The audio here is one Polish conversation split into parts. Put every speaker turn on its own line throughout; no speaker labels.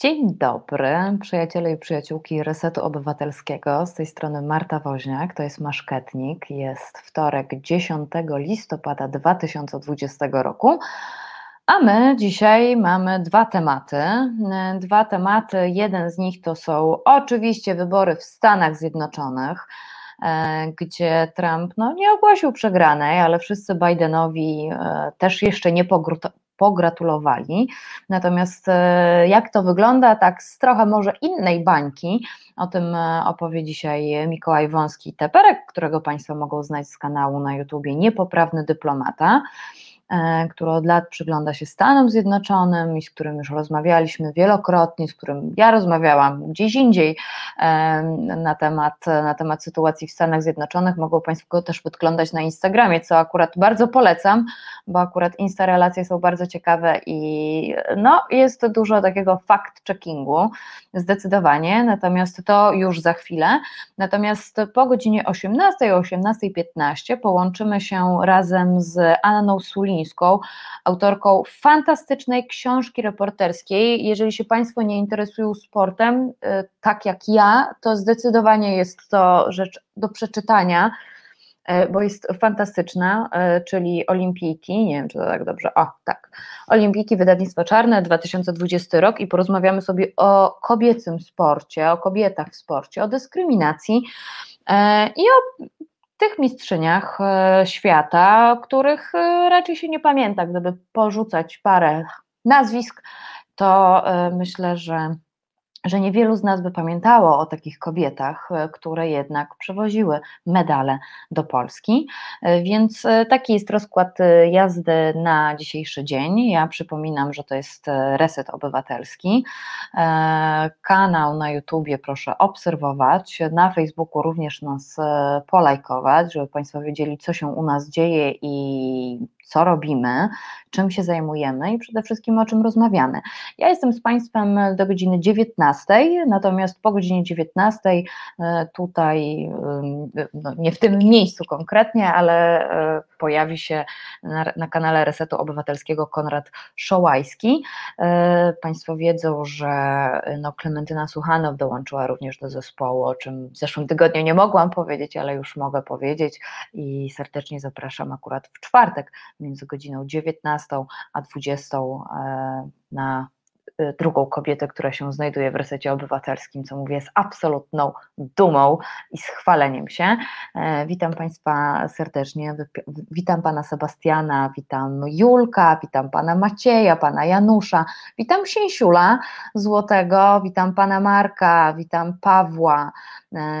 Dzień dobry, przyjaciele i przyjaciółki Resetu Obywatelskiego. Z tej strony Marta Woźniak, to jest Maszketnik. Jest wtorek 10 listopada 2020 roku. A my dzisiaj mamy dwa tematy. Dwa tematy. Jeden z nich to są oczywiście wybory w Stanach Zjednoczonych, e, gdzie Trump no, nie ogłosił przegranej, ale wszyscy Bidenowi e, też jeszcze nie pogratulowali. Natomiast e, jak to wygląda, tak z trochę może innej bańki, o tym e, opowie dzisiaj Mikołaj Wąski-Teperek, którego Państwo mogą znać z kanału na YouTubie Niepoprawny Dyplomata. E, który od lat przygląda się Stanom Zjednoczonym i z którym już rozmawialiśmy wielokrotnie, z którym ja rozmawiałam gdzieś indziej e, na temat, na temat sytuacji w Stanach Zjednoczonych. Mogą Państwo też podglądać na Instagramie, co akurat bardzo polecam, bo akurat Insta relacje są bardzo ciekawe i no, jest dużo takiego fact-checkingu, zdecydowanie, natomiast to już za chwilę. Natomiast po godzinie 18 o 18.15 połączymy się razem z Anną Sulin, autorką fantastycznej książki reporterskiej. Jeżeli się Państwo nie interesują sportem, y, tak jak ja, to zdecydowanie jest to rzecz do przeczytania y, bo jest fantastyczna, y, czyli Olimpijki, nie wiem czy to tak dobrze, o tak, Olimpijki Wydawnictwo Czarne 2020 rok i porozmawiamy sobie o kobiecym sporcie, o kobietach w sporcie, o dyskryminacji i o tych mistrzyniach e, świata, których e, raczej się nie pamięta, gdyby porzucać parę nazwisk, to e, myślę, że że niewielu z nas by pamiętało o takich kobietach, e, które jednak przewoziły medale do Polski. E, więc e, taki jest rozkład jazdy na dzisiejszy dzień. Ja przypominam, że to jest Reset Obywatelski. Kanał na YouTubie proszę obserwować, na Facebooku również nas polajkować, żeby Państwo wiedzieli, co się u nas dzieje i co robimy, czym się zajmujemy i przede wszystkim o czym rozmawiamy. Ja jestem z Państwem do godziny 19, natomiast po godzinie 19 e, tutaj, no nie w tym miejscu konkretnie, ale e, pojawi się na, na kanale Resetu Obywatelskiego Konrad Szołajski. E, państwo wiedzą, że no Klementyna Suchanow dołączyła również do zespołu, o czym w zeszłym tygodniu nie mogłam powiedzieć, ale już mogę powiedzieć i serdecznie zapraszam akurat w czwartek między godziną 19 a 20 e, na e, drugą kobietę, która się znajduje w resecie obywatelskim, co mówię z absolutną dumą i schwaleniem się. E, witam Państwa serdecznie, witam Pana Sebastiana, witam Julka, witam Pana Macieja, Pana Janusza, witam Sięsiula Złotego, witam Pana Marka, witam Pawła,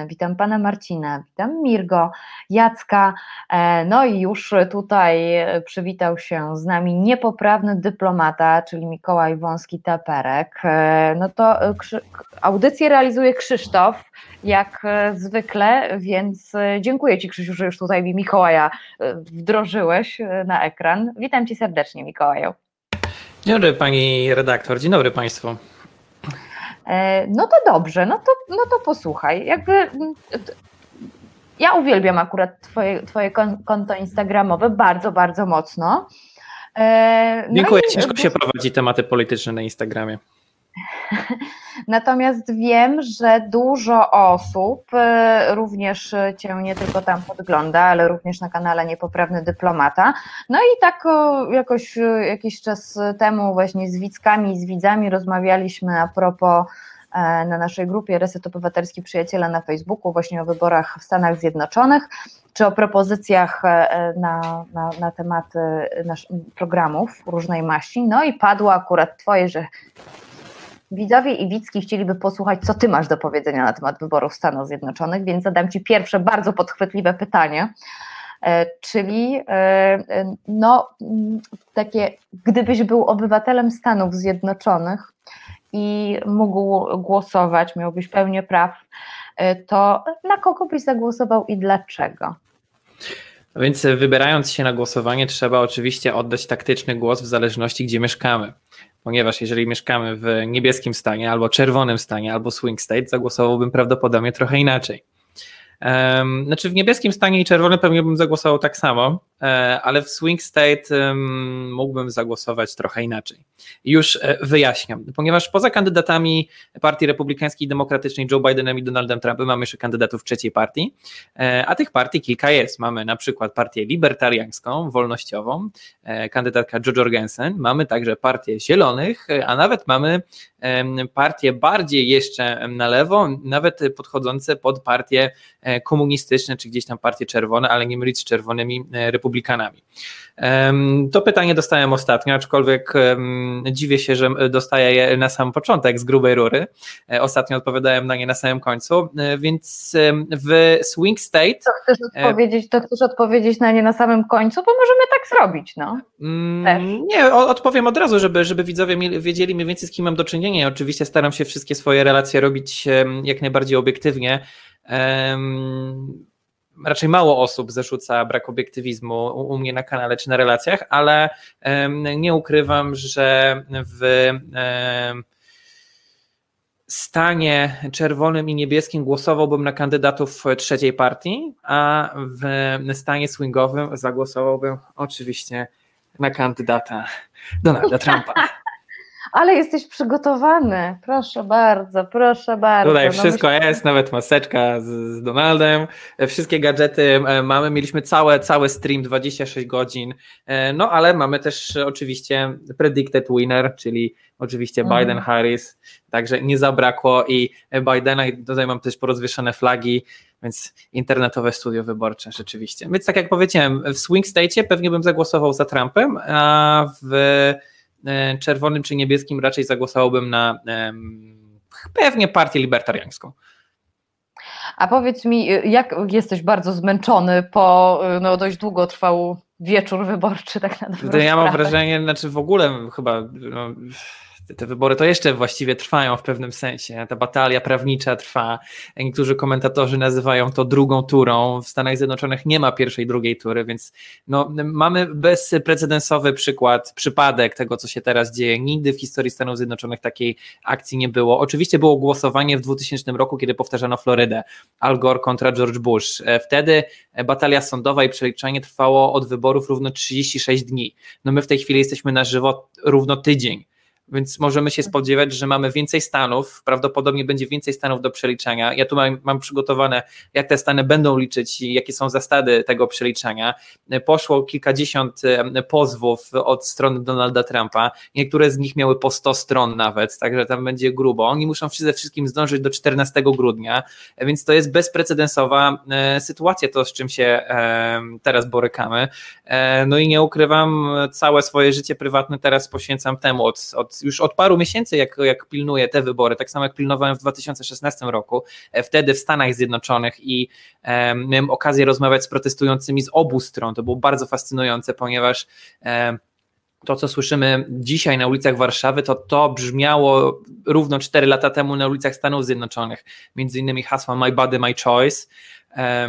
witam pana Marcina, witam Mirgo, Jacka. E, no i już tutaj przywitał się z nami niepoprawny dyplomata, czyli Mikołaj Wąski-Taperek. E, no to audycję realizuje Krzysztof, jak zwykle, więc dziękuję Ci Krzysiu, że już tutaj mi Mikołaja wdrożyłeś na ekran. Witam Cię serdecznie Mikołaju.
Dzień dobry Pani redaktor, dzień dobry Państwu.
E, no to dobrze, no to, no to posłuchaj. Jakby mm, ja uwielbiam akurat twoje, twoje konto instagramowe bardzo, bardzo mocno.
E, no Dziękuję. I, Ciężko się prowadzi tematy polityczne na Instagramie.
Natomiast wiem, że dużo osób e, również Cię nie tylko tam podgląda, ale również na kanale Niepoprawny Dyplomata. No i tak jakoś jakiś czas temu właśnie z widzkami z widzami rozmawialiśmy a propos e, na naszej grupie Reset Obywatelski Przyjaciela na Facebooku właśnie o wyborach w Stanach Zjednoczonych, czy o propozycjach e, na, na, na tematy programów różnej maści. No i padło akurat Twoje, że widzowie i widzki chcieliby posłuchać, co ty masz do powiedzenia na temat wyborów Stanów Zjednoczonych, więc zadam ci pierwsze bardzo podchwytliwe pytanie. E, czyli e, e, no, takie, gdybyś był obywatelem Stanów Zjednoczonych i mógł głosować, miałbyś pełnię praw, to na kogo byś zagłosował i dlaczego?
Więc wybierając się na głosowanie, trzeba oczywiście oddać taktyczny głos w zależności, gdzie mieszkamy ponieważ jeżeli mieszkamy w niebieskim stanie, albo czerwonym stanie, albo swing state, zagłosowałbym prawdopodobnie trochę inaczej. Znaczy w niebieskim stanie i czerwonym pewnie bym zagłosował tak samo, ale w swing state mógłbym zagłosować trochę inaczej. Już wyjaśniam, ponieważ poza kandydatami Partii Republikańskiej i Demokratycznej Joe Bidenem i Donaldem Trumpem mamy jeszcze kandydatów trzeciej partii, a tych partii kilka jest. Mamy na przykład partię libertariańską, wolnościową, kandydatka Joe Jorgensen, mamy także partię Zielonych, a nawet mamy partie bardziej jeszcze na lewo, nawet podchodzące pod partie e, komunistyczne, czy gdzieś tam partie czerwone, ale nie mylić z czerwonymi e, republikanami. To pytanie dostałem ostatnio, aczkolwiek dziwię się, że dostaję je na sam początek z grubej rury. E, ostatnio odpowiadałem na nie na samym końcu, więc w Swing State.
To chcesz odpowiedzieć, to chcesz odpowiedzieć na nie na samym końcu, bo możemy tak zrobić, no.
Mm, nie, odpowiem od razu, żeby, żeby widzowie wiedzieli mniej więcej z kim mam do czynienia nie, oczywiście staram się wszystkie swoje relacje robić jak najbardziej obiektywnie. Raczej mało osób zarzuca brak obiektywizmu u mnie na kanale czy na relacjach, ale nie ukrywam, że w stanie czerwonym i niebieskim głosowałbym na kandydatów trzeciej partii, a w stanie swingowym zagłosowałbym oczywiście na kandydata Donalda Trumpa.
ale jesteś przygotowany. Proszę bardzo, proszę bardzo.
Tutaj no wszystko myślę... jest, nawet maseczka z, z, Donaldem, wszystkie gadżety e, mamy. Mieliśmy całe, cały stream 26 godzin, e, no ale mamy też oczywiście predicted winner, czyli oczywiście mhm. Biden, Harris, także nie zabrakło i Bidena i tutaj mam też porozwieszone flagi, więc internetowe studio wyborcze rzeczywiście. Więc tak jak powiedziałem, w swing state pewnie bym zagłosował za Trumpem, a w E, czerwonym czy niebieskim raczej zagłosowałbym na pewnie partię libertariańską.
A powiedz mi, jak jesteś bardzo zmęczony po no, dość długo trwał wieczór wyborczy, tak na dobrą
Ja mam wrażenie, znaczy w ogóle chyba no, te wybory to jeszcze właściwie trwają w pewnym sensie. Ta batalia prawnicza trwa. Niektórzy komentatorzy nazywają to drugą turą. W Stanach Zjednoczonych nie ma pierwszej, drugiej tury, więc no, mamy bezprecedensowy przykład, przypadek tego, co się teraz dzieje. Nigdy w historii Stanów Zjednoczonych takiej akcji nie było. Oczywiście było głosowanie w 2000 roku, kiedy powtarzano Florydę. Al Gore kontra George Bush. Wtedy batalia sądowa i przeliczanie trwało od wyborów równo 36 dni. No my w tej chwili jesteśmy na żywo równo tydzień więc możemy się spodziewać, że mamy więcej stanów, prawdopodobnie będzie więcej stanów do przeliczania. Ja tu mam, mam przygotowane, jak te stany będą liczyć i jakie są zasady tego przeliczania. Poszło kilkadziesiąt pozwów od strony Donalda Trumpa, niektóre z nich miały po 100 stron nawet, także tam będzie grubo. Oni muszą ze wszystkim zdążyć do 14 grudnia, więc to jest bezprecedensowa e, sytuacja, to z czym się teraz borykamy. E, no i nie ukrywam, całe swoje życie prywatne teraz poświęcam temu od, od już od paru miesięcy, jak, jak pilnuję te wybory, tak samo jak pilnowałem w 2016 roku, e, wtedy w Stanach Zjednoczonych i e, miałem okazję rozmawiać z protestującymi z obu stron. To było bardzo fascynujące, ponieważ e, to, co słyszymy dzisiaj na ulicach Warszawy, to to brzmiało równo 4 lata temu na ulicach Stanów Zjednoczonych. Między innymi hasła My Body, My Choice.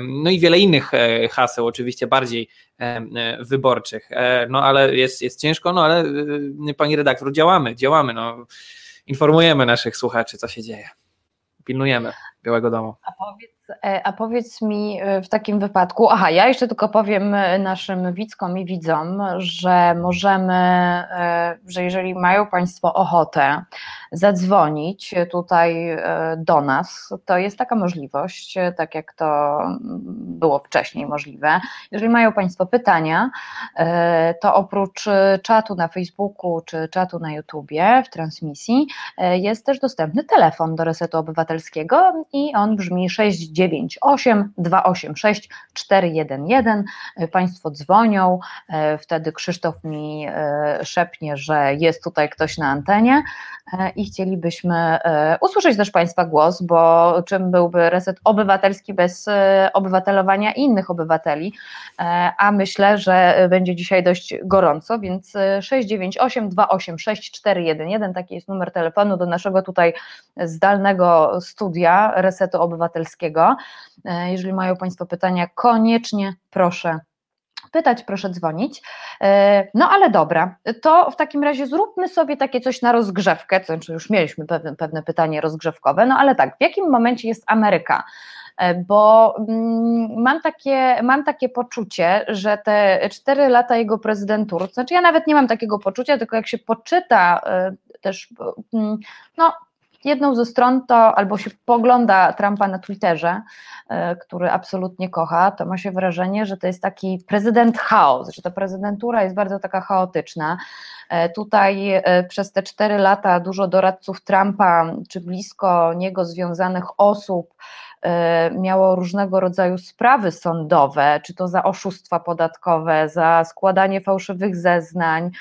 No i wiele innych e, haseł, oczywiście bardziej e, wyborczych. E, no ale jest, jest ciężko, no ale pani redaktor, działamy, działamy. No. Informujemy naszych słuchaczy, co się dzieje. Pilnujemy Białego Domu.
A powiedz, a powiedz mi w takim wypadku, aha, ja jeszcze tylko powiem naszym widzkom i widzom, że możemy, że jeżeli mają Państwo ochotę, zadzwonić tutaj e, do nas, to jest taka możliwość, e, tak jak to było wcześniej możliwe. Jeżeli mają Państwo pytania, e, to oprócz czatu na Facebooku czy czatu na YouTubie w transmisji jest też dostępny telefon do Resetu Obywatelskiego i on brzmi 698 286 411. Państwo dzwonią, wtedy Krzysztof mi szepnie, że jest tutaj ktoś na antenie i chcielibyśmy e, usłyszeć też Państwa głos, bo czym byłby reset obywatelski bez e, obywatelowania innych obywateli, e, a myślę, że będzie dzisiaj dość gorąco, więc 698 286 411, taki jest numer telefonu do naszego tutaj zdalnego studia resetu obywatelskiego. Jeżeli mają Państwo pytania, koniecznie proszę pytać, proszę dzwonić. E, no ale dobra, to w takim razie zróbmy sobie takie coś na rozgrzewkę, znaczy już mieliśmy pewne, pewne pytanie rozgrzewkowe, no ale tak, w jakim momencie jest Ameryka? E, bo mm, mam takie, mam takie poczucie, że te cztery lata jego prezydentury, znaczy ja nawet nie mam takiego poczucia, tylko jak się poczyta e, też, mm, no jedną ze stron to albo się pogląda Trumpa na Twitterze, e, który absolutnie kocha, to ma się wrażenie, że to jest taki prezydent chaos, że ta prezydentura jest bardzo taka chaotyczna. Tutaj przez te cztery lata dużo doradców Trumpa, czy blisko niego związanych osób, E, miało różnego rodzaju sprawy sądowe, czy to za oszustwa podatkowe, za składanie fałszywych zeznań.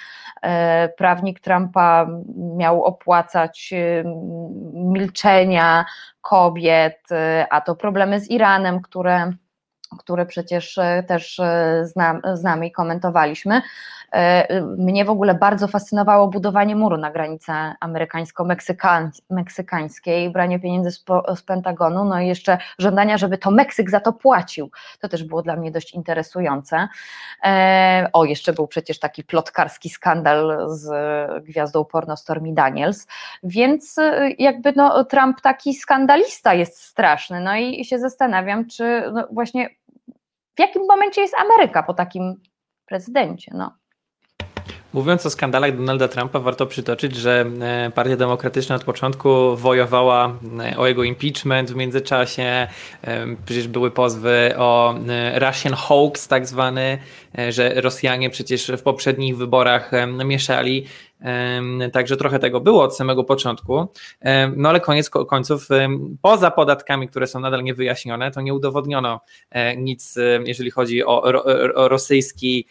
E, prawnik Trumpa miał opłacać e, milczenia kobiet, a to problemy z Iranem, które które przecież też znam, znamy i komentowaliśmy. E, mnie w ogóle bardzo fascynowało budowanie muru na granicy amerykańsko-meksykańskiej, branie pieniędzy z, z, Pentagonu, no i jeszcze żądania, żeby to Meksyk za to płacił. To też było dla mnie dość interesujące. E, o, jeszcze był przecież taki plotkarski skandal z gwiazdą porno Stormy Daniels, więc e, jakby no, Trump taki skandalista jest straszny. No i się zastanawiam, czy no właśnie w jakim momencie jest Ameryka po takim prezydencie. No.
Mówiąc o skandalach Donalda Trumpa, warto przytoczyć, że e, Partia Demokratyczna od początku wojowała e, o jego impeachment w międzyczasie. E, przecież były pozwy o Russian hoax, tak zwany, że Rosjanie przecież w poprzednich wyborach mieszali Także trochę tego było od samego początku. No ale koniec końców, poza podatkami, które są nadal niewyjaśnione, to nie udowodniono e, nic, jeżeli chodzi o, o rosyjski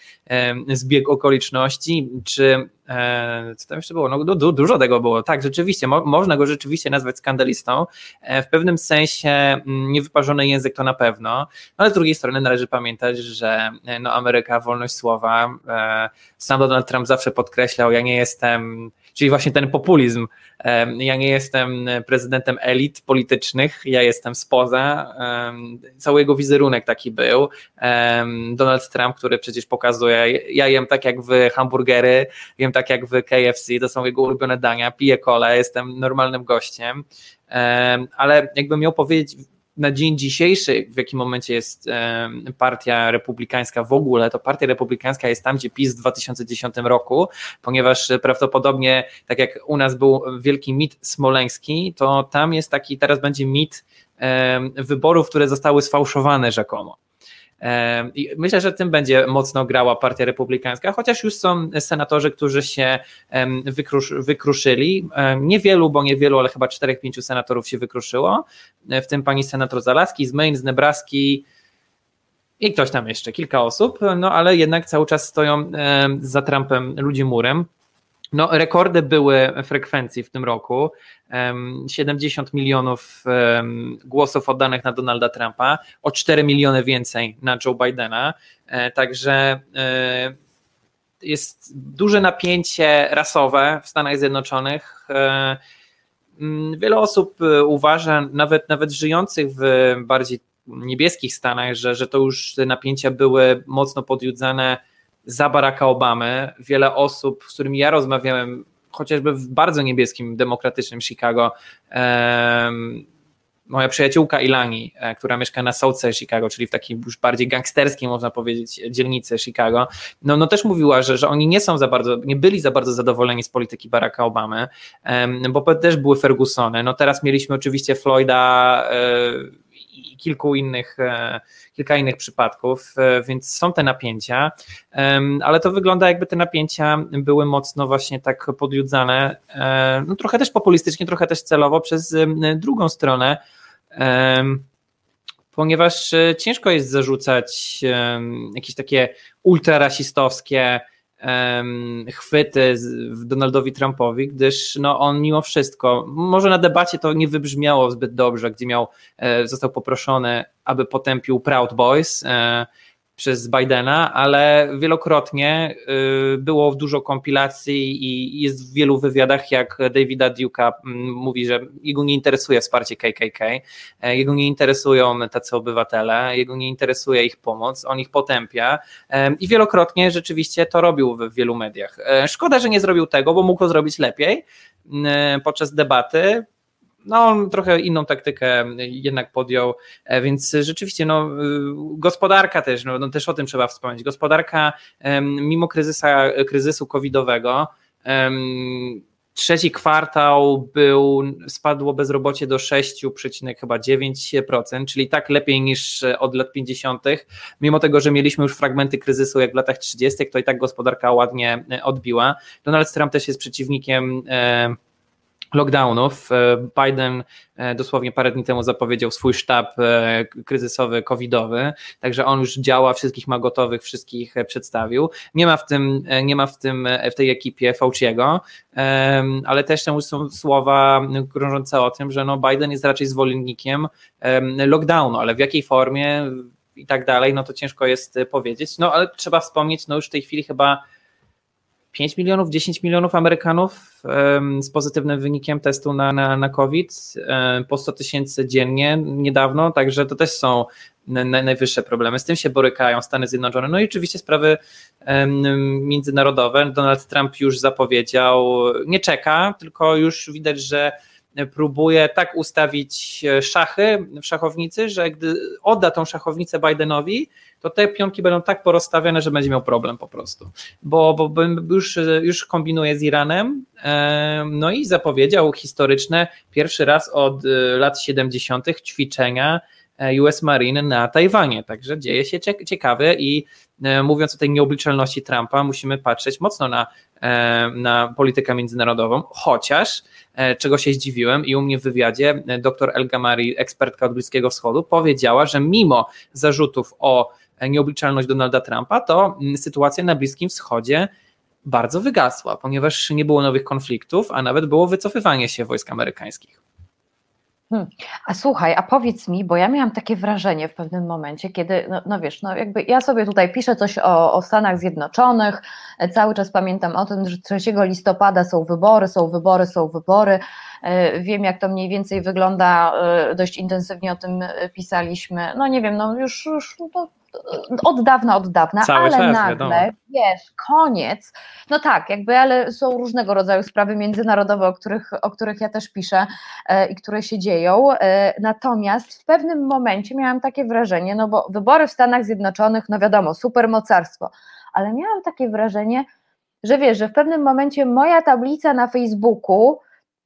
zbieg okoliczności, czy E, co tam jeszcze było? No, du, dużo tego było. Tak, rzeczywiście, mo, można go rzeczywiście nazwać skandalistą. E, w pewnym sensie mm, niewyparzony język to na pewno, no, ale z drugiej strony należy pamiętać, że e, no, Ameryka, wolność słowa, sam Donald Trump zawsze podkreślał, ja nie jestem czyli właśnie ten populizm. Ja nie jestem prezydentem elit politycznych, ja jestem spoza. Cały jego wizerunek taki był. Donald Trump, który przecież pokazuje, ja jem tak jak wy hamburgery, jem tak jak wy KFC, to są jego ulubione dania, piję kole, jestem normalnym gościem. Ale jakbym miał powiedzieć na dzień dzisiejszy, w jakim momencie jest partia republikańska w ogóle, to partia republikańska jest tam, gdzie PiS w 2010 roku, ponieważ prawdopodobnie, tak jak u nas był wielki mit smoleński, to tam jest taki, teraz będzie mit wyborów, które zostały sfałszowane rzekomo. I myślę, że tym będzie mocno grała Partia Republikańska, chociaż już są senatorzy, którzy się wykrusz, wykruszyli. Niewielu, bo niewielu, ale chyba 4-5 senatorów się wykruszyło, e, w tym pani senator Zalaski z Maine, z Nebraski, i ktoś tam jeszcze, kilka osób, no ale jednak cały czas stoją za Trumpem ludzi murem. No, rekordy były frekwencji w tym roku. 70 milionów głosów oddanych na Donalda Trumpa, o 4 miliony więcej na Joe Bidena. E, także e, jest duże napięcie rasowe w Stanach Zjednoczonych. E, wiele osób uważa, nawet, nawet żyjących w bardziej niebieskich Stanach, że, że to już te napięcia były mocno podjudzane za Baracka Obamy. Wiele osób, z którymi ja rozmawiałem, chociażby w bardzo niebieskim, demokratycznym Chicago, moja przyjaciółka Ilani, e, która mieszka na South Side Chicago, czyli w takiej już bardziej gangsterskiej, można powiedzieć, dzielnicy Chicago, no, no też mówiła, że, że oni nie są za bardzo, nie byli za bardzo zadowoleni z polityki Baracka Obamy, bo też były Fergusony. No teraz mieliśmy oczywiście Floyda e, i kilku innych e, kilka innych przypadków, e, więc są te napięcia, ale to wygląda jakby te napięcia były mocno właśnie tak podjudzane, e, no trochę też populistycznie, trochę też celowo przez drugą stronę, ponieważ ciężko jest zarzucać jakieś takie ultrarasistowskie chwyty Donaldowi Trumpowi, gdyż no, on mimo wszystko, może na debacie to nie wybrzmiało zbyt dobrze, gdzie miał, został poproszony aby potępił Proud Boys, e, przez Bidena, ale wielokrotnie y, było dużo kompilacji i jest w wielu wywiadach, jak Davida Duke'a mm, mówi, że jego nie interesuje wsparcie KKK, e, jego nie interesują tacy obywatele, jego nie interesuje ich pomoc, on ich potępia e, i wielokrotnie rzeczywiście to robił w wielu mediach. E, szkoda, że nie zrobił tego, bo mógł to zrobić lepiej podczas debaty, no, on trochę inną taktykę jednak podjął, e, więc rzeczywiście no, y, gospodarka też, no, no też o tym trzeba wspomnieć. Gospodarka mimo kryzysa, kryzysu covidowego trzeci kwartał był, spadło bezrobocie do 6,9%, czyli tak lepiej niż od lat 50. Mimo tego, że mieliśmy już fragmenty kryzysu jak w latach 30., to i tak gospodarka ładnie e, odbiła. Donald Trump też jest przeciwnikiem e, lockdownów. E, Biden e, dosłownie parę dni temu zapowiedział swój sztab e, kryzysowy, covidowy, także on już działa, wszystkich ma gotowych, wszystkich przedstawił. Nie ma w tym, nie ma w tym, w tej ekipie Fauciego, ale też tam są słowa krążące o tym, że no Biden jest raczej zwolennikiem lockdownu, ale w jakiej formie i tak dalej, no to ciężko jest powiedzieć. No ale trzeba wspomnieć, no już w tej chwili chyba 5 milionów, 10 milionów Amerykanów z pozytywnym wynikiem testu na, na, na COVID, po 100 tysięcy dziennie niedawno, także to też są najwyższe problemy. Z tym się borykają Stany Zjednoczone. No i oczywiście sprawy międzynarodowe. Donald Trump już zapowiedział, nie czeka, tylko już widać, że próbuje tak ustawić szachy w szachownicy, że gdy odda tą szachownicę Bidenowi, to te pionki będą tak porozstawione, że będzie miał problem po prostu. Bo, bo, już, już kombinuje z Iranem, no i zapowiedział historyczne pierwszy raz od e, lat 70. ćwiczenia e, US Marine na Tajwanie. Także dzieje się ciekawe i e, mówiąc o tej nieobliczalności Trumpa, musimy patrzeć mocno na, na politykę międzynarodową, chociaż czego się zdziwiłem i u mnie w wywiadzie dr Elga Mari, ekspertka od Bliskiego Wschodu, powiedziała, że mimo zarzutów o nieobliczalność Donalda Trumpa, to mm, sytuacja na Bliskim Wschodzie bardzo wygasła, ponieważ nie było nowych konfliktów, a nawet było wycofywanie się wojsk amerykańskich.
Hmm. A słuchaj, a powiedz mi, bo ja miałam takie wrażenie w pewnym momencie, kiedy, no, no, wiesz, no jakby ja sobie tutaj piszę coś o, o Stanach Zjednoczonych, e, cały czas pamiętam o tym, że 3 listopada są wybory, są wybory, są wybory, e, wiem jak to mniej więcej wygląda, e, dość intensywnie o tym pisaliśmy, no nie wiem, no już, już no, od dawna, od dawna, Cały ale czas, nagle, wiadomo. wiesz, koniec, no tak, jakby, ale są różnego rodzaju sprawy międzynarodowe, o których, o których ja też piszę e, i które się dzieją, e, natomiast w pewnym momencie miałam takie wrażenie, no bo wybory w Stanach Zjednoczonych, no wiadomo, supermocarstwo, ale miałam takie wrażenie, że wiesz, że w pewnym momencie moja tablica na Facebooku,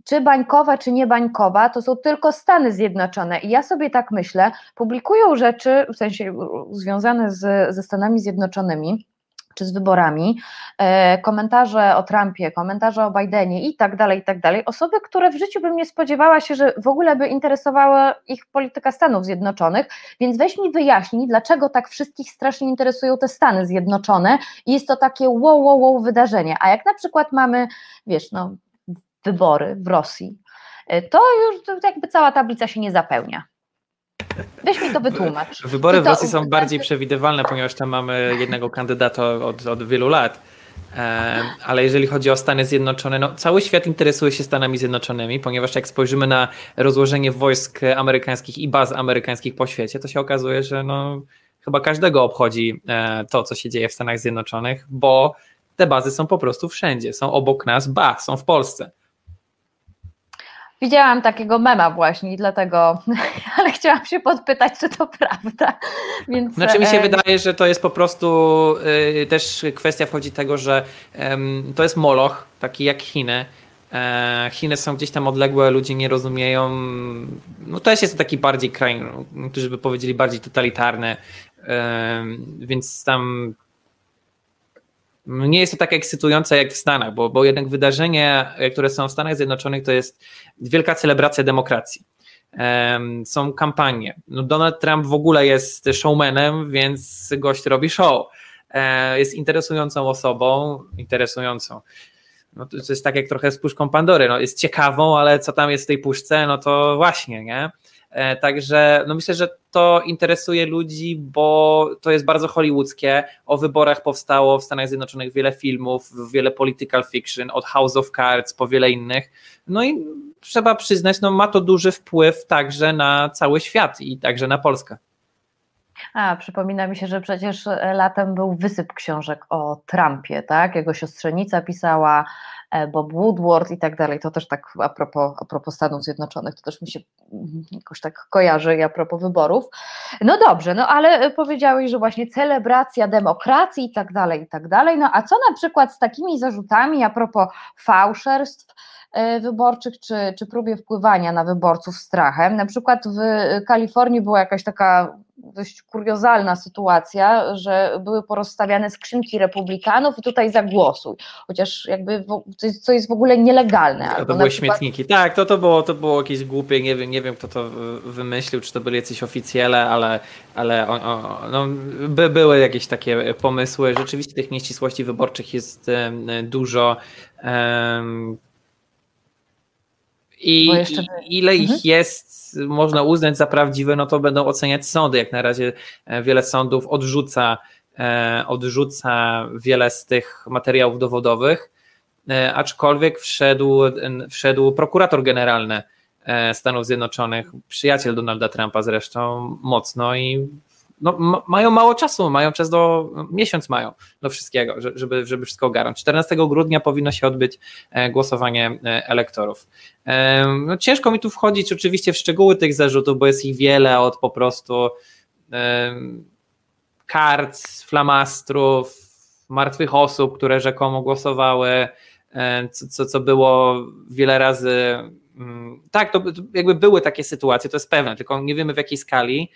czy bańkowa, czy niebańkowa, to są tylko Stany Zjednoczone. I ja sobie tak myślę, publikują rzeczy, w sensie związane z, ze Stanami Zjednoczonymi, czy z wyborami, e, komentarze o Trumpie, komentarze o Bidenie i tak dalej, i tak dalej. Osoby, które w życiu bym nie spodziewała się, że w ogóle by interesowała ich polityka Stanów Zjednoczonych, więc weź mi wyjaśnij, dlaczego tak wszystkich strasznie interesują te Stany Zjednoczone i jest to takie wow, wow, wow wydarzenie. A jak na przykład mamy, wiesz, no wybory w Rosji, e, to już jakby cała tablica się nie zapełnia. Weź mi to wytłumacz.
Wybory
to,
w Rosji są bardziej przewidywalne, ponieważ tam mamy jednego kandydata od, od wielu lat. E, ale jeżeli chodzi o Stany Zjednoczone, no cały świat interesuje się Stanami Zjednoczonymi, ponieważ jak spojrzymy na rozłożenie wojsk amerykańskich i baz amerykańskich po świecie, to się okazuje, że no, chyba każdego obchodzi e, to, co się dzieje w Stanach Zjednoczonych, bo te bazy są po prostu wszędzie, są obok nas, ba, są w Polsce.
Widziałam takiego mema właśnie, dlatego, ale chciałam się podpytać, czy to prawda. Więc,
znaczy mi się e... wydaje, że to jest po prostu y, też kwestia wchodzi tego, że y, to jest moloch, taki jak Chiny. E, Chiny są gdzieś tam odległe, ludzie nie rozumieją. No też jest to taki bardziej kraj, którzy by powiedzieli bardziej totalitarny, więc tam nie jest to tak ekscytujące jak w Stanach, bo, bo jednak wydarzenia, które są w Stanach Zjednoczonych, to jest wielka celebracja demokracji. Są kampanie. No Donald Trump w ogóle jest showmanem, więc gość robi show. E, jest interesującą osobą, interesującą. No to jest tak jak trochę z puszką Pandory. No jest ciekawą, ale co tam jest w tej puszce, no to właśnie, nie? E, także no myślę, że to interesuje ludzi, bo to jest bardzo hollywoodzkie. O wyborach powstało w Stanach Zjednoczonych wiele filmów, wiele political fiction, od House of Cards po wiele innych. No i trzeba przyznać, no ma to duży wpływ także na cały świat i także na Polskę.
A, przypomina mi się, że przecież latem był wysyp książek o Trumpie, tak? Jego siostrzenica pisała, Bob Woodward i tak dalej. To też tak a propos, a propos Stanów Zjednoczonych, to też mi się jakoś tak kojarzy i a propos wyborów. No dobrze, no ale powiedziałeś, że właśnie celebracja demokracji i tak dalej, i tak dalej. No a co na przykład z takimi zarzutami a propos fałszerstw, E, wyborczych, czy, czy próbie wpływania na wyborców strachem. Na przykład w Kalifornii była jakaś taka dość kuriozalna sytuacja, że były porozstawiane skrzynki republikanów i tutaj zagłosuj, chociaż jakby co jest w ogóle nielegalne.
To, to były przykład... śmietniki, tak, to, to, było, to było jakieś głupie, nie wiem, nie wiem kto to wymyślił, czy to byli jacyś oficjele, ale, ale o, o, no, by, były jakieś takie pomysły, rzeczywiście tych nieścisłości wyborczych jest dużo, um, i jeszcze... ile ich mhm. jest, można uznać za prawdziwe, no to będą oceniać sądy. Jak na razie e, wiele sądów odrzuca, e, odrzuca wiele z tych materiałów dowodowych, e, aczkolwiek wszedł, wszedł prokurator generalny Stanów Zjednoczonych, przyjaciel Donalda Trumpa zresztą, mocno i no, mają mało czasu, mają czas do, miesiąc mają do wszystkiego, żeby, żeby wszystko ogarnąć. 14 grudnia powinno się odbyć e, głosowanie e, elektorów. E, no, ciężko mi tu wchodzić oczywiście w szczegóły tych zarzutów, bo jest ich wiele od po prostu kart, flamastrów, martwych osób, które rzekomo głosowały, co, co, co było wiele razy tak, to, jakby były takie sytuacje, to jest pewne, tylko nie wiemy w jakiej skali.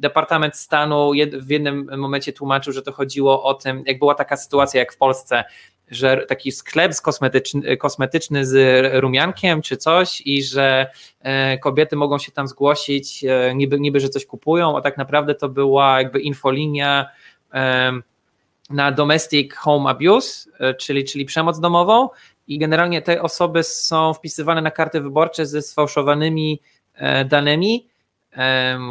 Departament Stanu w jednym momencie tłumaczył, że to chodziło o tym, jak była taka sytuacja jak w Polsce, że taki sklep kosmetyczny, kosmetyczny z rumiankiem czy coś i że e, kobiety mogą się tam zgłosić, e, niby, niby że coś kupują, a tak naprawdę to była jakby infolinia na domestic home abuse, e, czyli, czyli przemoc domową i generalnie te osoby są wpisywane na karty wyborcze ze sfałszowanymi danymi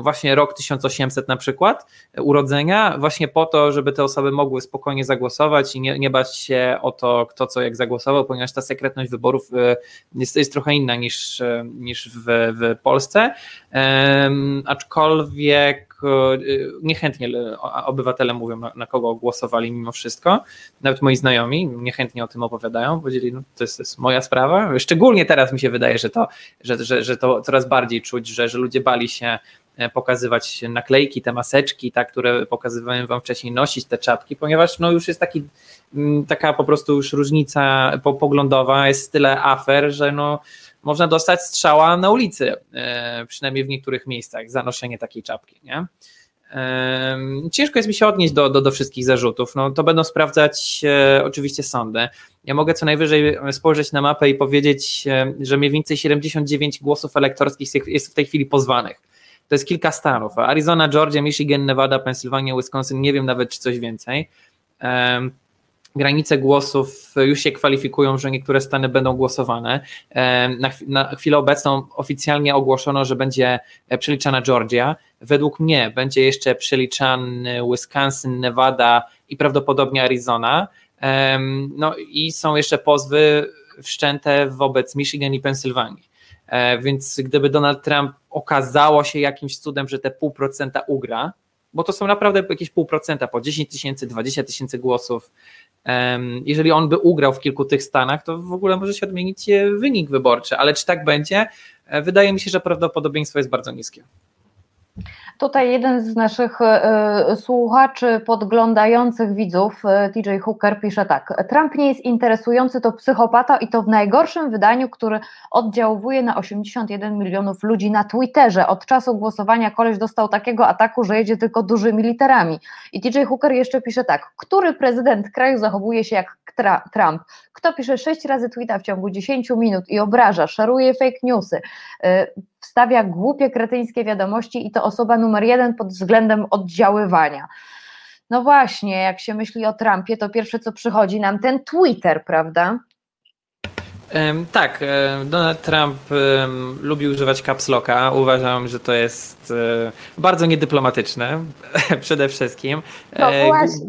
właśnie rok 1800 na przykład urodzenia, właśnie po to, żeby te osoby mogły spokojnie zagłosować i nie, nie bać się o to, kto co jak zagłosował, ponieważ ta sekretność wyborów e, jest, jest trochę inna niż, e, niż w, w Polsce. Aczkolwiek e, niechętnie obywatele mówią, na, kogo głosowali mimo wszystko. Nawet moi znajomi niechętnie o tym opowiadają, powiedzieli, no to jest, jest moja sprawa. Szczególnie teraz mi się wydaje, że to, że, że, że to coraz bardziej czuć, że, że ludzie bali się E, pokazywać naklejki, te maseczki, tak, które pokazywałem wam wcześniej, nosić te czapki, ponieważ no już jest taki, mm, taka po prostu już różnica poglądowa, jest tyle afer, że no można dostać strzała na ulicy, e, przynajmniej w niektórych miejscach, za noszenie takiej czapki, nie? Ciężko jest mi się odnieść do, do, do wszystkich zarzutów. No, to będą sprawdzać e, oczywiście sądy. Ja mogę co najwyżej spojrzeć na mapę i powiedzieć, e, że mniej więcej 79 głosów elektorskich jest w tej chwili pozwanych. To jest kilka stanów. Arizona, Georgia, Michigan, Nevada, Pensylwania, Wisconsin, nie wiem nawet czy coś więcej. Granice głosów już się kwalifikują, że niektóre stany będą głosowane. Na, na, chwilę obecną oficjalnie ogłoszono, że będzie e, przeliczana Georgia. Według mnie będzie jeszcze przeliczany Wisconsin, Nevada i prawdopodobnie Arizona. No i są jeszcze pozwy wszczęte wobec Michigan i Pensylwanii. E, więc gdyby Donald Trump okazało się jakimś cudem, że te pół procenta ugra, bo to są naprawdę jakieś pół procenta, po 10 tysięcy, 20 tysięcy głosów. Jeżeli on by ugrał w kilku tych stanach, to w ogóle może się odmienić wynik wyborczy, ale czy tak będzie? E, wydaje mi się, że prawdopodobieństwo jest bardzo niskie.
Tutaj jeden z naszych e, słuchaczy, podglądających widzów, e, TJ Hooker, pisze tak. Trump nie jest interesujący, to psychopata i to w najgorszym wydaniu, który oddziałuje na 81 milionów ludzi na Twitterze. Od czasu głosowania koleś dostał takiego ataku, że jedzie tylko dużymi literami. I TJ Hooker jeszcze pisze tak. Który prezydent kraju zachowuje się jak Trump? Kto pisze sześć razy tweeta w ciągu 10 minut i obraża, szaruje fake newsy, e, wstawia głupie, kretyńskie wiadomości i to osoba numer jeden pod względem oddziaływania. No właśnie, jak się myśli o Trumpie, to pierwsze co przychodzi nam ten Twitter, prawda?
Tak, Donald Trump lubi używać caps locka. Uważam, że to jest e, bardzo niedyplomatyczne przede wszystkim.
No e, właśnie.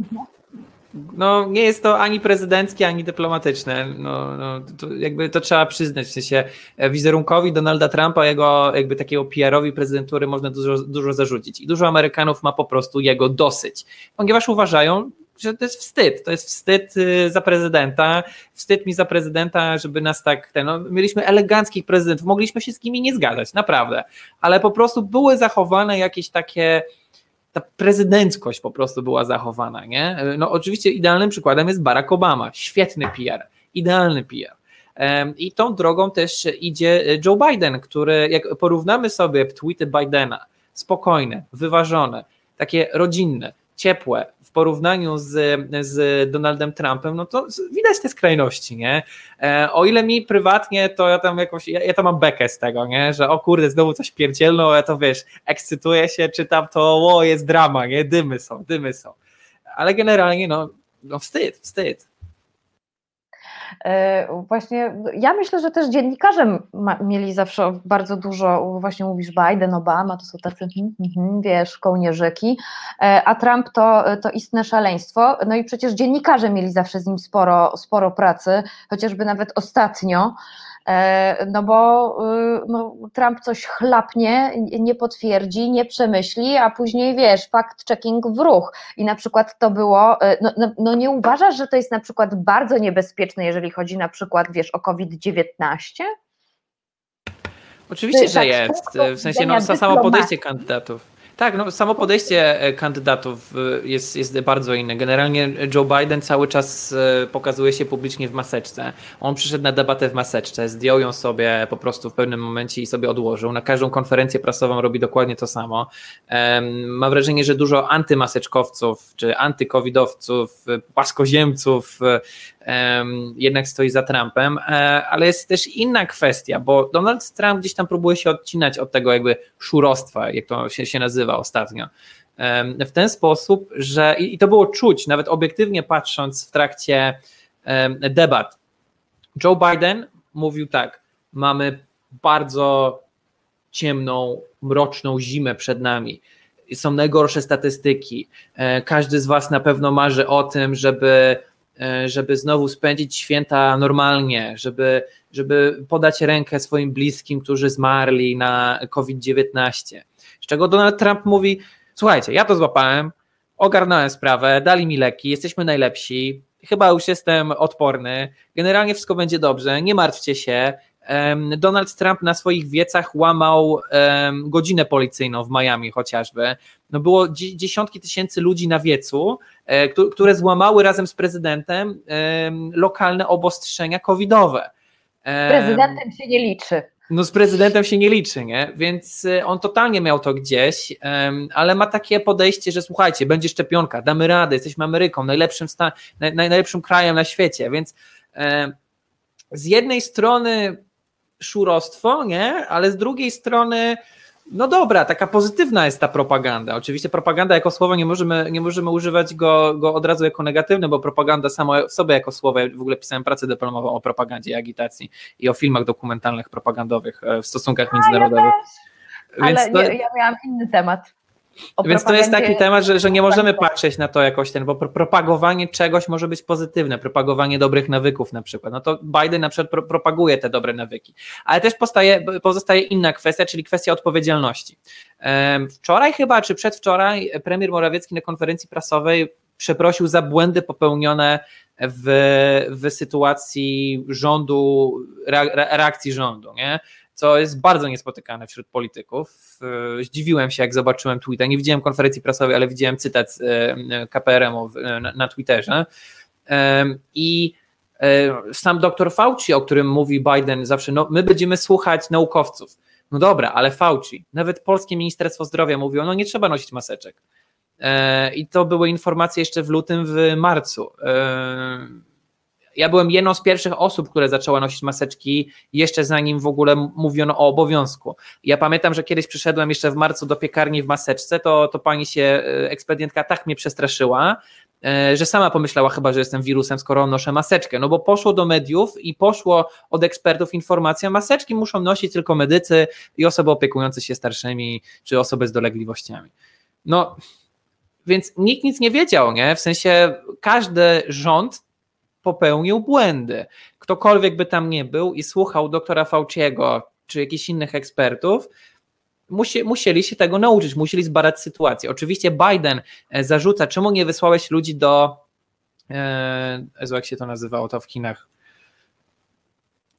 No, nie jest to ani prezydenckie, ani dyplomatyczne. No, no, to jakby to trzeba przyznać. W sensie e, wizerunkowi Donalda Trumpa, jego jakby takiego PR-owi prezydentury można dużo, dużo zarzucić. I dużo Amerykanów ma po prostu jego dosyć, ponieważ uważają, że to jest wstyd. To jest wstyd y, za prezydenta. Wstyd mi za prezydenta, żeby nas tak. Ten, no, mieliśmy eleganckich prezydentów, mogliśmy się z nimi nie zgadzać, naprawdę. Ale po prostu były zachowane jakieś takie. Ta prezydenckość po prostu była zachowana, nie? No, oczywiście idealnym przykładem jest Barack Obama. Świetny PR, idealny PR. I tą drogą też idzie Joe Biden, który, jak porównamy sobie tweety Bidena, spokojne, wyważone, takie rodzinne, ciepłe w porównaniu z, z Donaldem Trumpem, no to widać te skrajności, nie? E, o ile mi prywatnie, to ja tam jakoś, ja, ja tam mam bekę z tego, nie? Że o kurde, znowu coś pierdzielno, ja to wiesz, ekscytuję się, czytam to, o, jest drama, nie? Dymy są, dymy są. Ale generalnie, no, no wstyd, wstyd.
E, właśnie ja myślę, że też dziennikarze mieli zawsze bardzo dużo, właśnie mówisz Biden, Obama, to są tacy, hmm, hmm, wiesz, kołnierzyki, e, a Trump to, to istne szaleństwo, no i przecież dziennikarze mieli zawsze z nim sporo, sporo pracy, chociażby nawet ostatnio, no bo y, no, Trump coś chlapnie, nie potwierdzi, nie przemyśli, a później wiesz, fact-checking w ruch. I na przykład to było, e, no, no, no, nie uważasz, że to jest na przykład bardzo niebezpieczne, jeżeli chodzi na przykład, wiesz, o COVID-19?
Oczywiście, że tak, jest. W sensie, no, samo podejście kandydatów. Tak, no samo podejście e, kandydatów e, jest, jest bardzo inne. Generalnie Joe Biden cały czas e, pokazuje się publicznie w maseczce. On przyszedł na debatę w maseczce, zdjął ją sobie po prostu w pewnym momencie i sobie odłożył. Na każdą konferencję prasową robi dokładnie to samo. Mam wrażenie, że dużo antymaseczkowców czy antykowidowców, paskoziemców jednak stoi za Trumpem, ale jest też inna kwestia, bo Donald Trump gdzieś tam próbuje się odcinać od tego jakby szurostwa, jak to się, się nazywa ostatnio. W ten sposób, że i to było czuć, nawet obiektywnie patrząc w trakcie debat. Joe Biden mówił tak: Mamy bardzo ciemną, mroczną zimę przed nami. Są najgorsze statystyki. E, każdy z Was na pewno marzy o tym, żeby, e, żeby znowu spędzić święta normalnie, żeby, żeby podać rękę swoim bliskim, którzy zmarli na COVID-19 czego Donald Trump mówi: Słuchajcie, ja to złapałem, ogarnąłem sprawę, dali mi leki, jesteśmy najlepsi, chyba już jestem odporny, generalnie wszystko będzie dobrze, nie martwcie się. Donald Trump na swoich wiecach łamał godzinę policyjną w Miami chociażby. No było dziesiątki tysięcy ludzi na wiecu, e, które złamały razem z prezydentem lokalne obostrzenia covidowe.
Prezydentem się nie liczy
no z prezydentem się nie liczy, nie? Więc y, on totalnie miał to gdzieś, ale ma takie podejście, że słuchajcie, będzie szczepionka, damy radę, jesteśmy Ameryką, najlepszym, sta- naj, najlepszym krajem na świecie, więc z jednej strony szurostwo, nie? Ale z drugiej strony no dobra, taka pozytywna jest ta propaganda. Oczywiście propaganda jako słowo nie możemy, nie możemy używać go, go od razu jako negatywne, bo propaganda sama w sobie jako słowo, ja w ogóle pisałem pracę dyplomową o propagandzie i agitacji i o filmach dokumentalnych propagowych e, w stosunkach międzynarodowych.
Ja Ale to... ja miałam inny temat.
Więc to jest taki temat, że, że nie możemy patrzeć na to jakoś ten, bo propagowanie czegoś może być pozytywne, propagowanie dobrych nawyków na przykład. No to Biden na przykład pro, propaguje te dobre nawyki. Ale też postaje, pozostaje inna kwestia, czyli kwestia odpowiedzialności. Wczoraj chyba, czy przedwczoraj premier Morawiecki na konferencji prasowej przeprosił za błędy popełnione w, w sytuacji rządu, reakcji rządu. Nie? Co jest bardzo niespotykane wśród polityków. E, zdziwiłem się, jak zobaczyłem tweeta. Nie widziałem konferencji prasowej, ale widziałem cytat e, KPRM-u na Twitterze. I sam dr Fauci, o którym mówi Biden zawsze, no my będziemy słuchać naukowców. No dobra, ale Fauci, nawet polskie Ministerstwo Zdrowia mówiło, no nie trzeba nosić maseczek. I to były informacje jeszcze w lutym, w marcu ja byłem jedną z pierwszych osób, które zaczęła nosić maseczki jeszcze zanim w ogóle mówiono o obowiązku. Ja pamiętam, że kiedyś przyszedłem jeszcze w marcu do piekarni w maseczce, to, to pani się, e, ekspedientka tak mnie przestraszyła, e, że sama pomyślała chyba, że jestem wirusem, skoro noszę maseczkę, no bo poszło do mediów i poszło od ekspertów informacja, maseczki muszą nosić tylko medycy i osoby opiekujące się starszymi, czy osoby z dolegliwościami. No, więc nikt nic nie wiedział, nie? W sensie każdy rząd popełnił błędy. Ktokolwiek by tam nie był i słuchał doktora Fauciego czy jakichś innych ekspertów, musi, musieli się tego nauczyć, musieli zbadać sytuację. Oczywiście Biden e, zarzuca, czemu nie wysłałeś ludzi do, e, jak się to nazywało to w Chinach,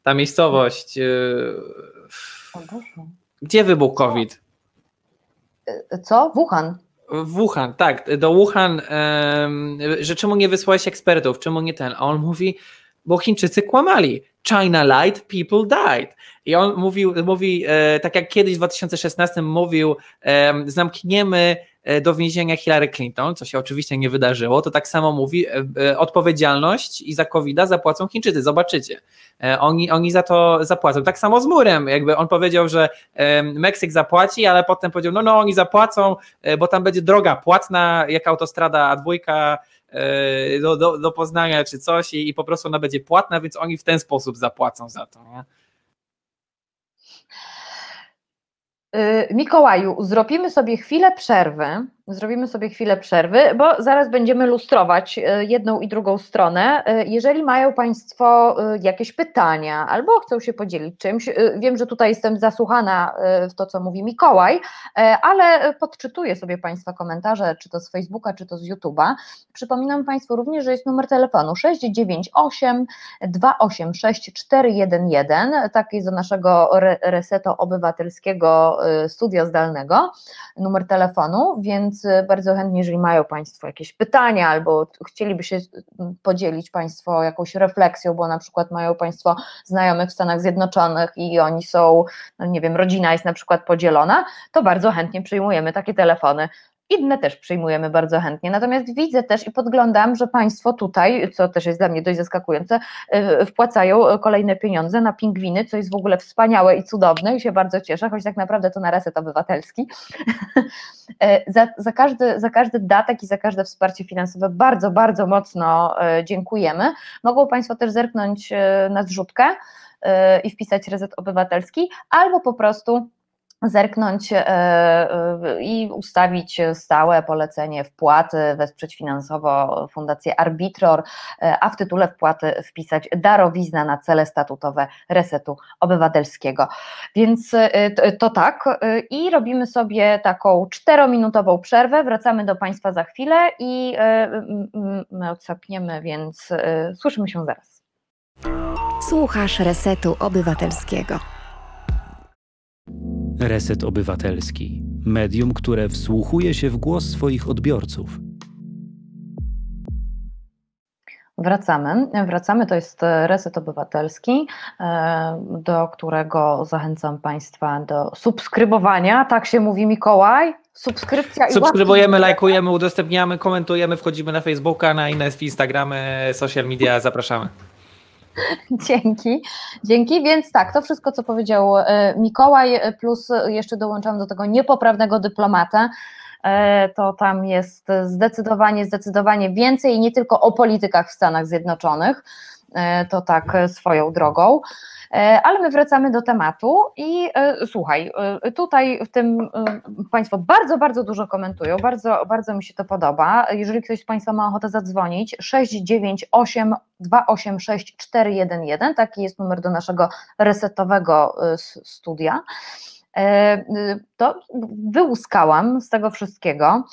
ta miejscowość, e, gdzie wybuchł COVID?
Co? Wuhan.
Wuhan, tak, do Wuhan, że czemu nie wysłałeś ekspertów, czemu nie ten, a on mówi, bo Chińczycy kłamali. China lied, people died. I on mówił, mówi, e, tak jak kiedyś w 2016 mówił, zamkniemy e, do więzienia Hillary Clinton, co się oczywiście nie wydarzyło, to tak samo mówi, e, odpowiedzialność i za covid zapłacą Chińczycy, zobaczycie. Oni, oni za to zapłacą. Tak samo z murem, jakby on powiedział, że Meksyk zapłaci, ale potem powiedział, no no oni zapłacą, bo tam będzie droga płatna, jak autostrada A2 E, do, do, do Poznania czy coś i, i po prostu ona będzie płatna, więc oni w ten sposób zapłacą za to. Nie?
Y, Mikołaju, zrobimy sobie chwilę przerwy Zrobimy sobie chwilę przerwy, bo zaraz będziemy lustrować e, jedną i drugą stronę. E, jeżeli mają Państwo e, jakieś pytania albo chcą się podzielić czymś, wiem, że tutaj jestem zasłuchana w to, co mówi Mikołaj, ale podczytuję sobie Państwa komentarze, czy to z Facebooka, czy to z YouTube'a. Przypominam Państwu również, że jest numer telefonu 698 286 411, taki jest do naszego reseto obywatelskiego studia zdalnego, numer telefonu, więc więc bardzo chętnie, jeżeli mają Państwo jakieś pytania albo chcieliby się podzielić Państwo jakąś refleksją, bo na przykład mają Państwo znajomych w Stanach Zjednoczonych i oni są, no nie wiem, rodzina jest na przykład podzielona, to bardzo chętnie przyjmujemy takie telefony inne też przyjmujemy bardzo chętnie. Natomiast widzę też i podglądam, że Państwo tutaj, co też jest dla mnie dość zaskakujące, y, wpłacają kolejne pieniądze na pingwiny, co jest w ogóle wspaniałe i cudowne i się bardzo cieszę, choć tak naprawdę to na reset obywatelski. E, za, za, każdy, za każdy datek i za każde wsparcie finansowe bardzo, bardzo mocno dziękujemy. Mogą Państwo też zerknąć na zrzutkę i wpisać reset obywatelski, albo po prostu zerknąć e, e, i ustawić stałe polecenie wpłaty, wesprzeć finansowo Fundację Arbitror, e, a w tytule wpłaty wpisać darowizna na cele statutowe Resetu Obywatelskiego. Więc to tak i robimy sobie taką czterominutową przerwę, wracamy do Państwa za chwilę i my odsapniemy, więc słyszymy się zaraz.
Słuchasz Resetu Obywatelskiego.
Reset Obywatelski. Medium, które wsłuchuje się w głos swoich odbiorców.
Wracamy. Wracamy, to jest Reset Obywatelski, e, do którego zachęcam Państwa do subskrybowania. Tak się mówi Mikołaj.
Subskrypcja i Subskrybujemy, lajkujemy, udostępniamy, komentujemy, wchodzimy na Facebooka, na inne Instagramy, social media, zapraszamy.
Dzięki, dzięki. Więc tak, to wszystko, co powiedział e, Mikołaj, e, plus jeszcze dołączam do tego niepoprawnego dyplomatę. E, to tam jest zdecydowanie, zdecydowanie więcej nie tylko o politykach w Stanach Zjednoczonych. To tak swoją drogą. E, ale my wracamy do tematu i e, słuchaj, e, tutaj w tym Państwo bardzo, bardzo dużo komentują, bardzo, bardzo mi się to podoba. Jeżeli ktoś z Państwa ma ochotę zadzwonić, 698 286 411, taki jest numer do naszego resetowego studia to wyłuskałam z tego wszystkiego.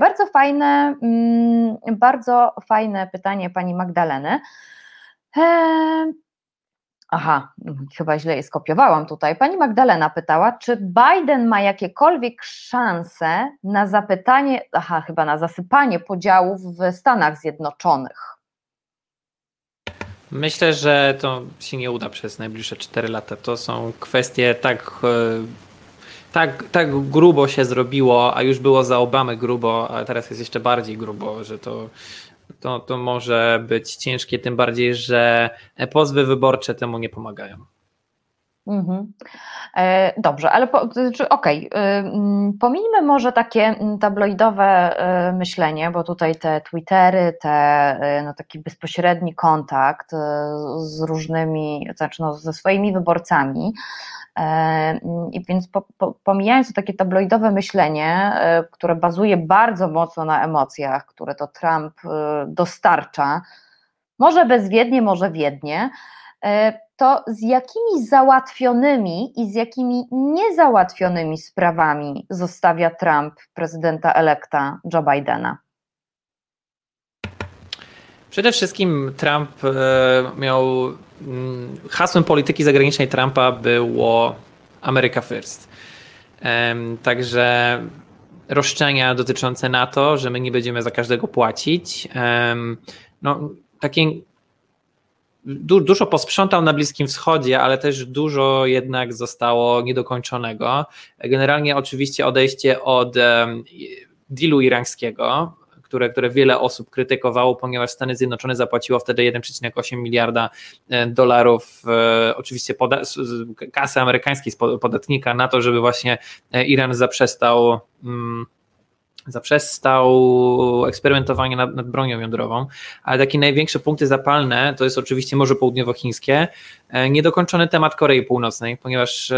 Bardzo fajne, mm, bardzo fajne pytanie pani Magdaleny. Aha, chyba źle je skopiowałam tutaj. Pani Magdalena pytała, czy Biden ma jakiekolwiek szanse na zapytanie, aha, chyba na zasypanie podziałów w Stanach Zjednoczonych?
Myślę, że to się nie uda przez najbliższe 4 lata. To są kwestie tak, e, tak, tak grubo się zrobiło, a już było za Obamy grubo, a teraz jest jeszcze bardziej grubo, że to to, to może być ciężkie, tym bardziej, że pozwy wyborcze temu nie pomagają.
Mhm. E, dobrze, ale znaczy, okej, okay. Mm, może takie mm, tabloidowe e, myślenie, bo tutaj te Twittery, te, e, no, taki bezpośredni kontakt z różnymi, znaczy no, ze swoimi wyborcami, i więc po, po, pomijając to takie tabloidowe myślenie, które bazuje bardzo mocno na emocjach, które to Trump dostarcza, może bezwiednie, może wiednie, to z jakimi załatwionymi i z jakimi niezałatwionymi sprawami zostawia Trump prezydenta elekta Joe Bidena?
Przede wszystkim Trump e, miał mm, hasłem polityki zagranicznej Trumpa było America First. Także roszczenia dotyczące NATO, że my nie będziemy za każdego płacić. No, takie du, dużo posprzątał na Bliskim Wschodzie, ale też dużo jednak zostało niedokończonego. Generalnie oczywiście odejście od dealu irańskiego, które, które wiele osób krytykowało, ponieważ Stany Zjednoczone zapłaciło wtedy 1,8 miliarda e, dolarów, e, oczywiście kasy amerykańskiej podatnika na to, żeby właśnie e, Iran zaprzestał. Mm, zaprzestał eksperymentowania nad, nad, bronią jądrową, ale takie największe punkty zapalne to jest oczywiście Morze Południowochińskie, niedokończony temat Korei Północnej, ponieważ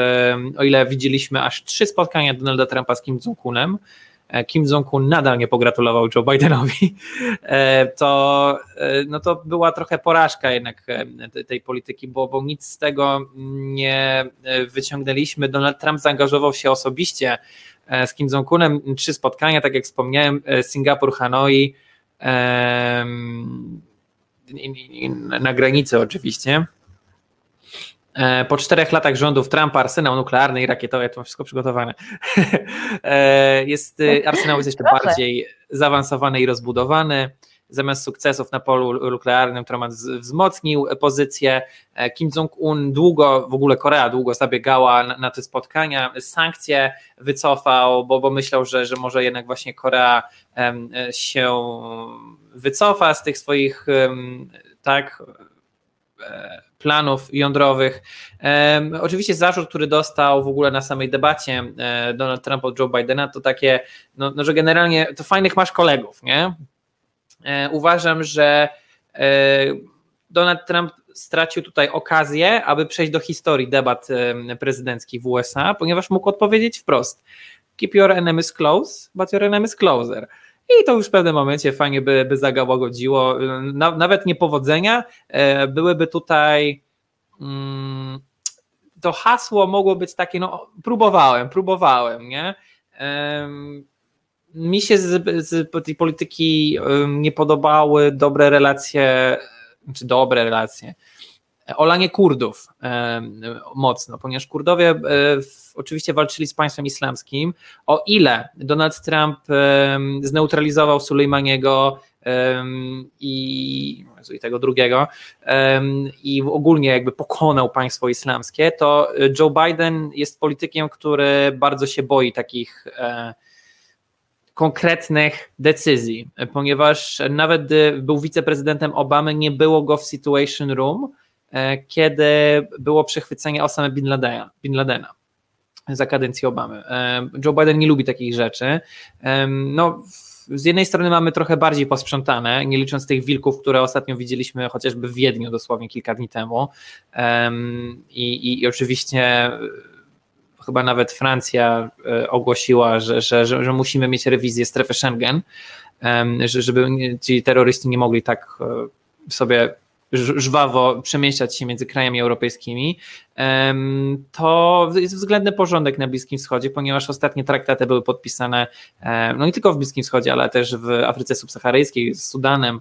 o ile widzieliśmy aż trzy spotkania Donalda Trumpa z Kim Jong-unem, Kim Jong-un nadal nie pogratulował Joe Bidenowi, to, no to była trochę porażka jednak tej polityki, bo, bo nic z tego nie wyciągnęliśmy. Donald Trump zaangażował się osobiście E, z Kim Jong-unem, trzy spotkania, tak jak wspomniałem, e, Singapur, Hanoi, na granicy oczywiście. E, po czterech latach rządów Trumpa arsenał nuklearny i rakietowy, to mam wszystko przygotowane. Jest, arsenał jest jeszcze bardziej zaawansowany i rozbudowany zamiast sukcesów na polu nuklearnym Trump wzmocnił pozycję. E, Kim Jong-un długo, w ogóle Korea długo zabiegała na, na te spotkania, sankcje wycofał, bo, bo myślał, że, że może jednak właśnie Korea się wycofa z tych swoich tak e, planów jądrowych. Oczywiście zarzut, który dostał w ogóle na samej debacie e, Donald Trump od Joe Bidena, to takie, no, no, że generalnie to fajnych masz kolegów, nie? E, uważam, że e, Donald Trump stracił tutaj okazję, aby przejść do historii debat e, prezydenckich w USA, ponieważ mógł odpowiedzieć wprost: Keep your enemies close, but your enemies closer. I to już w pewnym momencie fajnie by, by zagałagodziło. Nawet niepowodzenia byłyby tutaj. Mm, to hasło mogło być takie, no próbowałem, próbowałem, nie? mi się z, z tej polityki nie podobały dobre relacje, czy dobre relacje, olanie Kurdów mocno, ponieważ Kurdowie e, oczywiście walczyli z państwem islamskim. O ile Donald Trump zneutralizował Sulejmaniego i, i tego drugiego i ogólnie jakby pokonał państwo islamskie, to Joe Biden jest politykiem, który bardzo się boi takich e, konkretnych decyzji, ponieważ nawet gdy był wiceprezydentem Obamy, nie było go w Situation Room, e, kiedy było przechwycenie Osama Bin Ladena, Bin Ladena za kadencji Obamy. E, Joe Biden nie lubi takich rzeczy. E, no, z jednej strony mamy trochę bardziej posprzątane, nie licząc tych wilków, które ostatnio widzieliśmy chociażby w Wiedniu dosłownie kilka dni temu. I, i, i oczywiście chyba nawet Francja e, ogłosiła, że, że, że, że musimy mieć rewizję strefy Schengen, żeby ci terroryści nie mogli tak e, sobie żwawo przemieszczać się między krajami europejskimi, to jest względny porządek na Bliskim Wschodzie, ponieważ ostatnie traktaty były podpisane no nie tylko w Bliskim Wschodzie, ale też w Afryce Subsaharyjskiej, z Sudanem,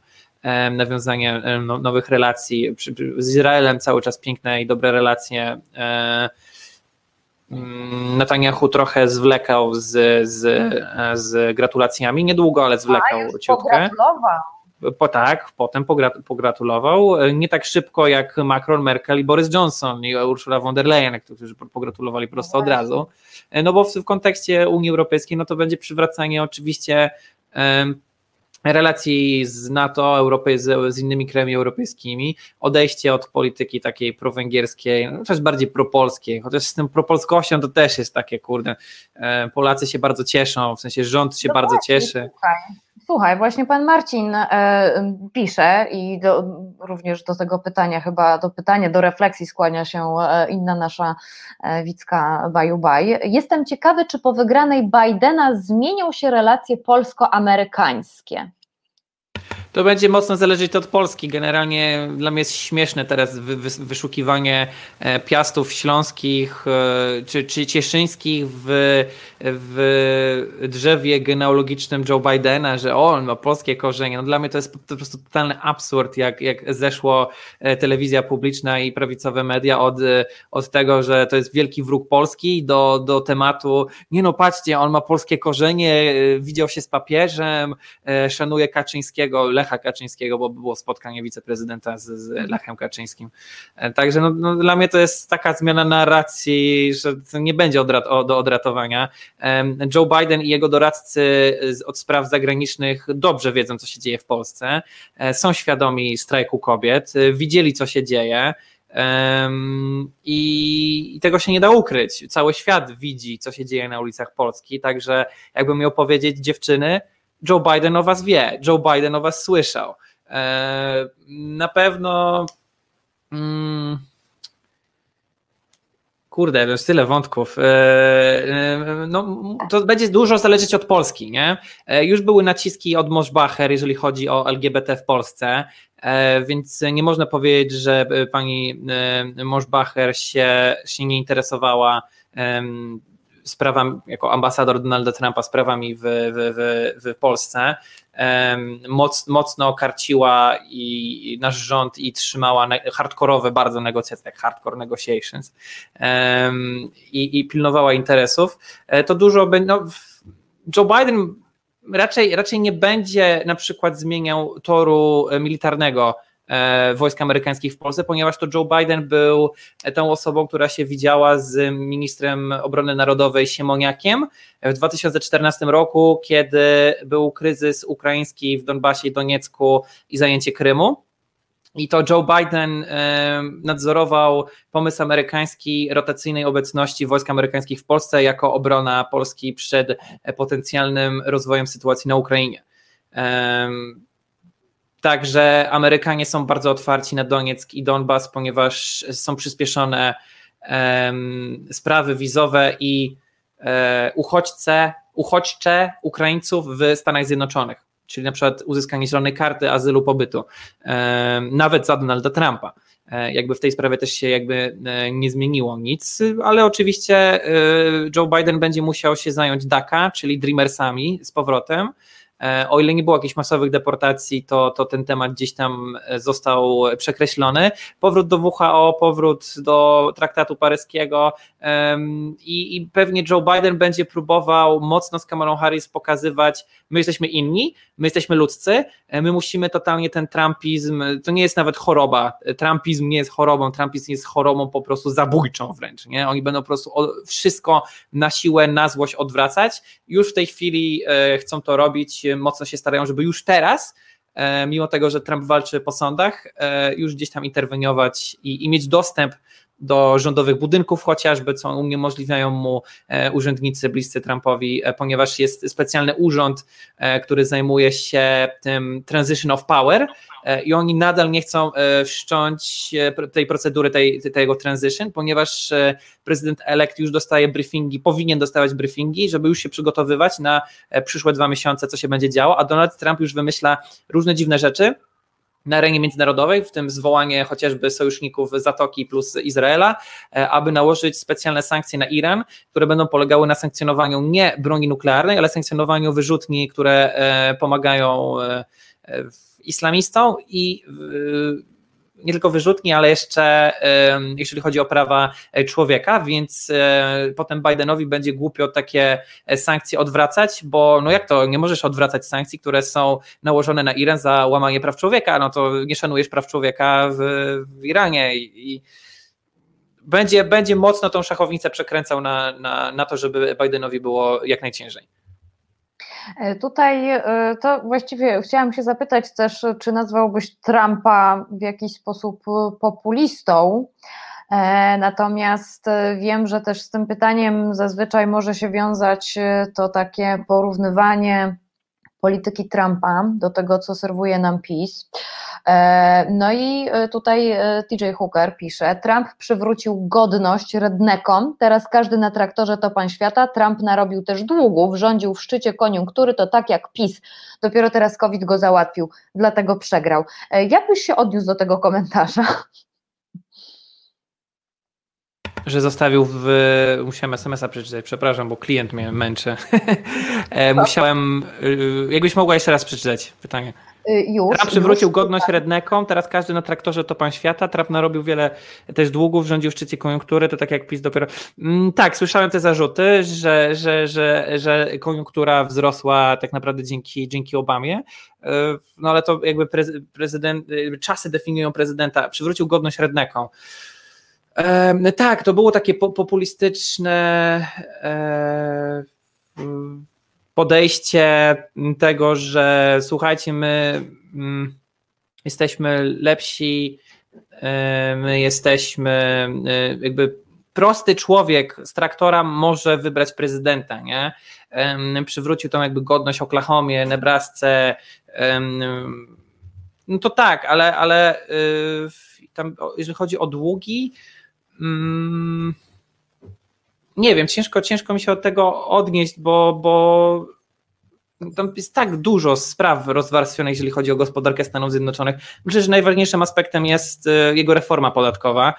nawiązanie no, nowych relacji, z Izraelem cały czas piękne i dobre relacje. E, Mm, Netanyahu trochę zwlekał z, z, z gratulacjami, niedługo, ale zwlekał
A,
ciutkę. Po, tak, potem pogratulował. Nie tak szybko jak Macron, Merkel i Boris Johnson i Ursula von der Leyen, którzy pogratulowali prosto od razu. No bo w, w kontekście Unii Europejskiej no to będzie przywracanie oczywiście relacji z NATO, Europy, z, z, innymi krajami europejskimi, odejście od polityki takiej prowęgierskiej, no, chociaż bardziej propolskiej, chociaż z tym propolskością to też jest takie, kurde, e, Polacy się bardzo cieszą, w sensie rząd się no bardzo właśnie, cieszy.
Słuchaj, właśnie pan Marcin e, pisze i do, również do tego pytania, chyba do pytania, do refleksji skłania się e, inna nasza e, Wicka Bajubaj. Jestem ciekawy, czy po wygranej Bidena zmienią się relacje polsko-amerykańskie.
To będzie mocno zależeć od Polski. Generalnie dla mnie jest śmieszne teraz wyszukiwanie e, piastów śląskich e, czy, czy cieszyńskich w, w drzewie genealogicznym Joe Bidena, że o, on ma polskie korzenie. No dla mnie to jest po prostu totalny absurd, jak, jak zeszło e, telewizja publiczna i prawicowe media od, od tego, że to jest wielki wróg Polski do, do tematu, nie no patrzcie, on ma polskie korzenie, widział się z papieżem, szanuje Kaczyńskiego, Lecha Kaczyńskiego, bo było spotkanie wiceprezydenta z, z Lechem Kaczyńskim. E, także no, no, dla mnie to jest taka zmiana narracji, że nie będzie odrat, do odratowania. Joe Biden i jego doradcy od spraw zagranicznych dobrze wiedzą, co się dzieje w Polsce, e, są świadomi strajku kobiet, e, widzieli, co się dzieje. Um, i, i, tego się nie da ukryć. Cały świat widzi, co się dzieje na ulicach Polski, także jakbym miał powiedzieć, dziewczyny, Joe Biden o was wie, Joe Biden o was słyszał. E, na pewno. Mm, kurde, jest tyle wątków. E, e, no, to będzie dużo zależeć od Polski, nie? Już były naciski od Moschbacher, jeżeli chodzi o LGBT w Polsce, więc nie można powiedzieć, że pani Moschbacher się, się nie interesowała sprawami, jako ambasador Donalda Trumpa sprawami w, w, w, w Polsce, moc, mocno karciła i, nasz rząd i trzymała hardkorowe bardzo negocjacje, jak hardcore negotiations i, i pilnowała interesów, e, to dużo no, Joe Biden raczej, raczej nie będzie na przykład zmieniał toru militarnego. E, wojsk amerykańskich w Polsce, ponieważ to Joe Biden był tą osobą, która się widziała z ministrem obrony narodowej Siemoniakiem w 2014 roku, kiedy był kryzys ukraiński w Donbasie i Doniecku i zajęcie Krymu. I to Joe Biden e, nadzorował pomysł amerykański rotacyjnej obecności wojsk amerykańskich w Polsce jako obrona Polski przed potencjalnym rozwojem sytuacji na Ukrainie. Także Amerykanie są bardzo otwarci na Donieck i Donbas, ponieważ są przyspieszone um, sprawy wizowe i um, uchodźce, uchodźcze Ukraińców w Stanach Zjednoczonych, czyli na przykład uzyskanie zielonej karty azylu pobytu, nawet za Donalda Trumpa. E, jakby w tej sprawie też się jakby e, nie zmieniło nic, ale oczywiście Joe Biden będzie musiał się zająć DACA, czyli Dreamersami z powrotem, E, o ile nie było jakichś masowych deportacji, to, to ten temat gdzieś tam e, został przekreślony. Powrót do WHO, powrót do traktatu paryskiego i, i pewnie Joe Biden będzie próbował mocno z Kamalą Harris pokazywać, my jesteśmy inni, my jesteśmy ludzcy, e, my musimy totalnie ten trumpizm, to nie jest nawet choroba, trumpizm nie jest chorobą, trumpizm jest chorobą po prostu zabójczą wręcz, nie? Oni będą po prostu wszystko na siłę, na złość odwracać. Już w tej chwili chcą to robić, mocno się starają, żeby już teraz, e, mimo tego, że Trump walczy po sądach, e, już gdzieś tam interweniować i, i mieć dostęp do rządowych budynków chociażby, co uniemożliwiają mu e, urzędnicy bliscy Trumpowi, ponieważ jest specjalny urząd, który zajmuje się tym transition of power, E, i oni nadal nie chcą e, wszcząć e, tej procedury, tej, tego transition, ponieważ prezydent elekt już dostaje briefingi, powinien dostawać briefingi, żeby już się przygotowywać na przyszłe dwa miesiące, co się będzie działo, a Donald Trump już wymyśla różne dziwne rzeczy, na arenie międzynarodowej, w tym zwołanie chociażby sojuszników Zatoki plus Izraela, aby nałożyć specjalne sankcje na Iran, które będą polegały na sankcjonowaniu nie broni nuklearnej, ale sankcjonowaniu wyrzutni, które pomagają w islamistą i nie tylko wyrzutni, ale jeszcze jeżeli chodzi o prawa człowieka, więc e, potem Bidenowi będzie głupio takie e, sankcje odwracać, bo no jak to, nie możesz odwracać sankcji, które są nałożone na Iran za łamanie praw człowieka, no to nie szanujesz praw człowieka w, w Iranie i, i będzie, będzie mocno tą szachownicę przekręcał na, na, na to, żeby Bidenowi było jak najciężej.
E, tutaj e, to właściwie chciałam się zapytać też, czy nazwałbyś Trumpa w jakiś sposób populistą? Natomiast wiem, że też z tym pytaniem zazwyczaj może się wiązać to takie porównywanie polityki Trumpa do tego, co serwuje nam PiS. E, no i e, tutaj e, TJ Hooker pisze, Trump przywrócił godność rednekom, teraz każdy na traktorze to pan świata, Trump narobił też długów, rządził w szczycie koniunktury, to tak jak PiS, dopiero teraz COVID go załatwił, dlatego przegrał. Jak byś się odniósł do tego komentarza?
Że zostawił w. Musiałem SMS-a przeczytać, przepraszam, bo klient mnie męczy. Musiałem. Jakbyś mogła jeszcze raz przeczytać pytanie.
Y, już.
Trump przywrócił już, godność tak. rednekom, teraz każdy na traktorze to pan świata. Trump narobił wiele też długów, rządził w szczycie koniunktury, to tak jak PiS dopiero. Mm, tak, słyszałem te zarzuty, że, że, że, że koniunktura wzrosła tak naprawdę dzięki, dzięki Obamie. No ale to jakby prezydent, czasy definiują prezydenta. Przywrócił godność rednekom. Tak, to było takie populistyczne. E, podejście tego, że słuchajcie, my mm, jesteśmy lepsi, e, my jesteśmy e, jakby prosty człowiek z traktora może wybrać prezydenta, nie? Przywrócił tą jakby godność Oklahomie, Nebrasce. No to tak, ale, ale tam, jeżeli chodzi o długi, nie wiem, ciężko, ciężko mi się od tego odnieść, bo, bo tam jest tak dużo spraw rozwarstwionych, jeżeli chodzi o gospodarkę Stanów Zjednoczonych. Myślę, że najważniejszym aspektem jest e, jego reforma podatkowa,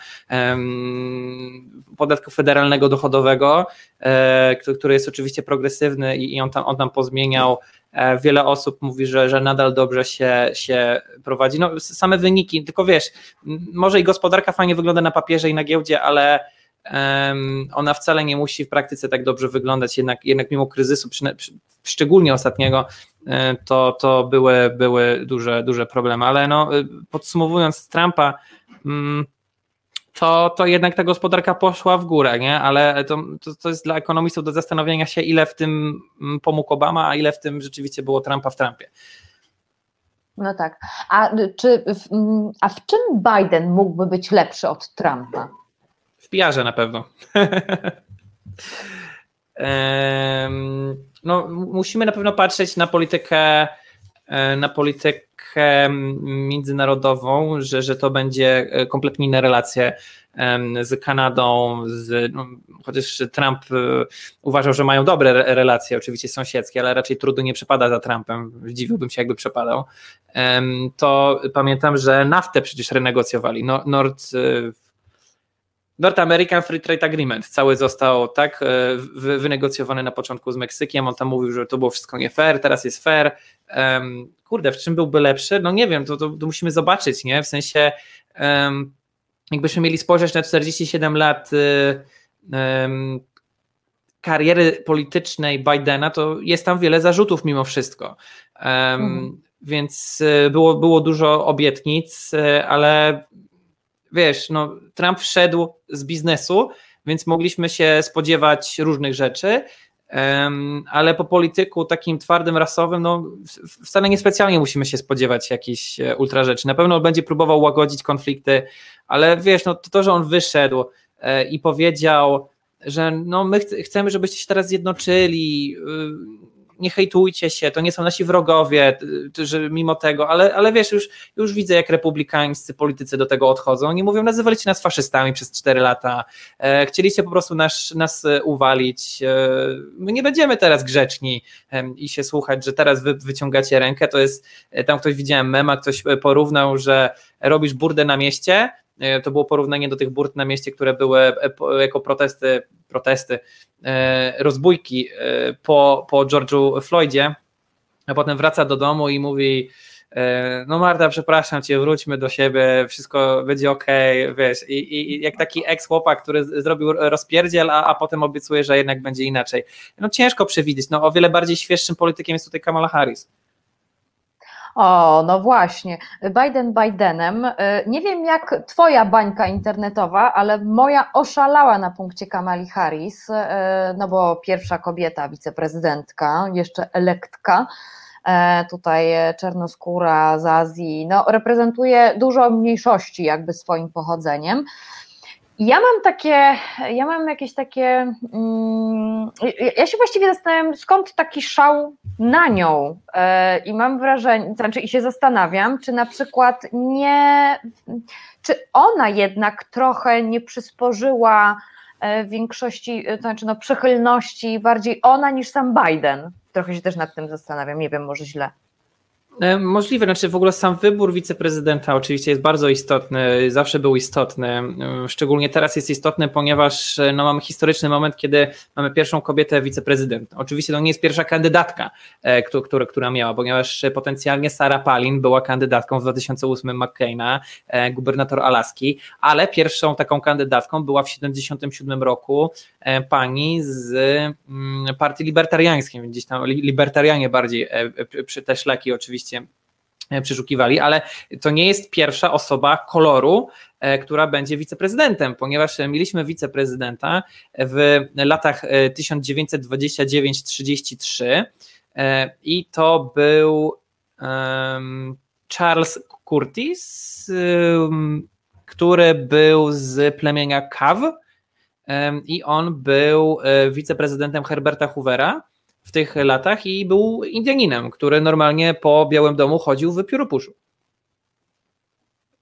podatku federalnego dochodowego, e, który jest oczywiście progresywny i on tam, on tam pozmieniał. E, wiele osób mówi, że, że nadal dobrze się, się prowadzi. No, same wyniki, tylko wiesz, może i gospodarka fajnie wygląda na papierze i na giełdzie, ale ona wcale nie musi w praktyce tak dobrze wyglądać, jednak, jednak mimo kryzysu, szczególnie ostatniego, e, to, to były, były duże, duże problemy. Ale no, e, podsumowując Trumpa, mm, to, to jednak ta gospodarka poszła w górę, nie? ale to, to, to jest dla ekonomistów do zastanowienia się, ile w tym mm, pomógł Obama, a ile w tym rzeczywiście było Trumpa w Trumpie.
No tak. A, czy, mm, a w czym Biden mógłby być lepszy od Trumpa?
PR-ze na pewno. no, musimy na pewno patrzeć na politykę e, na politykę międzynarodową, że, że to będzie e, kompletnie inne relacje z Kanadą, z, no, chociaż Trump e, uważał, że mają dobre relacje, oczywiście sąsiedzkie, ale raczej trudno nie przepada za Trumpem, zdziwiłbym się jakby przepadał, to pamiętam, że naftę przecież renegocjowali, no, Nord North American Free Trade Agreement cały został tak e, wynegocjowany na początku z Meksykiem. On tam mówił, że to było wszystko nie fair, teraz jest fair. Um, kurde, w czym byłby lepszy? No nie wiem, to, to, to musimy zobaczyć, nie? W sensie, um, jakbyśmy mieli spojrzeć na 47 lat um, kariery politycznej Bidena, to jest tam wiele zarzutów mimo wszystko. Mhm. Więc e, było, było dużo obietnic, ale wiesz, no, Trump wszedł z biznesu, więc mogliśmy się spodziewać różnych rzeczy, ale po polityku takim twardym, rasowym, no wcale niespecjalnie musimy się spodziewać jakichś e, ultra rzeczy. Na pewno będzie próbował łagodzić konflikty, ale wiesz, no to, że on wyszedł e, i powiedział, że no my chcemy, żebyście się teraz zjednoczyli, y, nie hejtujcie się, to nie są nasi wrogowie, że mimo tego, ale, ale wiesz, już, już widzę, jak republikańscy politycy do tego odchodzą. Oni mówią, nazywaliście nas faszystami przez 4 lata, e, chcieliście po prostu nas, nas uwalić. E, my nie będziemy teraz grzeczni e, i się słuchać, że teraz wy wyciągacie rękę. To jest, e, tam ktoś widziałem mema, ktoś porównał, że robisz burdę na mieście, e, to było porównanie do tych burd na mieście, które były e, jako protesty protesty, e, rozbójki e, po, po George'u Floydzie, a potem wraca do domu i mówi e, no Marta, przepraszam cię, wróćmy do siebie, wszystko będzie ok, wiesz, i, i jak taki ex-chłopak, który zrobił rozpierdziel, a, a potem obiecuje, że jednak będzie inaczej. No ciężko przewidzieć, no o wiele bardziej świeższym politykiem jest tutaj Kamala Harris.
O, no właśnie. Biden Bidenem. E, nie wiem, jak Twoja bańka internetowa, ale moja oszalała na punkcie Kamali Harris, e, no bo pierwsza kobieta, wiceprezydentka, jeszcze elektka. E, tutaj czarnoskóra z Azji, no, reprezentuje dużo mniejszości jakby swoim pochodzeniem. Ja mam takie, ja mam jakieś takie, mm, ja się właściwie zastanawiam, skąd taki szał na nią e, i mam wrażenie, znaczy i się zastanawiam, czy na przykład nie, czy ona jednak trochę nie przysporzyła e, większości, to znaczy no przychylności bardziej ona niż sam Biden. Trochę się też nad tym zastanawiam, nie wiem, może źle.
E, możliwe, znaczy w ogóle sam wybór wiceprezydenta oczywiście jest bardzo istotny, zawsze był istotny, e, szczególnie teraz jest istotny, ponieważ e, no, mamy historyczny moment, kiedy mamy pierwszą kobietę wiceprezydent. Oczywiście to nie jest pierwsza kandydatka, która, która miała, ponieważ potencjalnie Sarah Palin była kandydatką w 2008 McCaina, gubernator Alaski, ale pierwszą taką kandydatką była w 1977 roku pani z mm, partii libertariańskiej, gdzieś tam libertarianie bardziej przy te szlaki oczywiście oczywiście e, przeszukiwali, ale to nie jest pierwsza osoba koloru, e, która będzie wiceprezydentem, ponieważ mieliśmy wiceprezydenta w latach 1929-33 e, i to był Charles Curtis, który był z plemienia Kaw i on był wiceprezydentem Herberta Hoovera w tych latach i był Indianinem, który normalnie po Białym Domu chodził w pióropuszu.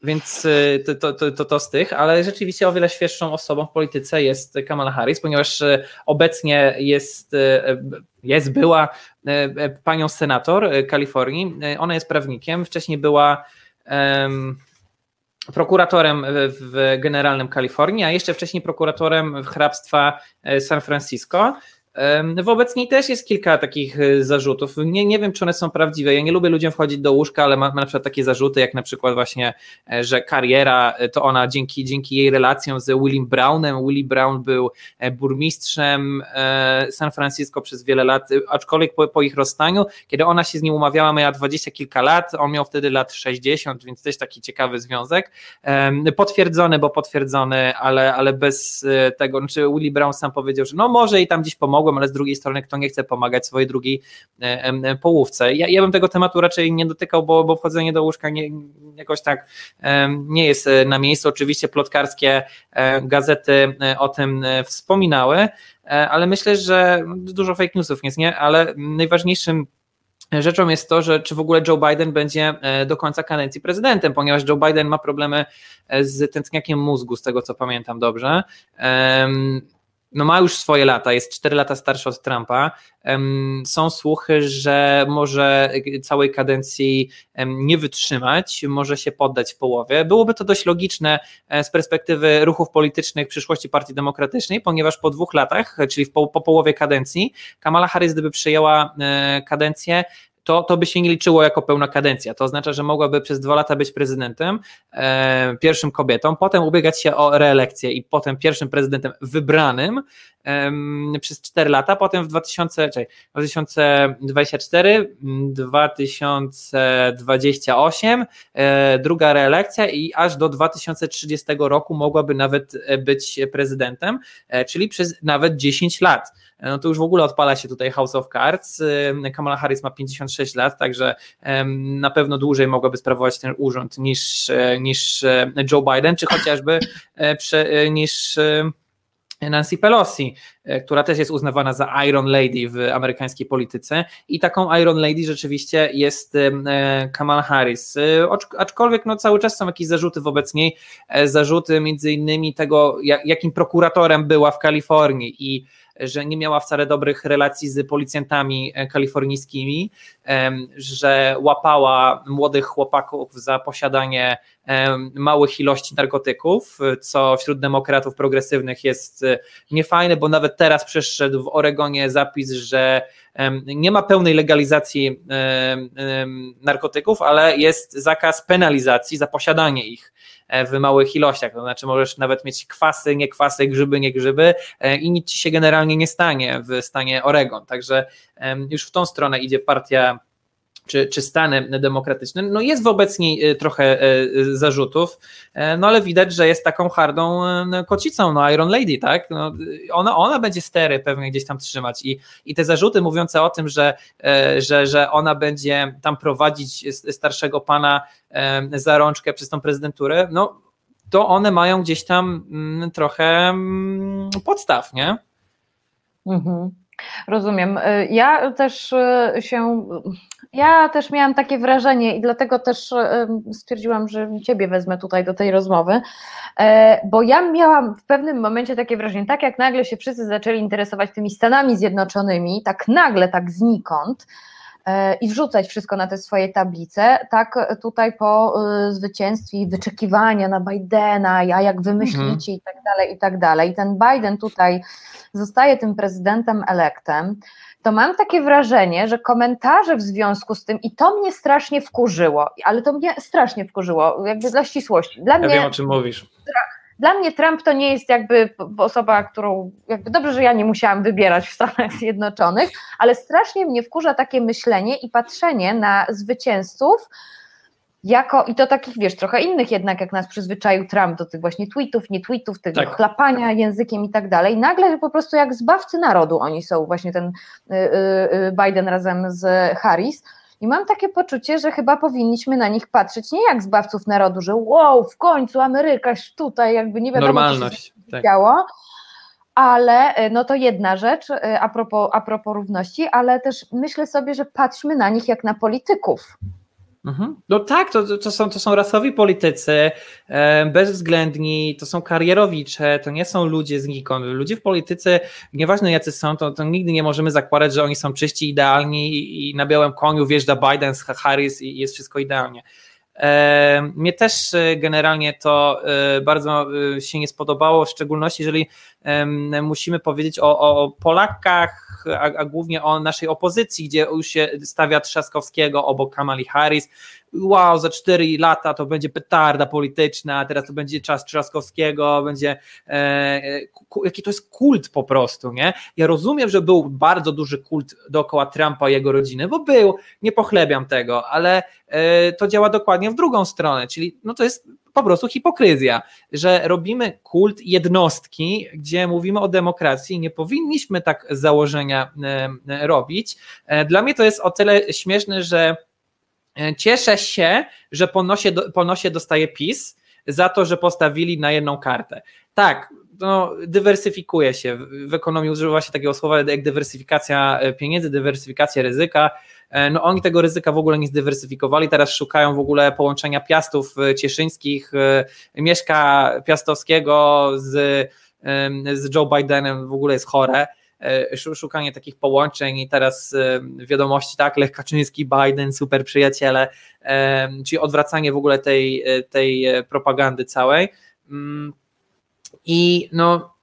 Więc y, to, to, to, to z tych, ale rzeczywiście o wiele świeższą osobą w polityce jest Kamala Harris, ponieważ y, obecnie jest, y, jest była panią senator Kalifornii. Ona jest prawnikiem, wcześniej była um, prokuratorem w Generalnym Kalifornii, a jeszcze wcześniej prokuratorem hrabstwa San Francisco. Wobec niej też jest kilka takich y, zarzutów. Nie, nie wiem, czy one są prawdziwe. Ja nie lubię ludziom wchodzić do łóżka, ale mam na przykład takie zarzuty, jak na przykład właśnie, e, że kariera e, to ona dzięki, dzięki jej relacjom z Willim Brownem. Willie Brown był e, burmistrzem San Francisco przez wiele lat, aczkolwiek po, po ich rozstaniu, kiedy ona się z nim umawiała, miała dwadzieścia kilka lat, on miał wtedy lat 60, więc też taki ciekawy związek. Potwierdzony, bo potwierdzony, ale, ale bez tego, znaczy Willie Brown sam powiedział, że no może i tam gdzieś pomogło, ale z drugiej strony kto nie chce pomagać swojej drugiej e, połówce. Ja, ja bym tego tematu raczej nie dotykał, bo, bo wchodzenie do łóżka nie, jakoś tak nie jest e, na miejscu. Oczywiście plotkarskie e, gazety o tym wspominały, ale myślę, że dużo fake newsów jest, nie? Ale najważniejszym Rzeczą jest to, że czy w ogóle Joe Biden będzie do końca kadencji prezydentem, ponieważ Joe Biden ma problemy z tętniakiem mózgu, z tego co pamiętam dobrze no ma już swoje lata, jest 4 lata starszy od Trumpa. Są słuchy, że może całej kadencji nie wytrzymać, może się poddać w połowie. Byłoby to dość logiczne e, z perspektywy ruchów politycznych przyszłości Partii Demokratycznej, ponieważ po dwóch latach, czyli po, po połowie kadencji, Kamala Harris, gdyby przyjęła e, kadencję, to, to by się nie liczyło jako pełna kadencja. To oznacza, że mogłaby przez dwa lata być prezydentem, e, pierwszym kobietą, potem ubiegać się o reelekcję i potem pierwszym prezydentem wybranym przez cztery lata, potem w 2000, czekaj, 2024, 2028 e, druga reelekcja i aż do 2030 roku mogłaby nawet e, być prezydentem, e, czyli przez nawet 10 lat no to już w ogóle odpala się tutaj House of Cards. Kamala Harris ma 56 lat, także na pewno dłużej mogłaby sprawować ten urząd niż, e, niż e, Joe Biden, czy chociażby e, niż Nancy Pelosi, która też jest uznawana za Iron Lady w amerykańskiej polityce. I taką Iron Lady rzeczywiście jest Kamala Harris, aczkolwiek no cały czas są jakieś zarzuty wobec niej, zarzuty między innymi tego, jakim prokuratorem była w Kalifornii. I że nie miała wcale dobrych relacji z policjantami e, kalifornijskimi, że łapała młodych chłopaków za posiadanie małych ilości narkotyków, co wśród demokratów progresywnych jest e, niefajne, bo nawet teraz przyszedł w Oregonie zapis, że nie ma pełnej legalizacji narkotyków, ale jest zakaz penalizacji za posiadanie ich. E, w małych ilościach, to znaczy możesz nawet mieć kwasy, nie kwasy, grzyby, nie grzyby e, i nic ci się generalnie nie stanie w stanie Oregon, także już w tą stronę idzie partia czy, czy Stany demokratyczne, no jest wobec niej trochę zarzutów, no ale widać, że jest taką hardą kocicą, no Iron Lady, tak? No, ona, ona będzie stery pewnie gdzieś tam trzymać i, i te zarzuty mówiące o tym, że, że, że ona będzie tam prowadzić starszego pana za rączkę przez tą prezydenturę, no to one mają gdzieś tam mm, trochę mm, podstaw, nie?
Mhm. Rozumiem. Ja też się. Ja też miałam takie wrażenie i dlatego też y, stwierdziłam, że Ciebie wezmę tutaj do tej rozmowy, e, bo ja miałam w pewnym momencie takie wrażenie, tak jak nagle się wszyscy zaczęli interesować tymi Stanami Zjednoczonymi, tak nagle, tak znikąd, E, i wrzucać wszystko na te swoje tablice, tak tutaj po e, zwycięstwie wyczekiwania na Bidena, a jak wymyślicie mhm. i tak dalej, i tak dalej. I ten Biden tutaj zostaje tym prezydentem elektem, to mam takie wrażenie, że komentarze w związku z tym, i to mnie strasznie wkurzyło, ale to mnie strasznie wkurzyło, jakby dla ścisłości. Dla
ja
mnie,
wiem, o czym mówisz.
Dla mnie Trump to nie jest jakby osoba, którą, jakby dobrze, że ja nie musiałam wybierać w Stanach Zjednoczonych, ale strasznie mnie wkurza takie myślenie i patrzenie na zwycięzców, jako, i to takich, wiesz, trochę innych jednak, jak nas przyzwyczaił Trump do tych właśnie tweetów, nie tweetów, tego tak. chlapania językiem i tak dalej. Nagle po prostu jak zbawcy narodu oni są, właśnie ten y, y, y, Biden razem z Harris. I mam takie poczucie, że chyba powinniśmy na nich patrzeć nie jak zbawców narodu, że wow, w końcu Ameryka tutaj jakby nie wiadomo,
Normalność,
co się tak. ale e, no to jedna rzecz e, a propos, a propos równości, ale też myślę sobie, że patrzmy na nich jak na polityków.
Mhm. No tak, to, to, są, to są rasowi politycy, e, bezwzględni, to są karierowicze, to nie są ludzie znikąd. Ludzie w polityce, nieważne jacy są, to, to nigdy nie możemy zakładać, że oni są czyści, idealni i, i na białym koniu wjeżdża Biden z Harris i jest wszystko idealnie. E, mnie też e, generalnie to e, bardzo się nie spodobało, w szczególności jeżeli musimy powiedzieć o, o Polakach, a, a, głównie o naszej opozycji, gdzie już się stawia Trzaskowskiego obok Kamali Harris. Wow, za cztery lata to będzie petarda polityczna, teraz to będzie czas Trzaskowskiego, będzie e, jaki to jest kult po prostu, nie? Ja rozumiem, że był bardzo duży kult dookoła Trumpa i jego rodziny, bo był, nie pochlebiam tego, ale e, to działa dokładnie w drugą stronę, czyli no to jest po prostu hipokryzja, że robimy kult jednostki, gdzie mówimy o demokracji, nie powinniśmy tak z założenia e, robić. E, dla mnie to jest o tyle śmieszne, że e, cieszę się, że po nosie dostaje PiS za to, że postawili na jedną kartę. Tak, no, dywersyfikuje się. W ekonomii używa się takiego słowa jak dywersyfikacja pieniędzy, dywersyfikacja ryzyka. E, no oni tego ryzyka w ogóle nie zdywersyfikowali, teraz szukają w ogóle połączenia piastów e, cieszyńskich, e, Mieszka Piastowskiego z, z Joe Bidenem w ogóle jest chore szukanie takich połączeń i teraz wiadomości, tak, Lech Kaczyński, Biden, super przyjaciele, czyli odwracanie w ogóle tej, tej propagandy całej. Mm, I no,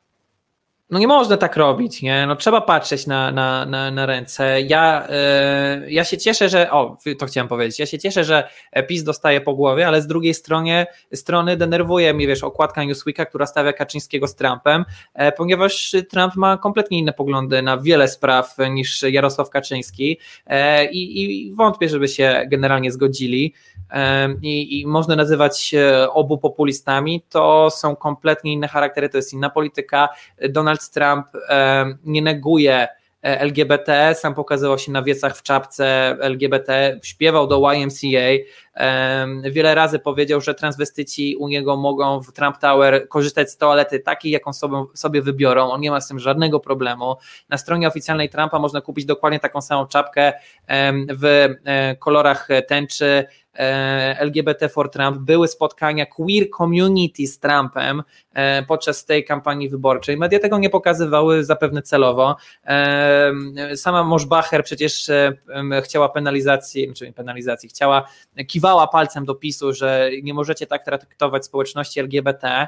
no nie można tak robić, nie? No trzeba patrzeć na, na, na, na ręce. Ja, yy, ja się cieszę, że, o, to chciałem powiedzieć, ja się cieszę, że PiS dostaje po głowie, ale z drugiej strony, strony denerwuje mnie, wiesz, okładka Newsweeka, która stawia Kaczyńskiego z Trumpem, e, ponieważ Trump ma kompletnie inne poglądy na wiele spraw niż Jarosław Kaczyński e, i, i wątpię, żeby się generalnie zgodzili i, i można nazywać obu populistami, to są kompletnie inne charaktery, to jest inna polityka. Donald Trump nie neguje e, LGBT, sam pokazywał się na wiecach w czapce LGBT, śpiewał do YMCA, wiele razy powiedział, że transwestyci u niego mogą w Trump Tower korzystać z toalety takiej, jaką sobie, wybiorą, on nie ma z tym żadnego problemu. Na stronie oficjalnej Trumpa można kupić dokładnie taką samą czapkę w e, kolorach tęczy, LGBT for Trump, były spotkania queer community z Trumpem e, podczas tej kampanii wyborczej. Media tego nie pokazywały zapewne celowo. E, sama Moschbacher przecież chciała penalizacji, czy penalizacji, chciała, kiwała palcem do PiSu, że nie możecie tak traktować społeczności LGBT.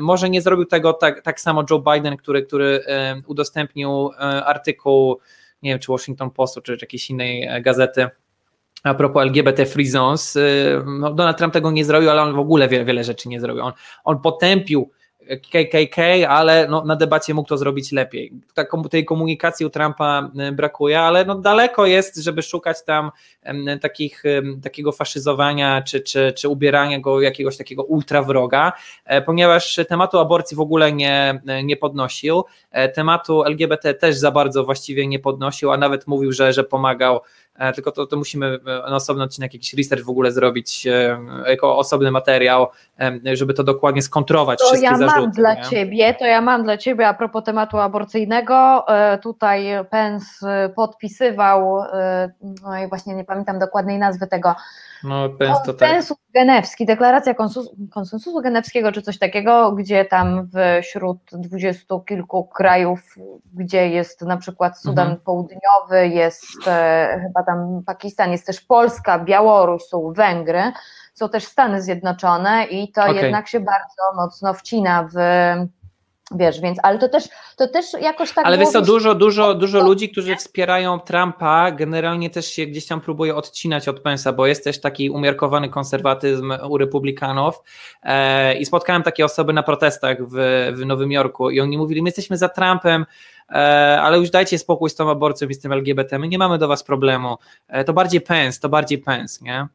Może nie zrobił tego tak, tak samo Joe Biden, który, który udostępnił artykuł, nie wiem, czy Washington Postu, czy jakiejś innej gazety, a propos LGBT Free Zones, y, no Donald Trump tego nie zrobił, ale on w ogóle wiele, wiele rzeczy nie zrobił. On, on potępił KKK, ale no, na debacie mógł to zrobić lepiej. tej komunikacji u Trumpa brakuje, ale no, daleko jest, żeby szukać tam takich, takiego faszyzowania czy, czy, czy ubierania go jakiegoś takiego ultrawroga, e, ponieważ tematu aborcji w ogóle nie, nie podnosił, e, tematu LGBT też za bardzo właściwie nie podnosił, a nawet mówił, że, że pomagał E, tylko to, to musimy e, na osobny odcinek jakiś research w ogóle zrobić e, jako osobny materiał, żeby to dokładnie skontrować
to
wszystkie
ja
zarzuty.
mam dla nie? ciebie, to ja mam dla ciebie a propos tematu aborcyjnego, tutaj Pence podpisywał, no i właśnie nie pamiętam dokładnej nazwy tego,
no, Pence to tak.
Konsensus genewski, deklaracja konsensusu genewskiego, czy coś takiego, gdzie tam wśród dwudziestu kilku krajów, gdzie jest na przykład Sudan mhm. Południowy, jest e, chyba tam Pakistan, jest też Polska, Białoruś, są Węgry, są też Stany Zjednoczone i to okay. jednak się bardzo mocno wcina w Wiesz, więc, ale to też, to też jakoś tak.
Ale wiesz co, dużo, dużo, dużo ludzi, którzy wspierają Trumpa, generalnie też się gdzieś tam próbuje odcinać od Pensa, bo jest też taki umiarkowany konserwatyzm u republikanów. E, I spotkałem takie osoby na protestach w, w Nowym Jorku i oni mówili: My jesteśmy za Trumpem, ale już dajcie spokój z tą aborcją i z tym LGBT, my nie mamy do was problemu. E, to bardziej Pence, to bardziej Pence, nie?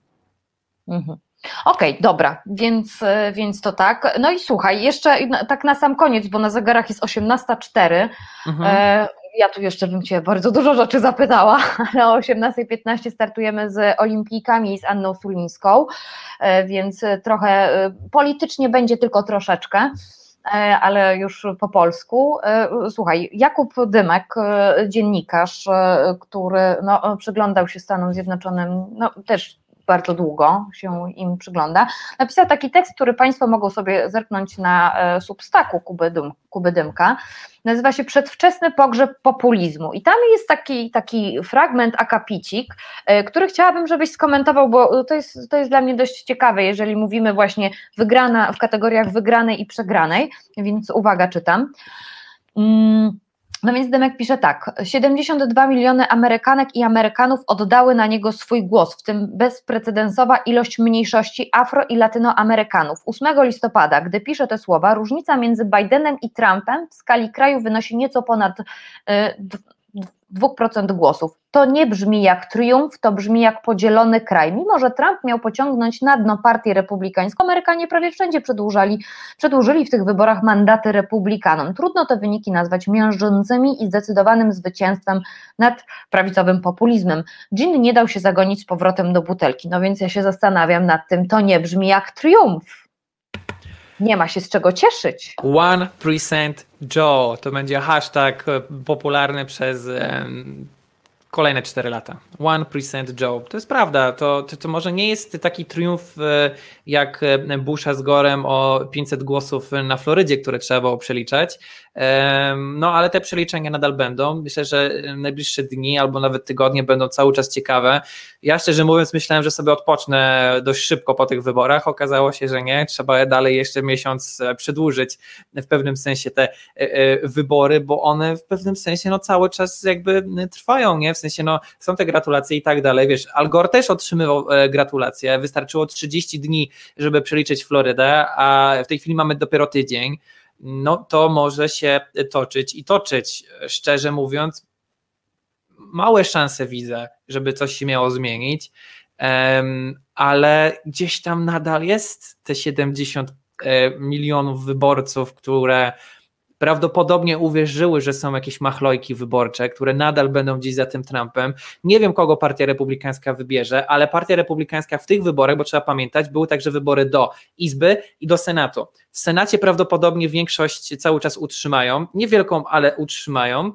Mhm.
Okej, okay, dobra, więc, e, więc to tak. No i słuchaj, jeszcze tak na sam koniec, bo na zegarach jest 18.04. Mhm. E, ja tu jeszcze bym Cię bardzo dużo rzeczy zapytała, ale o 18.15 startujemy z olimpijkami i z Anną Sulińską, e, więc trochę politycznie będzie tylko troszeczkę ale już po polsku. Słuchaj, Jakub Dymek, dziennikarz, który no, przyglądał się Stanom Zjednoczonym, no, też bardzo długo się im przygląda, napisał taki tekst, który Państwo mogą sobie zerknąć na e, substaku Kuby, Dym, Kuby Dymka. Nazywa się Przedwczesny pogrzeb populizmu. I tam jest taki, taki fragment, akapicik, e, który chciałabym, żebyś skomentował, bo to jest, to jest dla mnie dość ciekawe, jeżeli mówimy właśnie wygrana w kategoriach wygranej i przegranej, więc uwaga, czytam. Hmm. No więc Demek pisze tak, 72 miliony Amerykanek i Amerykanów oddały na niego swój głos, w tym bezprecedensowa ilość mniejszości afro- i latynoamerykanów. 8 listopada, gdy pisze te słowa, różnica między Bidenem i Trumpem w skali kraju wynosi nieco ponad y, 2% głosów. To nie brzmi jak triumf, to brzmi jak podzielony kraj. Mimo, że Trump miał pociągnąć na dno partię republikańską, Amerykanie prawie wszędzie przedłużali, przedłużyli w tych wyborach mandaty republikanom. Trudno te wyniki nazwać miażdżącymi i zdecydowanym zwycięstwem nad prawicowym populizmem. Gin nie dał się zagonić z powrotem do butelki, no więc ja się zastanawiam nad tym, to nie brzmi jak triumf. Nie ma się z czego cieszyć.
1% Joe to będzie hashtag popularny przez kolejne 4 lata. 1% Joe. To jest prawda. To, to, to, może nie jest taki triumf e, jak e, Busha z Gorem o 500 głosów na Florydzie, które trzeba było przeliczać, no ale te przeliczenia nadal będą. Myślę, że najbliższe dni albo nawet tygodnie będą cały czas ciekawe. Ja szczerze mówiąc myślałem, że sobie odpocznę dość szybko po tych wyborach. Okazało się, że nie. Trzeba dalej jeszcze miesiąc e, przedłużyć w pewnym sensie te e, e, wybory, bo one w pewnym sensie no cały czas jakby trwają, nie? W sensie no są te gratulacje i tak dalej. Wiesz, Al Gore też otrzymywał gratulacje. Wystarczyło 30 dni, żeby przeliczyć Florydę, a w tej chwili mamy dopiero tydzień no to może się toczyć i toczyć. Szczerze mówiąc, małe szanse widzę, żeby coś się miało zmienić, ale gdzieś tam nadal jest te 70 e, milionów wyborców, które prawdopodobnie uwierzyły, że są jakieś machlojki wyborcze, które nadal będą gdzieś za tym Trumpem. Nie wiem, kogo Partia Republikańska wybierze, ale Partia Republikańska w tych wyborach, bo trzeba pamiętać, były także wybory do Izby i do Senatu. W Senacie prawdopodobnie większość cały czas utrzymają, niewielką, ale utrzymają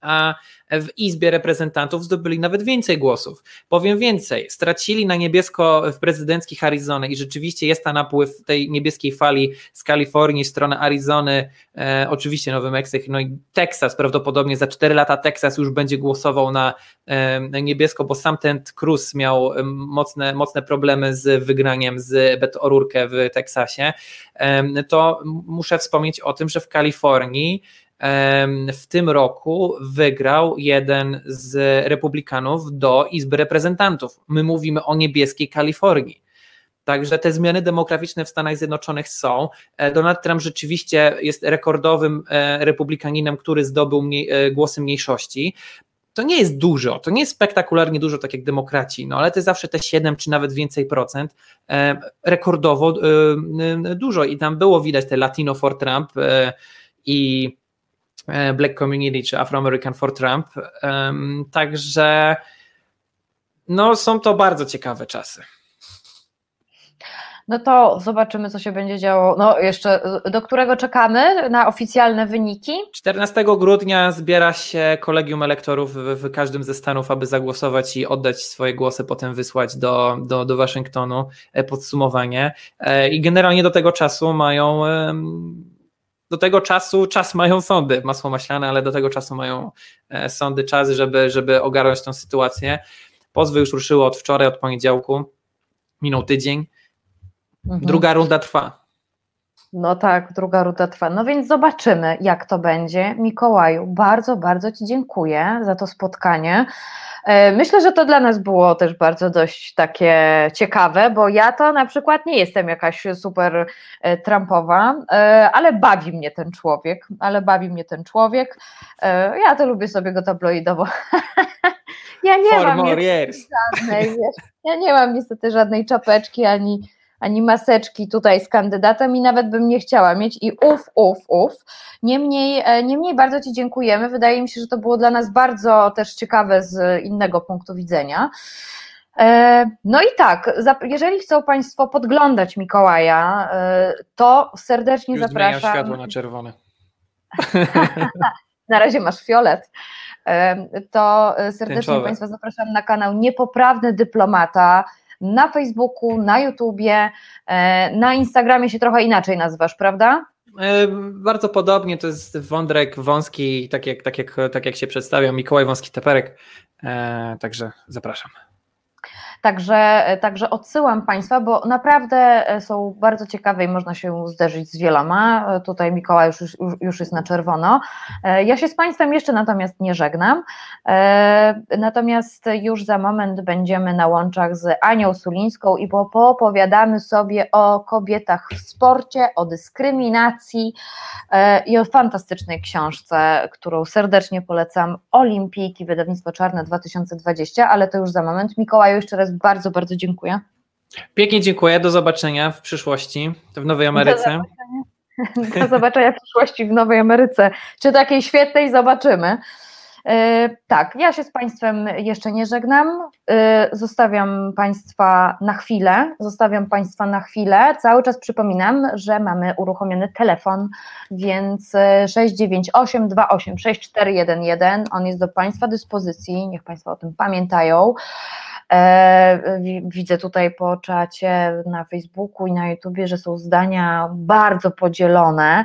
a w Izbie Reprezentantów zdobyli nawet więcej głosów. Powiem więcej, stracili na niebiesko w prezydenckich Arizony i rzeczywiście jest ta napływ tej niebieskiej fali z Kalifornii, strony Arizony, e, oczywiście Nowy Meksyk, no i Teksas, prawdopodobnie za 4 lata Teksas już będzie głosował na, e, niebiesko, bo sam ten Cruz miał mocne, mocne problemy z wygraniem z Beto O'Rourke w Teksasie, e, to muszę wspomnieć o tym, że w Kalifornii w tym roku wygrał jeden z republikanów do Izby Reprezentantów. My mówimy o niebieskiej Kalifornii. Także te zmiany demograficzne w Stanach Zjednoczonych są. Donald Trump rzeczywiście jest rekordowym republikaninem, który zdobył mniej, głosy mniejszości to nie jest dużo, to nie jest spektakularnie dużo, tak jak demokraci, no ale to jest zawsze te 7 czy nawet więcej procent, e, rekordowo e, dużo i tam było widać te Latino for Trump e, i e, Black Community czy Afro-American for Trump, także no są to bardzo ciekawe czasy.
No to zobaczymy, co się będzie działo. No jeszcze, do którego czekamy na oficjalne wyniki?
14 grudnia zbiera się kolegium elektorów w, w, każdym ze stanów, aby zagłosować i oddać swoje głosy, potem wysłać do, do, do Waszyngtonu e, podsumowanie. E, I generalnie do tego czasu mają. Do tego czasu czas mają sądy, masło maślane, ale do tego czasu mają e, sądy czas, żeby, żeby ogarnąć tę sytuację. Pozwy już ruszyły od wczoraj, od poniedziałku, minął tydzień. Mhm. Druga runda trwa.
No tak, druga runda trwa. No więc zobaczymy, jak to będzie. Mikołaju, bardzo, bardzo Ci dziękuję za to spotkanie. E, myślę, że to dla nas było też bardzo dość takie ciekawe, bo ja to na przykład nie jestem jakaś super e, Trumpowa, e, ale bawi mnie ten człowiek, ale bawi mnie ten człowiek. Ja to lubię sobie go tabloidowo. Ja nie For mam żadnej, wiesz, ja nie mam niestety żadnej czapeczki ani ani maseczki tutaj z kandydatem i nawet bym nie chciała mieć i uf, uf, uf. Niemniej, e, niemniej bardzo Ci dziękujemy. Wydaje mi się, że to było dla nas bardzo też ciekawe z innego punktu widzenia. E, no i tak, jeżeli chcą Państwo podglądać Mikołaja, e, to serdecznie
Już
zapraszam.
światło na czerwone.
na razie masz fiolet. To serdecznie. Państwa zapraszam na kanał Niepoprawny Dyplomata na Facebooku, na YouTubie, e, na Instagramie się trochę inaczej nazywasz, prawda?
E, bardzo podobnie, to jest Wądrek Wąski, tak jak, tak jak, tak jak się przedstawiał, Mikołaj Wąski Teperek, e, także zapraszam.
Także, także odsyłam Państwa, bo naprawdę są bardzo ciekawe i można się zderzyć z wieloma. Tutaj Mikołaj już, już, już jest na czerwono. Ja się z Państwem jeszcze natomiast nie żegnam. Natomiast już za moment będziemy na łączach z Anią Sulińską i poopowiadamy sobie o kobietach w sporcie, o dyskryminacji i o fantastycznej książce, którą serdecznie polecam, Olimpijki, wydawnictwo Czarne 2020, ale to już za moment. Mikołaju, jeszcze raz bardzo, bardzo dziękuję.
Pięknie dziękuję. Do zobaczenia w przyszłości w Nowej Ameryce. Do
zobaczenia, Do zobaczenia w przyszłości w Nowej Ameryce. Czy takiej świetnej zobaczymy. E, tak, ja się z Państwem jeszcze nie żegnam. E, zostawiam Państwa na chwilę. Zostawiam Państwa na chwilę. Cały czas przypominam, że mamy uruchomiony telefon, więc 698 28 6411. On jest do Państwa dyspozycji. Niech Państwo o tym pamiętają. E, widzę tutaj po czacie na Facebooku i na YouTubie, że są zdania bardzo podzielone.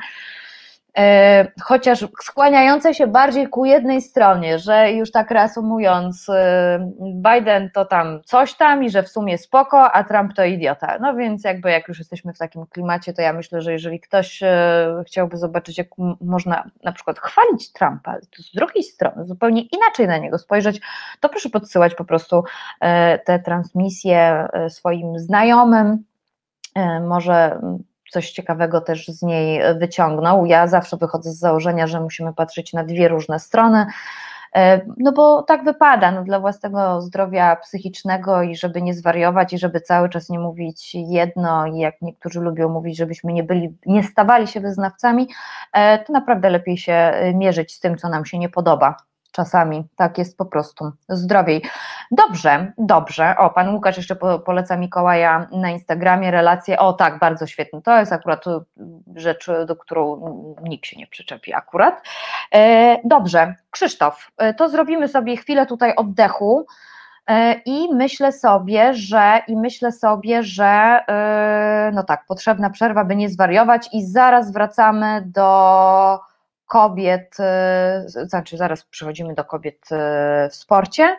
E, chociaż skłaniające się bardziej ku jednej stronie, że już tak reasumując, e, Biden to tam coś tam i że w sumie spoko, a Trump to idiota. No więc jakby jak już jesteśmy w takim klimacie, to ja myślę, że jeżeli ktoś e, chciałby zobaczyć, jak można na przykład chwalić Trumpa, to z drugiej strony zupełnie inaczej na niego spojrzeć, to proszę podsyłać po prostu te transmisje swoim znajomym, może coś ciekawego też z niej wyciągnął. Ja zawsze wychodzę z założenia, że musimy patrzeć na dwie różne strony. E, no bo tak wypada, no dla własnego zdrowia psychicznego i żeby nie zwariować i żeby cały czas nie mówić jedno i jak niektórzy lubią mówić, żebyśmy nie byli, nie stawali się wyznawcami, e, to naprawdę lepiej się mierzyć z tym, co nam się nie podoba czasami tak jest po prostu zdrowiej. Dobrze, dobrze. O, pan Łukasz jeszcze poleca Mikołaja na Instagramie relacje. O, tak, bardzo świetnie. To jest akurat rzecz, do którą nikt się nie przyczepi akurat. E, dobrze, Krzysztof, e, to zrobimy sobie chwilę tutaj oddechu. E, I myślę sobie, że i myślę sobie, że no tak, potrzebna przerwa, by nie zwariować, i zaraz wracamy do kobiet, y, znaczy zaraz przechodzimy do kobiet y, w sporcie.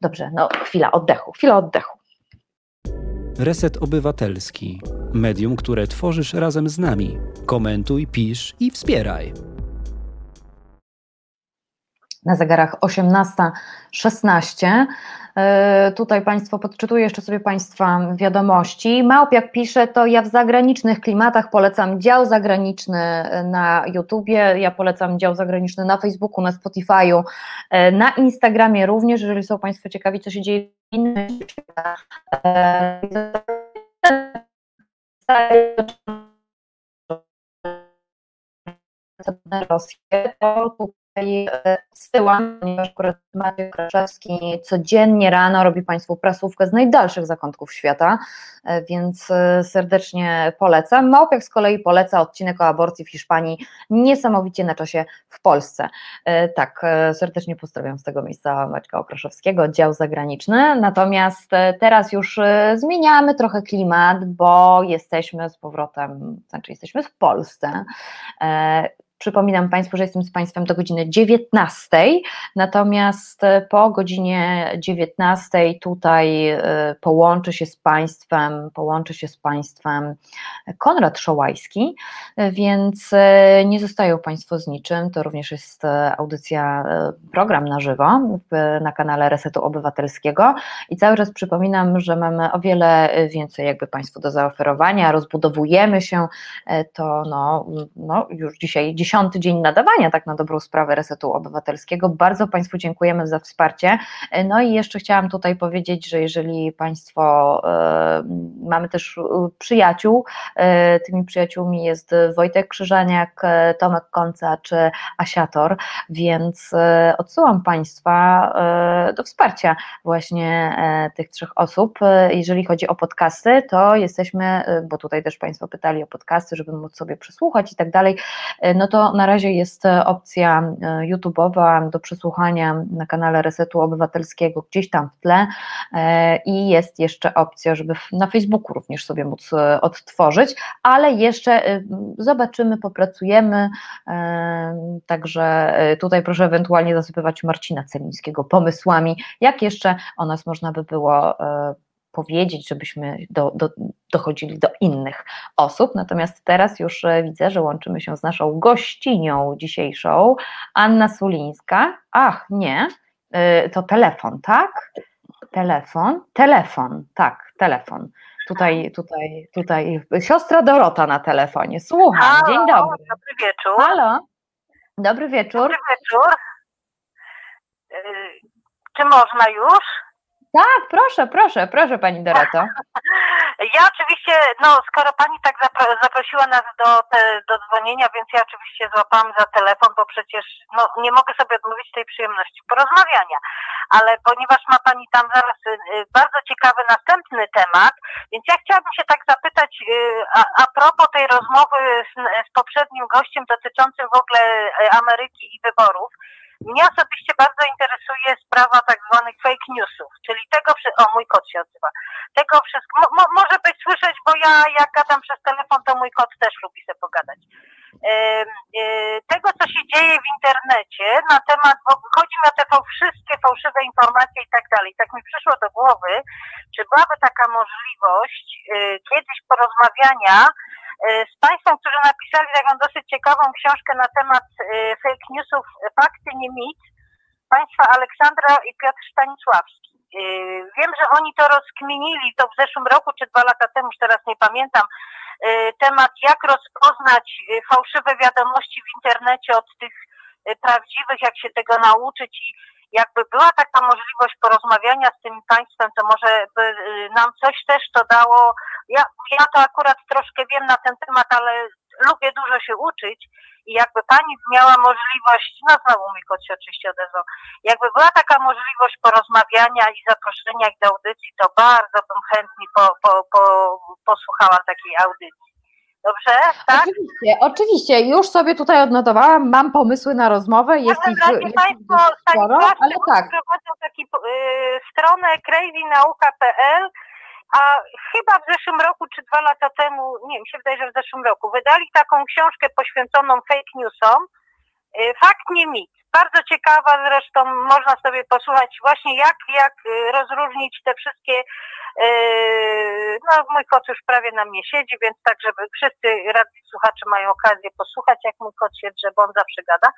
Dobrze, no chwila oddechu, chwila oddechu.
Reset Obywatelski. Medium, które tworzysz razem z nami. Komentuj, pisz i wspieraj.
na zegarach 18.16. E, tutaj Państwo, podczytuję jeszcze sobie Państwa wiadomości. Małpiak pisze, to ja w zagranicznych klimatach polecam dział zagraniczny na YouTubie, ja polecam dział zagraniczny na Facebooku, na Spotify'u, e, na Instagramie również, jeżeli są Państwo ciekawi, co się dzieje w innych. Rosję, to tutaj zsyłam, ponieważ akurat Maciej Kraszewski codziennie rano robi Państwu prasówkę z najdalszych zakątków świata, e, więc e, serdecznie polecam. Małpiak z kolei poleca odcinek o aborcji w Hiszpanii, niesamowicie na czasie w Polsce. E, tak, serdecznie pozdrawiam z tego miejsca Maćka Okraszewskiego, dział zagraniczny, natomiast teraz już zmieniamy trochę klimat, bo jesteśmy z powrotem, znaczy jesteśmy w Polsce, Przypominam Państwu, że jestem z Państwem do godziny 19, natomiast e, po godzinie 19 tutaj e, połączy się z Państwem, połączy się z Państwem Konrad Szołajski, więc e, nie zostają Państwo z niczym, to również jest audycja, program na żywo na kanale Resetu Obywatelskiego. I cały czas przypominam, że mamy o wiele więcej jakby Państwu do zaoferowania, rozbudowujemy się, to no, no już dzisiaj dziesiąty dzień nadawania, tak na dobrą sprawę Resetu Obywatelskiego. Bardzo Państwu dziękujemy za wsparcie. No i jeszcze chciałam tutaj powiedzieć, że jeżeli Państwo, e, mamy też e, przyjaciół, e, tymi przyjaciółmi jest Wojtek Krzyżaniak, Tomek Konca czy Asiator, więc odsyłam Państwa do wsparcia właśnie tych trzech osób. Jeżeli chodzi o podcasty, to jesteśmy, bo tutaj też Państwo pytali o podcasty, żeby móc sobie przesłuchać i tak dalej, no to to na razie jest e, opcja e, YouTube'owa do przesłuchania na kanale Resetu Obywatelskiego gdzieś tam w tle e, i jest jeszcze opcja, żeby na Facebooku również sobie móc odtworzyć, ale jeszcze zobaczymy, popracujemy, także tutaj proszę ewentualnie zasypywać Marcina Celińskiego pomysłami, jak jeszcze o nas można by było powiedzieć, żebyśmy do, do, dochodzili do innych osób. Natomiast teraz już e, widzę, że łączymy się z naszą gościnią dzisiejszą, Anna Sulińska. Ach, nie, e, to telefon, tak? Telefon, telefon, tak, telefon. Tutaj, tutaj, tutaj, siostra Dorota na telefonie. Słucham, Halo, dzień dobry.
Dobry wieczór.
Halo, dobry wieczór.
Dobry wieczór. E, czy można już?
Tak, proszę, proszę, proszę Pani Doroto.
Ja oczywiście, no skoro Pani tak zapro zaprosiła nas do, te, do dzwonienia, więc ja oczywiście złapałam za telefon, bo przecież no, nie mogę sobie odmówić tej przyjemności porozmawiania, ale ponieważ ma Pani tam zaraz y, y, bardzo ciekawy następny temat, więc ja chciałabym się tak zapytać y, a, a propos tej rozmowy z, z poprzednim gościem dotyczącym w ogóle Ameryki i wyborów, mnie osobiście bardzo interesuje sprawa tak zwanych fake newsów, czyli tego, o mój kot się odzywa, tego wszystko, mo, może być słyszeć, bo ja jak gadam przez telefon, to mój kot też lubi sobie pogadać. Yy, tego, co się dzieje w internecie na temat, bo chodzi o te wszystkie fałszywe informacje i tak dalej. Tak mi przyszło do głowy, czy byłaby taka możliwość yy, kiedyś porozmawiania E, z Państwem, którzy napisali taką dosyć ciekawą książkę na temat e, fake newsów Fakty, nie mit, Państwa Aleksandra i Piotr Stanisławski. E, wiem, że oni to rozkminili to w zeszłym roku czy dwa lata temu, już teraz nie pamiętam, temat jak rozpoznać fałszywe wiadomości w internecie od tych prawdziwych, jak się tego nauczyć i jakby była taka możliwość porozmawiania z tym państwem, to może by y, nam coś też to dało. Ja, ja to akurat troszkę wiem na ten temat, ale lubię dużo się uczyć i jakby pani miała możliwość, no znowu kot się oczywiście odezwał, jakby była taka możliwość porozmawiania i zaproszenia ich do audycji, to bardzo bym chętnie po, po, po, posłuchała takiej audycji. Dobrze, tak?
Oczywiście, oczywiście. Już sobie tutaj odnotowałam, mam pomysły na rozmowę, jest ich,
jest Państwo sporo, ale tak. prowadzą taką y, stronę crazynauka.pl, a chyba w zeszłym roku, czy dwa lata temu, nie, mi się wydaje, że w zeszłym roku, wydali taką książkę poświęconą fake newsom, y, Fakt nie mit. Bardzo ciekawa zresztą, można sobie posłuchać właśnie jak, jak y, rozróżnić te wszystkie Yy, no, mój kot już prawie na mnie siedzi, więc tak, żeby wszyscy radni słuchacze mają okazję posłuchać, jak mój kot się drze, bo on zawsze gada.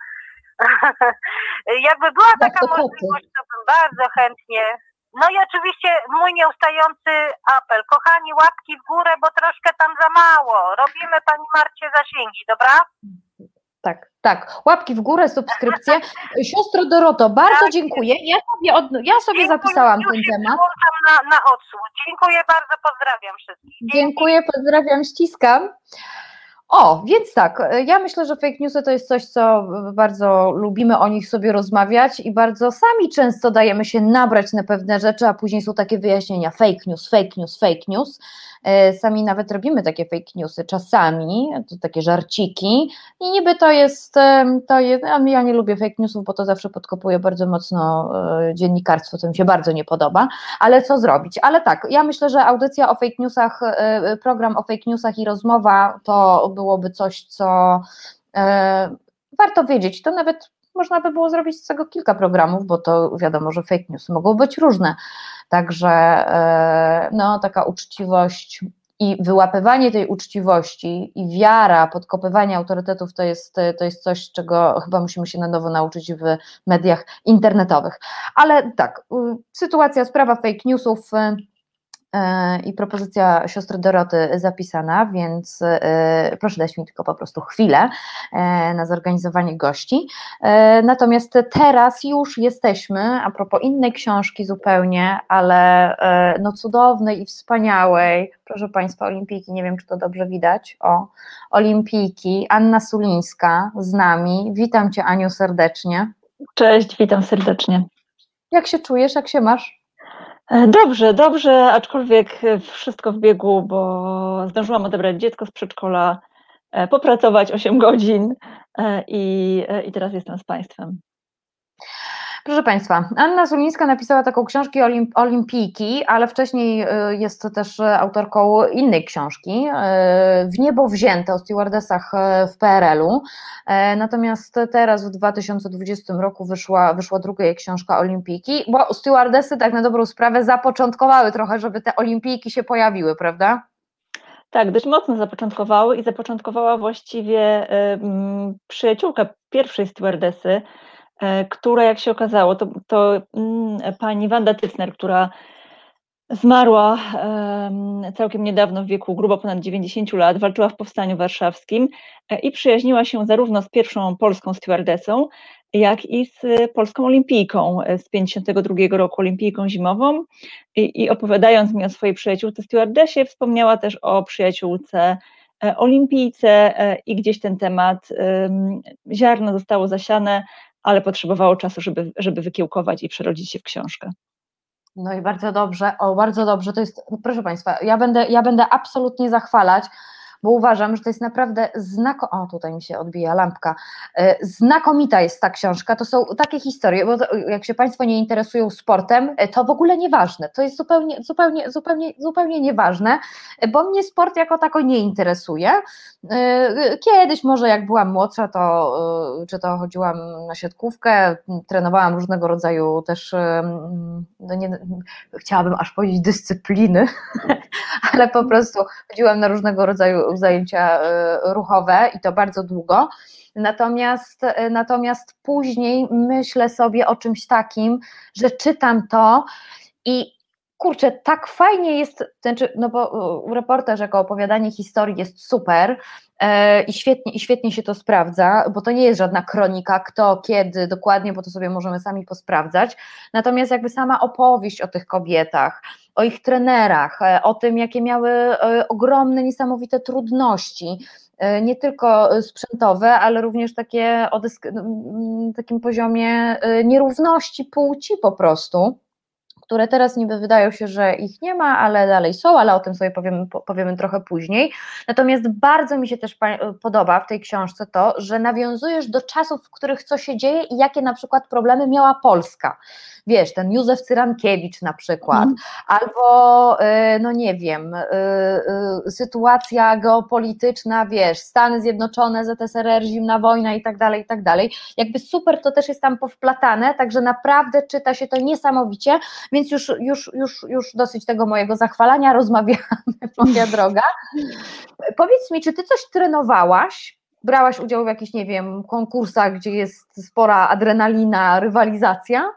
Jakby była taka możliwość, to bym bardzo chętnie. No i oczywiście mój nieustający apel. Kochani, łapki w górę, bo troszkę tam za mało. Robimy Pani Marcie zasięgi, dobra?
Tak, tak. Łapki w górę, subskrypcje. Siostro Doroto, bardzo
Tak.
dziękuję. Ja sobie, od, ja sobie
Dziękuję,
zapisałam ten temat.
na, na odsłuch. Dziękuję bardzo, pozdrawiam wszystkich.
Dziękuję, pozdrawiam, ściskam. O, więc tak, ja myślę, że fake newsy to jest coś, co bardzo lubimy o nich sobie rozmawiać i bardzo sami często dajemy się nabrać na pewne rzeczy, a później są takie wyjaśnienia fake news, fake news, fake news. E, Sami nawet robimy takie fake newsy czasami, to takie żarciki i niby to jest, em, to jest, ja nie lubię fake newsów, bo to zawsze podkopuje bardzo mocno e, dziennikarstwo, co mi się bardzo nie podoba, ale co zrobić? Ale tak, ja myślę, że audycja o fake newsach, e, program o fake newsach i rozmowa to byłoby coś, co e, warto wiedzieć. To nawet można by było zrobić z tego kilka programów, bo to wiadomo, że fake newsy mogą być różne. Także e, no, taka uczciwość i wyłapywanie tej uczciwości i wiara, podkopywanie autorytetów to jest, to jest coś, czego chyba musimy się na nowo nauczyć w mediach internetowych. Ale tak, y, sytuacja, sprawa fake newsów y, i propozycja siostry Doroty zapisana, więc y, proszę dać mi tylko po prostu chwilę y, na zorganizowanie gości. E, Natomiast teraz już jesteśmy, a propos innej książki zupełnie, ale e, no cudownej i wspaniałej, proszę Państwa, Olimpijki, nie wiem czy to dobrze widać, o, Olimpijki, Anna Sulińska z nami, witam Cię Aniu serdecznie.
Cześć, witam serdecznie.
Jak się czujesz, jak się masz?
E, Dobrze, dobrze, aczkolwiek e, wszystko w biegu, bo zdążyłam odebrać dziecko z przedszkola, e, popracować 8 godzin i, i teraz jestem z Państwem.
Proszę Państwa, Anna Sulińska napisała taką książkę Olimp- Olimpijki, ale wcześniej y, jest też y, autorką innej książki, y, W niebo wzięte o stewardesach y, w PRL-u. E, Natomiast teraz w 2020 roku wyszła, wyszła druga jej książka Olimpijki, bo stewardesy tak na dobrą sprawę zapoczątkowały trochę, żeby te olimpijki się pojawiły, prawda?
Tak, dość mocno zapoczątkowały i zapoczątkowała właściwie mm, przyjaciółka pierwszej stewardesy, e, która jak się okazało, to, to mm, pani Wanda Tycner, która zmarła em, całkiem niedawno w wieku grubo ponad 90 lat, walczyła w Powstaniu Warszawskim e, i przyjaźniła się zarówno z pierwszą polską stewardesą, jak i z polską olimpijką e, z 52 roku, olimpijką zimową. I, I opowiadając mi o swojej przyjaciółce stewardesie, wspomniała też o przyjaciółce olimpijce i gdzieś ten temat, em, ziarno zostało zasiane, ale potrzebowało czasu, żeby, żeby wykiełkować i przerodzić się w książkę.
No i bardzo dobrze, o bardzo dobrze, to jest, proszę Państwa, ja będę, ja będę absolutnie zachwalać, bo uważam, że to jest naprawdę znako... O, tutaj mi się odbija lampka. E, Znakomita jest ta książka, to są takie historie, bo to, jak się Państwo nie interesują sportem, e, to w ogóle nieważne, to jest zupełnie, zupełnie, zupełnie, zupełnie nieważne, e, bo mnie sport jako tako nie interesuje. Kiedyś może jak byłam młodsza, to czy to chodziłam na siatkówkę, trenowałam różnego rodzaju też, no nie, chciałabym aż powiedzieć dyscypliny, ale po prostu chodziłam na różnego rodzaju zajęcia e, ruchowe i to bardzo długo. Natomiast, e, natomiast później myślę sobie o czymś takim, że czytam to i kurczę, tak fajnie jest, znaczy, no bo e, reportaż jako opowiadanie historii jest super e, i świetnie, i świetnie się to sprawdza, bo to nie jest żadna kronika, kto, kiedy, dokładnie, bo to sobie możemy sami posprawdzać. Natomiast jakby sama opowieść o tych kobietach, o ich trenerach, e, o tym, jakie miały e, ogromne, niesamowite trudności, nie tylko sprzętowe, ale również takie o takim poziomie nierówności płci po prostu które teraz niby wydają się, że ich nie ma, ale dalej są, ale o tym sobie powiemy, po- powiemy trochę później. Natomiast bardzo mi się też pa- podoba w tej książce to, że nawiązujesz do czasów, w których co się dzieje i jakie na przykład problemy miała Polska. Wiesz, ten Józef Cyrankiewicz na przykład,
Mhm.
albo y, no nie wiem, y, y, sytuacja geopolityczna, wiesz, Stany Zjednoczone, ZSRR, zimna wojna i tak dalej, i tak dalej. Jakby super to też jest tam powplatane, także naprawdę czyta się to niesamowicie, więc już, już, już, już dosyć tego mojego zachwalania, rozmawiamy, moja droga. Powiedz mi, czy ty coś trenowałaś brałaś udział w jakichś, nie wiem, konkursach, gdzie jest spora adrenalina, rywalizacja?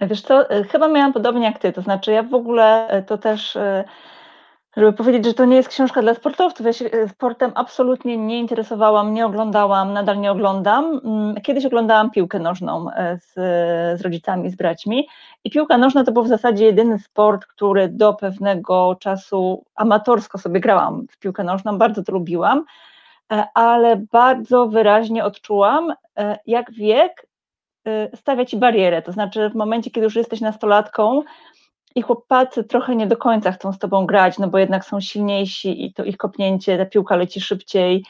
Wiesz co, e, chyba miałam podobnie jak ty, to znaczy ja w ogóle e, to też, e, żeby powiedzieć, że to nie jest książka dla sportowców, ja się sportem absolutnie nie interesowałam, nie oglądałam, nadal nie oglądam. Mm, kiedyś oglądałam piłkę nożną z, z rodzicami, z braćmi i piłka nożna to był w zasadzie jedyny sport, który do pewnego czasu amatorsko sobie grałam w piłkę nożną, bardzo to lubiłam, ale bardzo wyraźnie odczułam, jak wiek stawia ci barierę. To znaczy, w momencie, kiedy już jesteś nastolatką i chłopacy trochę nie do końca chcą z tobą grać, no bo jednak są silniejsi i to ich kopnięcie, ta piłka leci szybciej.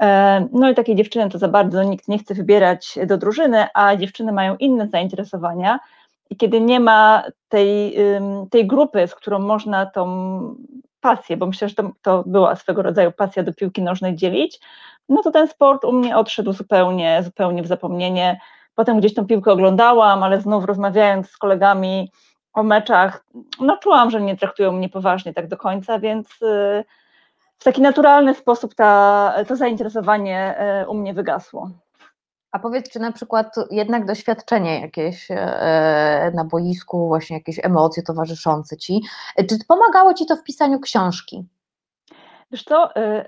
E, no i takie dziewczyny to za bardzo nikt nie chce wybierać do drużyny, a dziewczyny mają inne zainteresowania. I kiedy nie ma tej, tej grupy, z którą można tą pasję, bo myślę, że to, to była swego rodzaju pasja do piłki nożnej dzielić, no to ten sport u mnie odszedł zupełnie, zupełnie w zapomnienie. Potem gdzieś tą piłkę oglądałam, ale znów rozmawiając z kolegami o meczach, no czułam, że nie traktują mnie poważnie tak do końca, więc y, w taki naturalny sposób ta, to zainteresowanie y, u mnie wygasło.
A powiedz, czy na przykład jednak doświadczenie jakieś e, na boisku, właśnie jakieś emocje towarzyszące ci, czy pomagało ci to w pisaniu książki?
Wiesz co, y,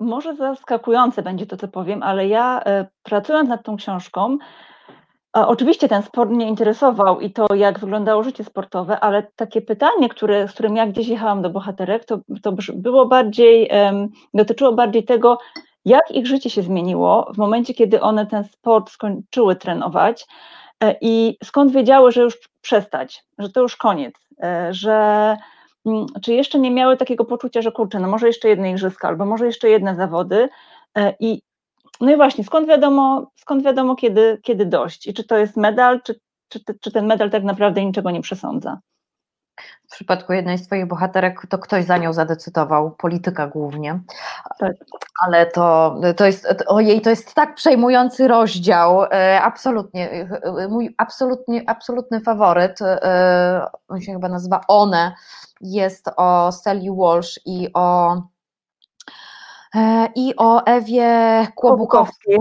może zaskakujące będzie to, co powiem, ale ja pracując nad tą książką, Oczywiście ten sport mnie interesował i to, jak wyglądało życie sportowe, ale takie pytanie, które, z którym ja gdzieś jechałam do bohaterek, to, to było bardziej, um, dotyczyło bardziej tego, jak ich życie się zmieniło w momencie, kiedy one ten sport skończyły trenować e, i skąd wiedziały, że już przestać, że to już koniec, e, że mm, czy jeszcze nie miały takiego poczucia, że kurczę, no może jeszcze jedne igrzyska, albo może jeszcze jedne zawody e, i no i właśnie, skąd wiadomo, skąd wiadomo kiedy, kiedy dość i czy to jest medal, czy, czy, czy ten medal tak naprawdę niczego nie przesądza?
W przypadku jednej z Twoich bohaterek to ktoś za nią zadecydował, polityka głównie. Tak. Ale to, to jest, ojej, to jest tak przejmujący rozdział, e, absolutnie, e, mój absolutnie, absolutny faworyt, e, on się chyba nazywa One, jest o Sally Walsh i o i o Ewie Kłobukowskiej.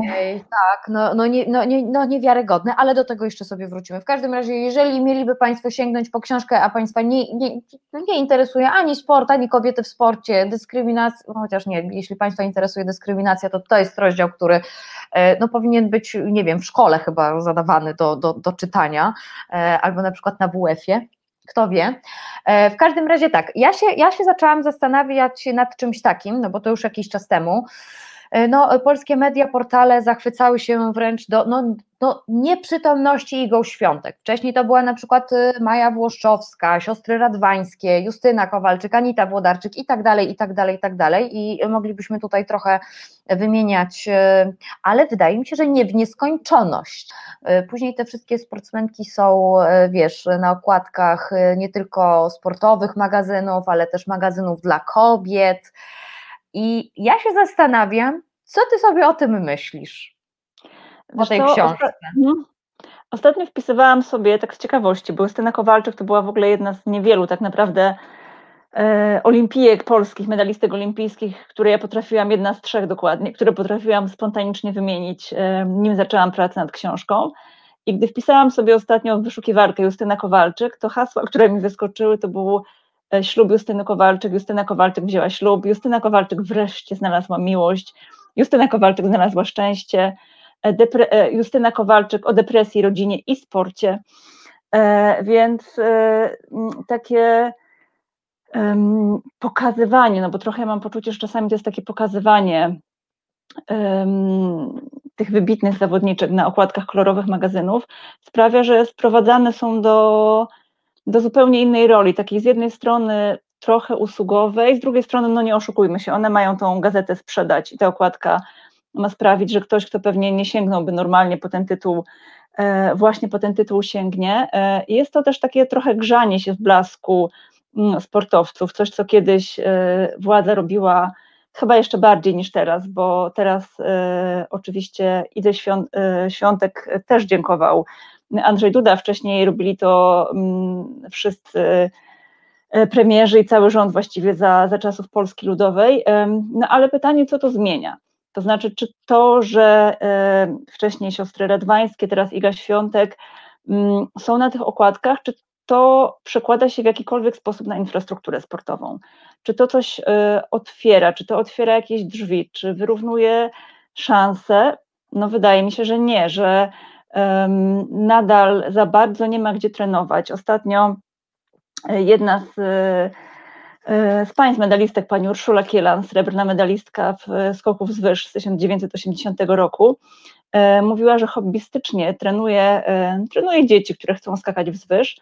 Tak, no, no, nie, no, nie, no niewiarygodne, ale do tego jeszcze sobie wrócimy. W każdym razie, jeżeli mieliby Państwo sięgnąć po książkę, a Państwa nie, nie, nie interesuje ani sport, ani kobiety w sporcie, dyskryminacja, no chociaż nie, jeśli Państwa interesuje dyskryminacja, to to jest rozdział, który e, no, powinien być, nie wiem, w szkole chyba zadawany do, do, do czytania, e, albo na przykład na WF-ie kto wie. E, w każdym razie tak, ja się, ja się zaczęłam zastanawiać nad czymś takim, no bo to już jakiś czas temu, no, polskie media, portale zachwycały się wręcz do no, do nieprzytomności Igą Świątek. Wcześniej to była na przykład y, Maja Włoszczowska, siostry Radwańskie, Justyna Kowalczyk, Anita Włodarczyk i tak dalej, i tak dalej, i tak dalej. I moglibyśmy tutaj trochę wymieniać, y, ale wydaje mi się, że nie w nieskończoność. Y, później te wszystkie sportsmenki są, wiesz, na okładkach nie tylko sportowych magazynów, ale też magazynów dla kobiet. I ja się zastanawiam, co ty sobie o tym myślisz? O tej to, książce. Mhm.
Ostatnio wpisywałam sobie, tak z ciekawości, bo Justyna Kowalczyk to była w ogóle jedna z niewielu tak naprawdę e, olimpijek polskich, medalistek olimpijskich, które ja potrafiłam, jedna z trzech dokładnie, które potrafiłam spontanicznie wymienić, e, nim zaczęłam pracę nad książką. I gdy wpisałam sobie ostatnio w wyszukiwarkę Justyna Kowalczyk, to hasła, które mi wyskoczyły, to był ślub Justyny Kowalczyk, Justyna Kowalczyk wzięła ślub, Justyna Kowalczyk wreszcie znalazła miłość, Justyna Kowalczyk znalazła szczęście, e, e, Justyna Kowalczyk o depresji, rodzinie i sporcie. Więc takie pokazywanie, no bo trochę mam poczucie, że czasami to jest takie pokazywanie tych wybitnych zawodniczek na okładkach kolorowych magazynów, sprawia, że sprowadzane są do do zupełnie innej roli, takiej z jednej strony trochę usługowej, z drugiej strony, no nie oszukujmy się, one mają tą gazetę sprzedać i ta okładka ma sprawić, że ktoś, kto pewnie nie sięgnąłby normalnie po ten tytuł, e, właśnie po ten tytuł sięgnie. E, jest to też takie trochę grzanie się w blasku mm, sportowców, coś, co kiedyś e, władza robiła chyba jeszcze bardziej niż teraz, bo teraz oczywiście Idę Świątek też dziękował Andrzej Duda, wcześniej robili to mm, wszyscy e, premierzy i cały rząd właściwie za, za czasów Polski Ludowej. No ale pytanie, co to zmienia? To znaczy, czy to, że wcześniej siostry Radwańskie, teraz Iga Świątek mm, są na tych okładkach, czy to przekłada się w jakikolwiek sposób na infrastrukturę sportową? Czy to coś otwiera, czy to otwiera jakieś drzwi, czy wyrównuje szanse? No wydaje mi się, że nie, że nadal za bardzo nie ma gdzie trenować. Ostatnio jedna z, e, z państw medalistek, pani Urszula Kielan, srebrna medalistka w skoków z wyż z 1980 roku, e, mówiła, że hobbystycznie trenuje, e, trenuje dzieci, które chcą skakać wzwyż.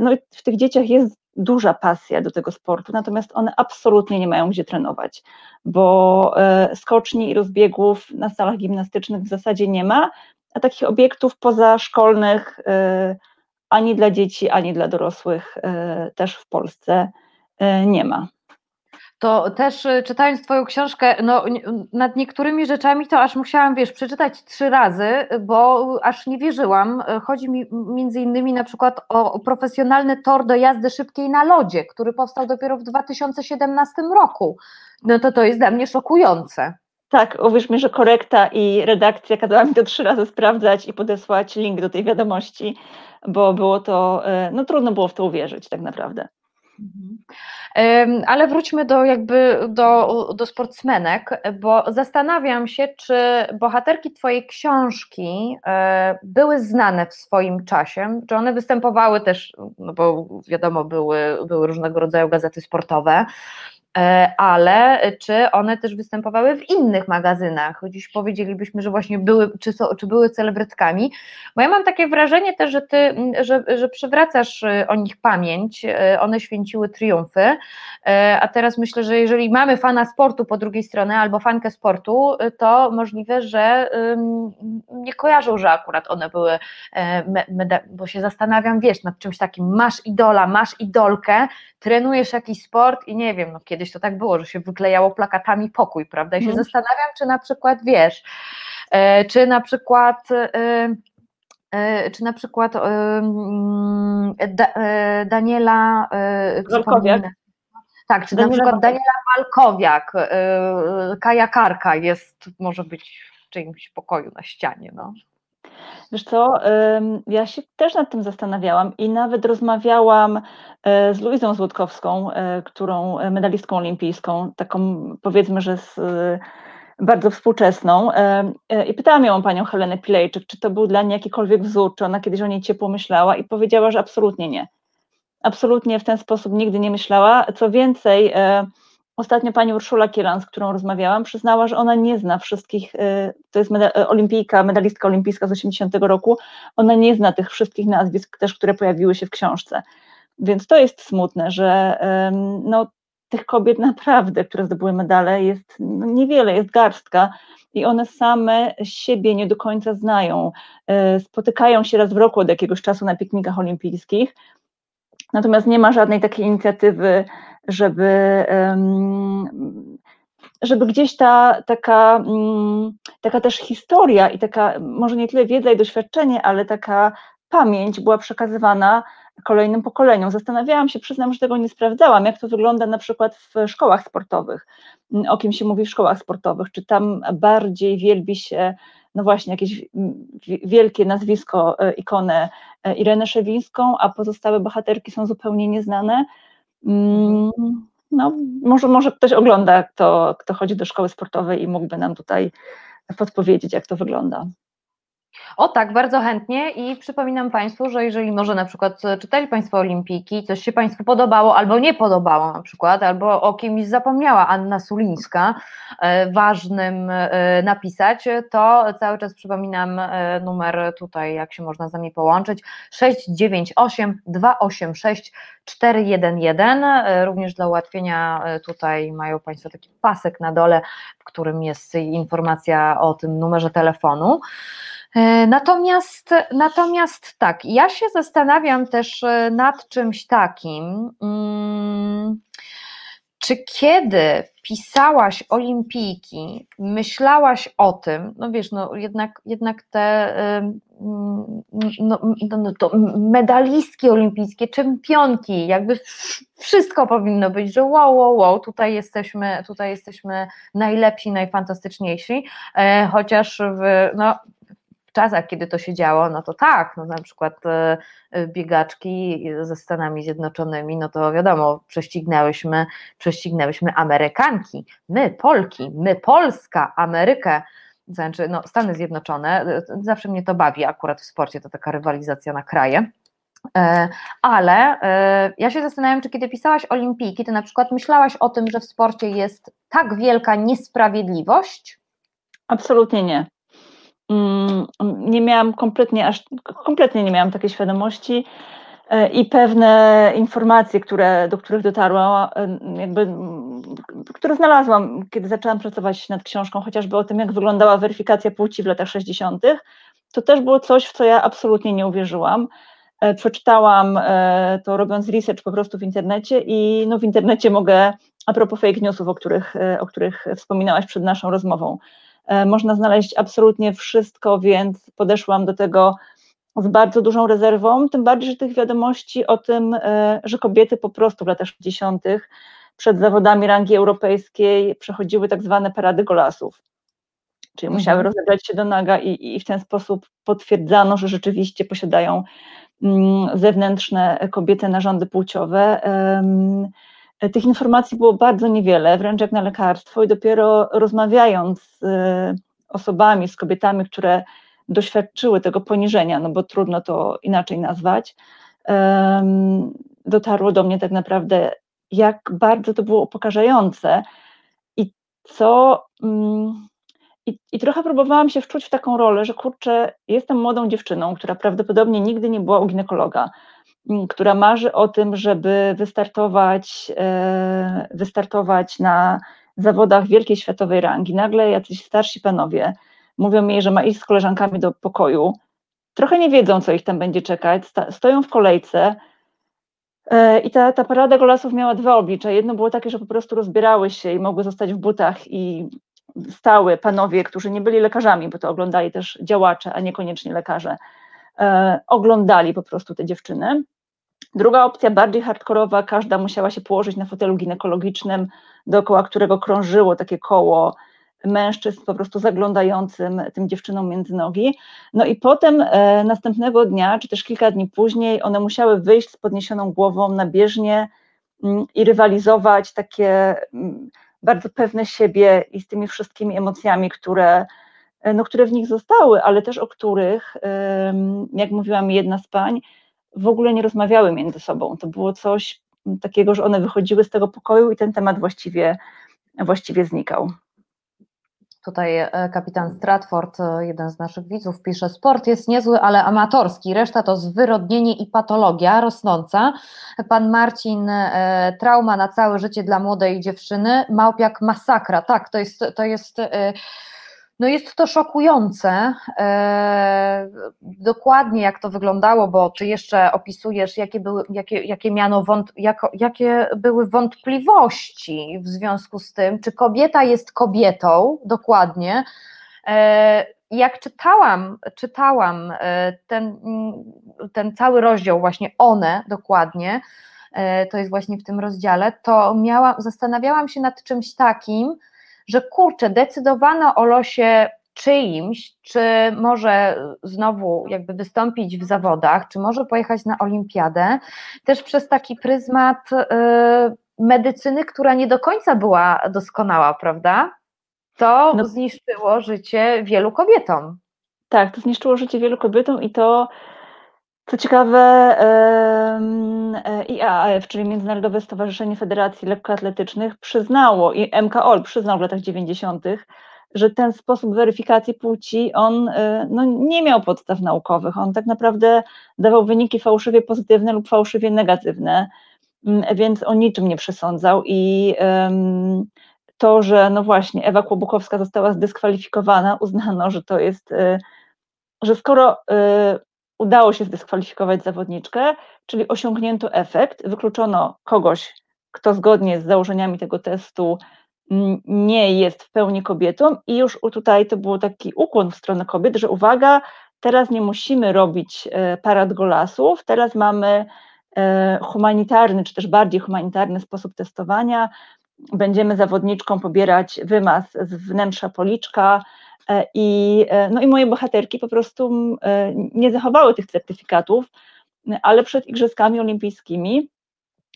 No i w tych dzieciach jest duża pasja do tego sportu, natomiast one absolutnie nie mają gdzie trenować, bo skoczni i rozbiegów na salach gimnastycznych w zasadzie nie ma, a takich obiektów pozaszkolnych ani dla dzieci, ani dla dorosłych e, też w Polsce e, nie ma.
To też czytając Twoją książkę, no, nad niektórymi rzeczami to aż musiałam, wiesz, przeczytać trzy razy, bo aż nie wierzyłam. Chodzi mi między innymi na przykład o profesjonalny tor do jazdy szybkiej na lodzie, który powstał dopiero w 2017 roku. No to to jest dla mnie szokujące.
Tak, uwierz mi, że korekta i redakcja kazała mi to trzy razy sprawdzać i podesłać link do tej wiadomości, bo było to, e, no trudno było w to uwierzyć tak naprawdę.
Mhm. Ale wróćmy do jakby do, do sportsmenek, bo zastanawiam się, czy bohaterki Twojej książki e, były znane w swoim czasie, czy one występowały też, no bo wiadomo, były, były różnego rodzaju gazety sportowe, ale czy one też występowały w innych magazynach? Dziś powiedzielibyśmy, że właśnie były, czy, czy były celebrytkami, bo ja mam takie wrażenie też, że ty, że, że przywracasz y, o nich pamięć, y, one święciły triumfy, e, a teraz myślę, że jeżeli mamy fana sportu po drugiej stronie albo fankę sportu, y, to możliwe, że nie kojarzą, że akurat one były, e, bo się zastanawiam, wiesz, nad czymś takim, masz idola, masz idolkę, trenujesz jakiś sport i nie wiem, no kiedyś to tak było, że się wyklejało plakatami pokój, prawda? I się mm. zastanawiam, czy na przykład, wiesz, e, czy na przykład e, e, czy na przykład Daniela
Walkowiak.
Tak, czy Daniela na przykład Daniela Walkowiak, kajakarka jest, może być w czyimś pokoju na ścianie, no.
Wiesz co, ja się też nad tym zastanawiałam i nawet rozmawiałam e, z Luizą Złotkowską, e, którą e, medalistką olimpijską, taką powiedzmy, że z, bardzo współczesną i pytałam ją panią Helenę Pilejczyk, czy to był dla niej jakikolwiek wzór, czy ona kiedyś o niej ciepło myślała i powiedziała, że absolutnie nie. Absolutnie w ten sposób nigdy nie myślała. Co więcej, Ostatnio pani Urszula Kielan, z którą rozmawiałam, przyznała, że ona nie zna wszystkich, y, to jest y, olimpijka, medalistka olimpijska z 80 roku, ona nie zna tych wszystkich nazwisk też, które pojawiły się w książce. Więc to jest smutne, że no, tych kobiet naprawdę, które zdobyły medale jest no, niewiele, jest garstka i one same siebie nie do końca znają. Y, spotykają się raz w roku od jakiegoś czasu na piknikach olimpijskich, natomiast nie ma żadnej takiej inicjatywy żeby, żeby gdzieś ta taka, mm, taka też historia i taka, może nie tyle wiedza i doświadczenie, ale taka pamięć była przekazywana kolejnym pokoleniom. Zastanawiałam się, przyznam, że tego nie sprawdzałam, jak to wygląda na przykład w szkołach sportowych, o kim się mówi w szkołach sportowych, czy tam bardziej wielbi się, no właśnie, jakieś wielkie nazwisko, e, ikonę e, Irenę Szewińską, a pozostałe bohaterki są zupełnie nieznane, Mm, no, może, może ktoś ogląda, kto, kto chodzi do szkoły sportowej i mógłby nam tutaj podpowiedzieć, jak to wygląda.
O tak, bardzo chętnie i przypominam Państwu, że jeżeli może na przykład czytali Państwo olimpijki, coś się Państwu podobało albo nie podobało na przykład, albo o kimś zapomniała Anna Sulińska e, ważnym e, napisać, to cały czas przypominam e, numer tutaj, jak się można z nami połączyć, 698 286 411, również dla ułatwienia tutaj mają Państwo taki pasek na dole, w którym jest informacja o tym numerze telefonu. E, natomiast, natomiast tak, ja się zastanawiam też e, nad czymś takim. Mm, czy kiedy pisałaś olimpijki, myślałaś o tym, no wiesz, no jednak, jednak te no, no, no, to medalistki olimpijskie, czempionki, jakby wszystko powinno być, że wow, wow, wow, tutaj jesteśmy, tutaj jesteśmy najlepsi, najfantastyczniejsi, e, chociaż w, no, czasach, kiedy to się działo, no to tak, no na przykład e, e, biegaczki ze Stanami Zjednoczonymi, no to wiadomo, prześcignęłyśmy, prześcignęłyśmy Amerykanki, my Polki, my Polska, Amerykę, znaczy no, Stany Zjednoczone, e, zawsze mnie to bawi akurat w sporcie, to taka rywalizacja na kraje, ale ja się zastanawiam, czy kiedy pisałaś olimpijki, to na przykład myślałaś o tym, że w sporcie jest tak wielka niesprawiedliwość?
Absolutnie nie. Mm, nie miałam kompletnie, aż kompletnie nie miałam takiej świadomości e, i pewne informacje, które, do których dotarłam, e, jakby, które znalazłam, kiedy zaczęłam pracować nad książką, chociażby o tym, jak wyglądała weryfikacja płci w latach 60., to też było coś, w co ja absolutnie nie uwierzyłam. E, przeczytałam to robiąc research po prostu w internecie i no w internecie mogę, a propos fake newsów, o których, o których wspominałaś przed naszą rozmową, można znaleźć absolutnie wszystko, więc podeszłam do tego z bardzo dużą rezerwą, tym bardziej, że tych wiadomości o tym, e, że kobiety po prostu w latach 60. przed zawodami rangi europejskiej przechodziły tak zwane parady golasów, czyli mhm. musiały rozebrać się do naga i, i w ten sposób potwierdzano, że rzeczywiście posiadają mm, zewnętrzne kobiety narządy płciowe. E, tych informacji było bardzo niewiele, wręcz jak na lekarstwo, i dopiero rozmawiając z e, osobami, z kobietami, które doświadczyły tego poniżenia, no bo trudno to inaczej nazwać, dotarło do mnie tak naprawdę, jak bardzo to było upokarzające i co. Mm, I, I, trochę próbowałam się wczuć w taką rolę, że kurczę, jestem młodą dziewczyną, która prawdopodobnie nigdy nie była u ginekologa, która marzy o tym, żeby wystartować, e, wystartować na zawodach wielkiej światowej rangi. Nagle jacyś starsi panowie mówią jej, że ma iść z koleżankami do pokoju. Trochę nie wiedzą, co ich tam będzie czekać, stoją w kolejce. E, I ta, ta parada golasów miała dwa oblicza. Jedno było takie, że po prostu rozbierały się i mogły zostać w butach i stały panowie, którzy nie byli lekarzami, bo to oglądali też działacze, a niekoniecznie lekarze, e, oglądali po prostu te dziewczyny. Druga opcja, bardziej hardkorowa, każda musiała się położyć na fotelu ginekologicznym, dookoła którego krążyło takie koło mężczyzn po prostu zaglądającym tym dziewczynom między nogi. No i potem e, następnego dnia, czy też kilka dni później, one musiały wyjść z podniesioną głową na bieżnie mm, i rywalizować takie mm, bardzo pewne siebie i z tymi wszystkimi emocjami, które, e, no, które w nich zostały, ale też o których, jak mówiła mi jedna z pań, w ogóle nie rozmawiały między sobą. To było coś takiego, że one wychodziły z tego pokoju i ten temat właściwie, właściwie znikał.
Tutaj e, kapitan Stratford, e, jeden z naszych widzów, pisze: Sport jest niezły, ale amatorski. Reszta to zwyrodnienie i patologia rosnąca. Pan Marcin, e, trauma na całe życie dla młodej dziewczyny. Małpiak masakra. Tak, to jest. To jest no jest to szokujące, e, dokładnie jak to wyglądało, bo ty jeszcze opisujesz, jakie, były, jakie, jakie, miano wąt, jako, jakie były wątpliwości w związku z tym, czy kobieta jest kobietą, dokładnie. E, jak czytałam, czytałam e, ten, ten cały rozdział, właśnie one dokładnie, to jest właśnie w tym rozdziale, to miałam, zastanawiałam się nad czymś takim, że kurczę, decydowano o losie czyimś, czy może znowu jakby wystąpić w zawodach, czy może pojechać na olimpiadę, też przez taki pryzmat y, medycyny, która nie do końca była doskonała, prawda? To no. zniszczyło życie wielu kobietom.
Tak, to zniszczyło życie wielu kobietom i to co ciekawe, e, IAAF, czyli Międzynarodowe Stowarzyszenie Federacji Lekkoatletycznych, przyznało i MKOL przyznał w latach 90., że ten sposób weryfikacji płci, on e, no, nie miał podstaw naukowych. On tak naprawdę dawał wyniki fałszywie pozytywne lub fałszywie negatywne, mm, więc o niczym nie przesądzał. I to, że no właśnie Ewa Kłobukowska została zdyskwalifikowana, uznano, że to jest, e, że skoro udało się zdyskwalifikować zawodniczkę, czyli osiągnięto efekt, wykluczono kogoś kto zgodnie z założeniami tego testu nie jest w pełni kobietą. I już tutaj to był taki ukłon w stronę kobiet, że uwaga, teraz nie musimy robić e, parad golasów, teraz mamy e, humanitarny, czy też bardziej humanitarny sposób testowania, będziemy zawodniczką pobierać wymaz z wnętrza policzka i, no i moje bohaterki po prostu nie zachowały tych certyfikatów, ale przed Igrzyskami Olimpijskimi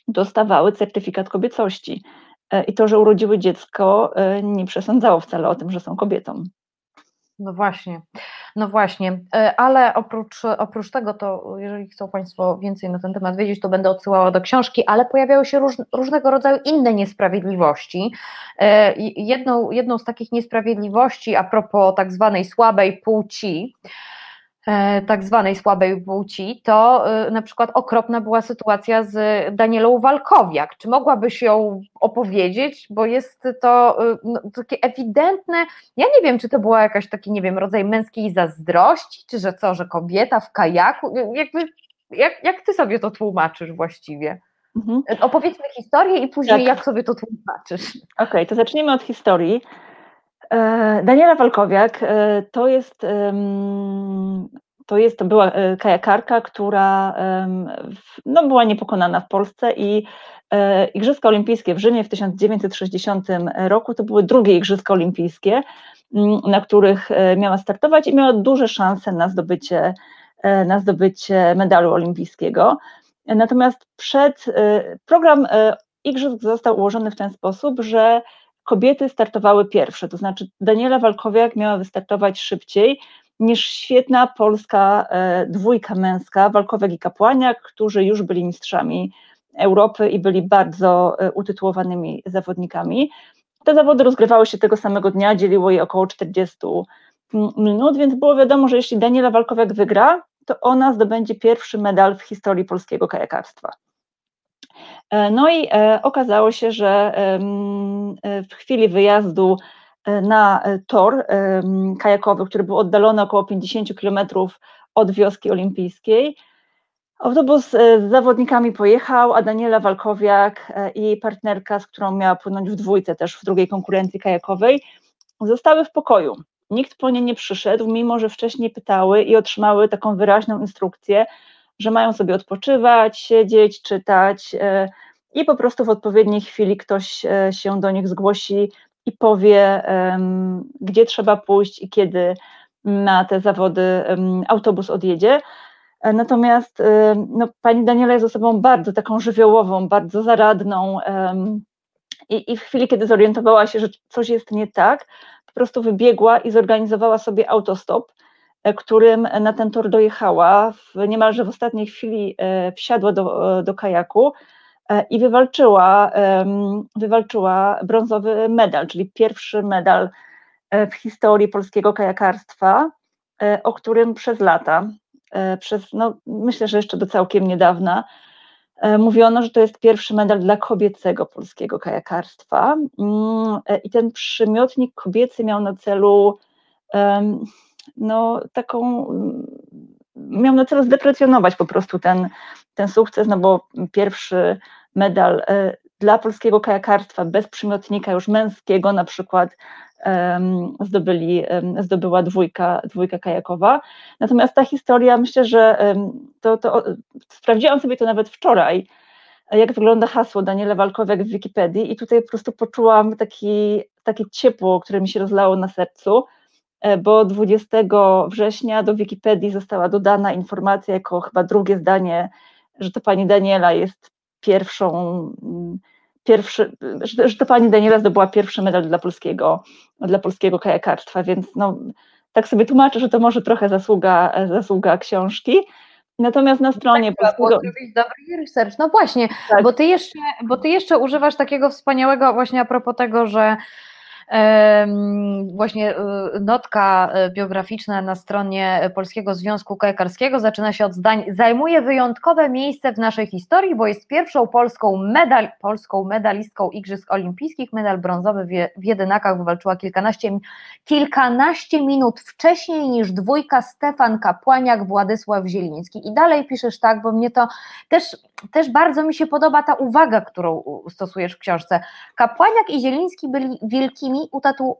dostawały certyfikat kobiecości. E, i to, że urodziły dziecko, e, nie przesądzało wcale o tym, że są kobietą.
No właśnie, no właśnie, e, ale oprócz, oprócz tego, to jeżeli chcą Państwo więcej na ten temat wiedzieć, to będę odsyłała do książki, ale pojawiają się róż, różnego rodzaju inne niesprawiedliwości. Jedną, jedną z takich niesprawiedliwości a propos tak zwanej słabej płci, E, tak zwanej słabej płci, to e, na przykład okropna była sytuacja z Danielą Walkowiak. Czy mogłabyś ją opowiedzieć, bo jest to e, no, takie ewidentne, ja nie wiem, czy to była jakaś taki, nie wiem, rodzaj męskiej zazdrości, czy że co, że kobieta w kajaku, jakby, jak, jak ty sobie to tłumaczysz właściwie? Mhm. Opowiedzmy historię i później tak. jak sobie to tłumaczysz.
Okej, okay, to zacznijmy od historii. E, Daniela Walkowiak e, to jest, to jest, była e, kajakarka, która no, była niepokonana w Polsce i Igrzyska Olimpijskie w Rzymie w 1960 roku to były drugie Igrzyska Olimpijskie, na których miała startować i miała duże szanse na zdobycie, na zdobycie medalu olimpijskiego. Natomiast przed program Igrzysk został ułożony w ten sposób, że kobiety startowały pierwsze, to znaczy Daniela Walkowiak miała wystartować szybciej niż świetna polska e, dwójka męska, Walkowiak i Kapłaniak, którzy już byli mistrzami Europy i byli bardzo e, utytułowanymi zawodnikami. Te zawody rozgrywały się tego samego dnia, dzieliło je około 40 minut, więc było wiadomo, że jeśli Daniela Walkowiak wygra, to ona zdobędzie pierwszy medal w historii polskiego kajakarstwa. E, no i e, okazało się, że e, w chwili wyjazdu na tor kajakowy, który był oddalony około 50 km od wioski olimpijskiej, Autobus z zawodnikami pojechał, a Daniela Walkowiak i partnerka, z którą miała płynąć w dwójce też w drugiej konkurencji kajakowej, zostały w pokoju. Nikt po nie nie przyszedł, mimo że wcześniej pytały i otrzymały taką wyraźną instrukcję, że mają sobie odpoczywać, siedzieć, czytać e, i po prostu w odpowiedniej chwili ktoś e, się do nich zgłosi i powie, gdzie trzeba pójść i kiedy na te zawody autobus odjedzie. E, natomiast no, pani Daniela jest osobą bardzo taką żywiołową, bardzo zaradną i, i w chwili, kiedy zorientowała się, że coś jest nie tak, po prostu wybiegła i zorganizowała sobie autostop którym na ten tor dojechała, w, niemalże w ostatniej chwili e, wsiadła do, do kajaku e, i wywalczyła, wywalczyła brązowy medal, czyli pierwszy medal w historii polskiego kajakarstwa, o którym przez lata, przez, no, myślę, że jeszcze do całkiem niedawna, mówiono, że to jest pierwszy medal dla kobiecego polskiego kajakarstwa. Mm, I ten przymiotnik kobiecy miał na celu no, taką, mm, miał na celu zdeprecjonować po prostu ten, ten sukces, no bo pierwszy medal e, dla polskiego kajakarstwa bez przymiotnika już męskiego na przykład zdobyli, zdobyła dwójka, dwójka kajakowa. Natomiast ta historia, myślę, że to, to sprawdziłam sobie to nawet wczoraj, jak wygląda hasło Daniela Walkowiak w Wikipedii i tutaj po prostu poczułam taki, takie ciepło, które mi się rozlało na sercu, bo 20 września do Wikipedii została dodana informacja jako chyba drugie zdanie, że to pani Daniela jest pierwszą, mm, pierwszy, że, to pani Daniela zdobyła pierwszy medal dla polskiego, dla polskiego kajakarstwa, więc no, tak sobie tłumaczę, że to może trochę zasługa, zasługa książki. Natomiast na stronie
tak, polskiego... dobry research. No właśnie, tak. bo, ty jeszcze, bo ty jeszcze używasz takiego wspaniałego właśnie a propos tego, że Właśnie y, notka y, biograficzna na stronie Polskiego Związku Kajakarskiego zaczyna się od zdań zajmuje wyjątkowe miejsce w naszej historii, bo jest pierwszą polską, medal, polską medalistką Igrzysk Olimpijskich. Medal brązowy w jedynakach wywalczyła kilkanaście, kilkanaście minut wcześniej niż dwójka Stefan Kapłaniak, Władysław Zieliński. I dalej piszesz tak, bo mnie to też też bardzo mi się podoba ta uwaga, którą stosujesz w książce. Kapłaniak i Zieliński byli wielkimi,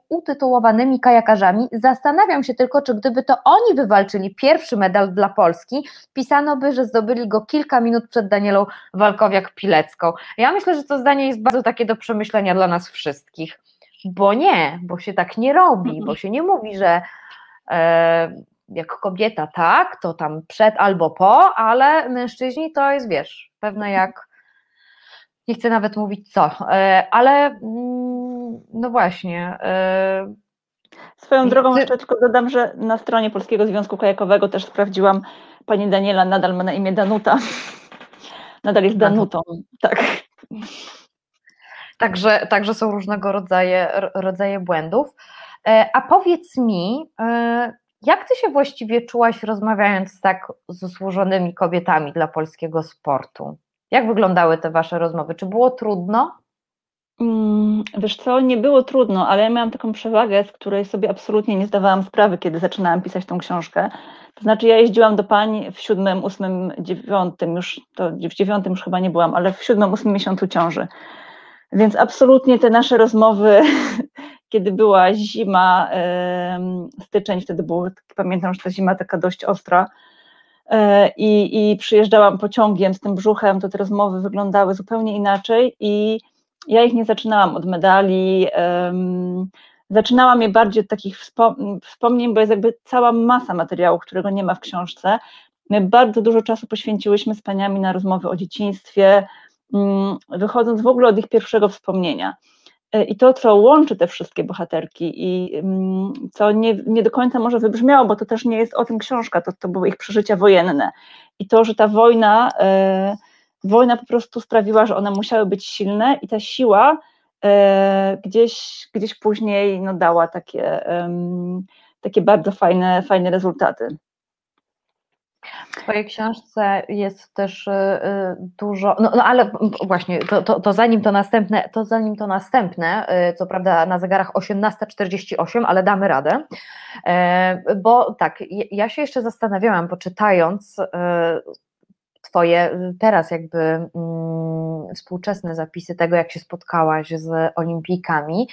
utytułowanymi kajakarzami. Zastanawiam się tylko, czy gdyby to oni wywalczyli pierwszy medal dla Polski, pisano by, że zdobyli go kilka minut przed Danielą Walkowiak-Pilecką. Ja myślę, że to zdanie jest bardzo takie do przemyślenia dla nas wszystkich. Bo nie, bo się tak nie robi, bo się nie mówi, że e, jak kobieta tak, to tam przed albo po, ale mężczyźni to jest, wiesz, pewne jak, nie chcę nawet mówić co, e, ale mm, no właśnie. E,
Swoją drogą ty... jeszcze tylko dodam, że na stronie Polskiego Związku Kajakowego też sprawdziłam, pani Daniela nadal ma na imię Danuta. Nadal jest Danutą, tak.
Także, także są różnego rodzaju, rodzaje błędów. E, a powiedz mi, jak ty się właściwie czułaś rozmawiając tak z złożonymi kobietami dla polskiego sportu? Jak wyglądały te wasze rozmowy? Czy było trudno?
Mm, wiesz co, nie było trudno, ale ja miałam taką przewagę, z której sobie absolutnie nie zdawałam sprawy, kiedy zaczynałam pisać tą książkę. To znaczy ja jeździłam do pań w siódmym, ósmym, dziewiątym, już to w dziewiątym już chyba nie byłam, ale w siódmym, ósmym miesiącu ciąży. Więc absolutnie te nasze rozmowy kiedy była zima, styczeń, wtedy było, pamiętam, że ta zima taka dość ostra, i, i przyjeżdżałam pociągiem z tym brzuchem, to te rozmowy wyglądały zupełnie inaczej i ja ich nie zaczynałam od medali, zaczynałam je bardziej od takich wspomnień, bo jest jakby cała masa materiału, którego nie ma w książce. My bardzo dużo czasu poświęciłyśmy z paniami na rozmowy o dzieciństwie, mm, wychodząc w ogóle od ich pierwszego wspomnienia. E, I to, co łączy te wszystkie bohaterki i mm, co nie, nie do końca może wybrzmiało, bo to też nie jest o tym książka, to, to były ich przeżycia wojenne. I to, że ta wojna, e, wojna po prostu sprawiła, że one musiały być silne i ta siła e, gdzieś, gdzieś później no, dała takie, e, takie bardzo fajne, fajne rezultaty.
W Twojej książce jest też y, y, dużo, no, no ale właśnie, to, to, to, zanim to następne, to zanim to następne, y, co prawda na zegarach 18.48, ale damy radę, bo tak, ja się jeszcze zastanawiałam, poczytając Twoje teraz jakby mm, współczesne zapisy tego, jak się spotkałaś z olimpijkami,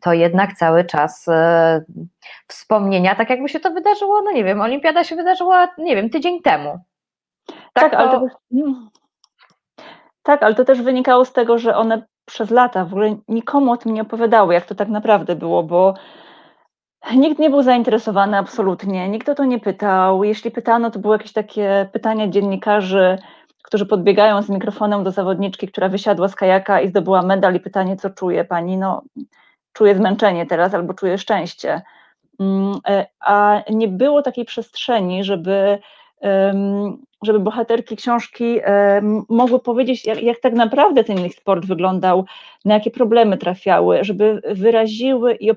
to jednak cały czas e, wspomnienia, tak jakby się to wydarzyło, no nie wiem, olimpiada się wydarzyła, nie wiem, tydzień temu.
Tak, tak, to... ale, to, tak ale to też wynikało z tego, że one przez lata w ogóle nikomu o tym nie opowiadały, jak to tak naprawdę było, bo Nikt nie był zainteresowany absolutnie, nikt o to nie pytał. Jeśli pytano, to były jakieś takie pytania dziennikarzy, którzy podbiegają z mikrofonem do zawodniczki, która wysiadła z kajaka i zdobyła medal i pytanie, co czuje pani? No, czuję zmęczenie teraz albo czuję szczęście. Mm, e, a nie było takiej przestrzeni, żeby, żeby bohaterki książki mogły powiedzieć, jak, jak tak naprawdę ten ich sport wyglądał, na jakie problemy trafiały, żeby wyraziły i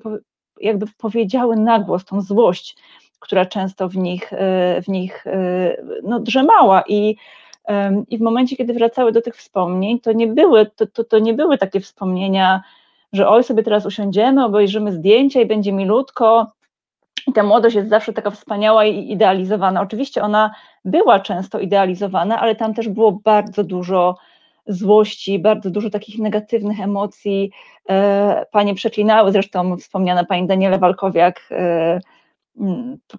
jakby powiedziały na głos tą złość, która często w nich, e, w nich e, no, drzemała i i w momencie, kiedy wracały do tych wspomnień, to nie były, to, to, to nie były takie wspomnienia, że oj, sobie teraz usiądziemy, obejrzymy zdjęcia i będzie milutko. I ta młodość jest zawsze taka wspaniała i idealizowana. Oczywiście ona była często idealizowana, ale tam też było bardzo dużo złości, bardzo dużo takich negatywnych emocji. E, panie przeklinały, zresztą wspomniana pani Daniela Walkowiak e,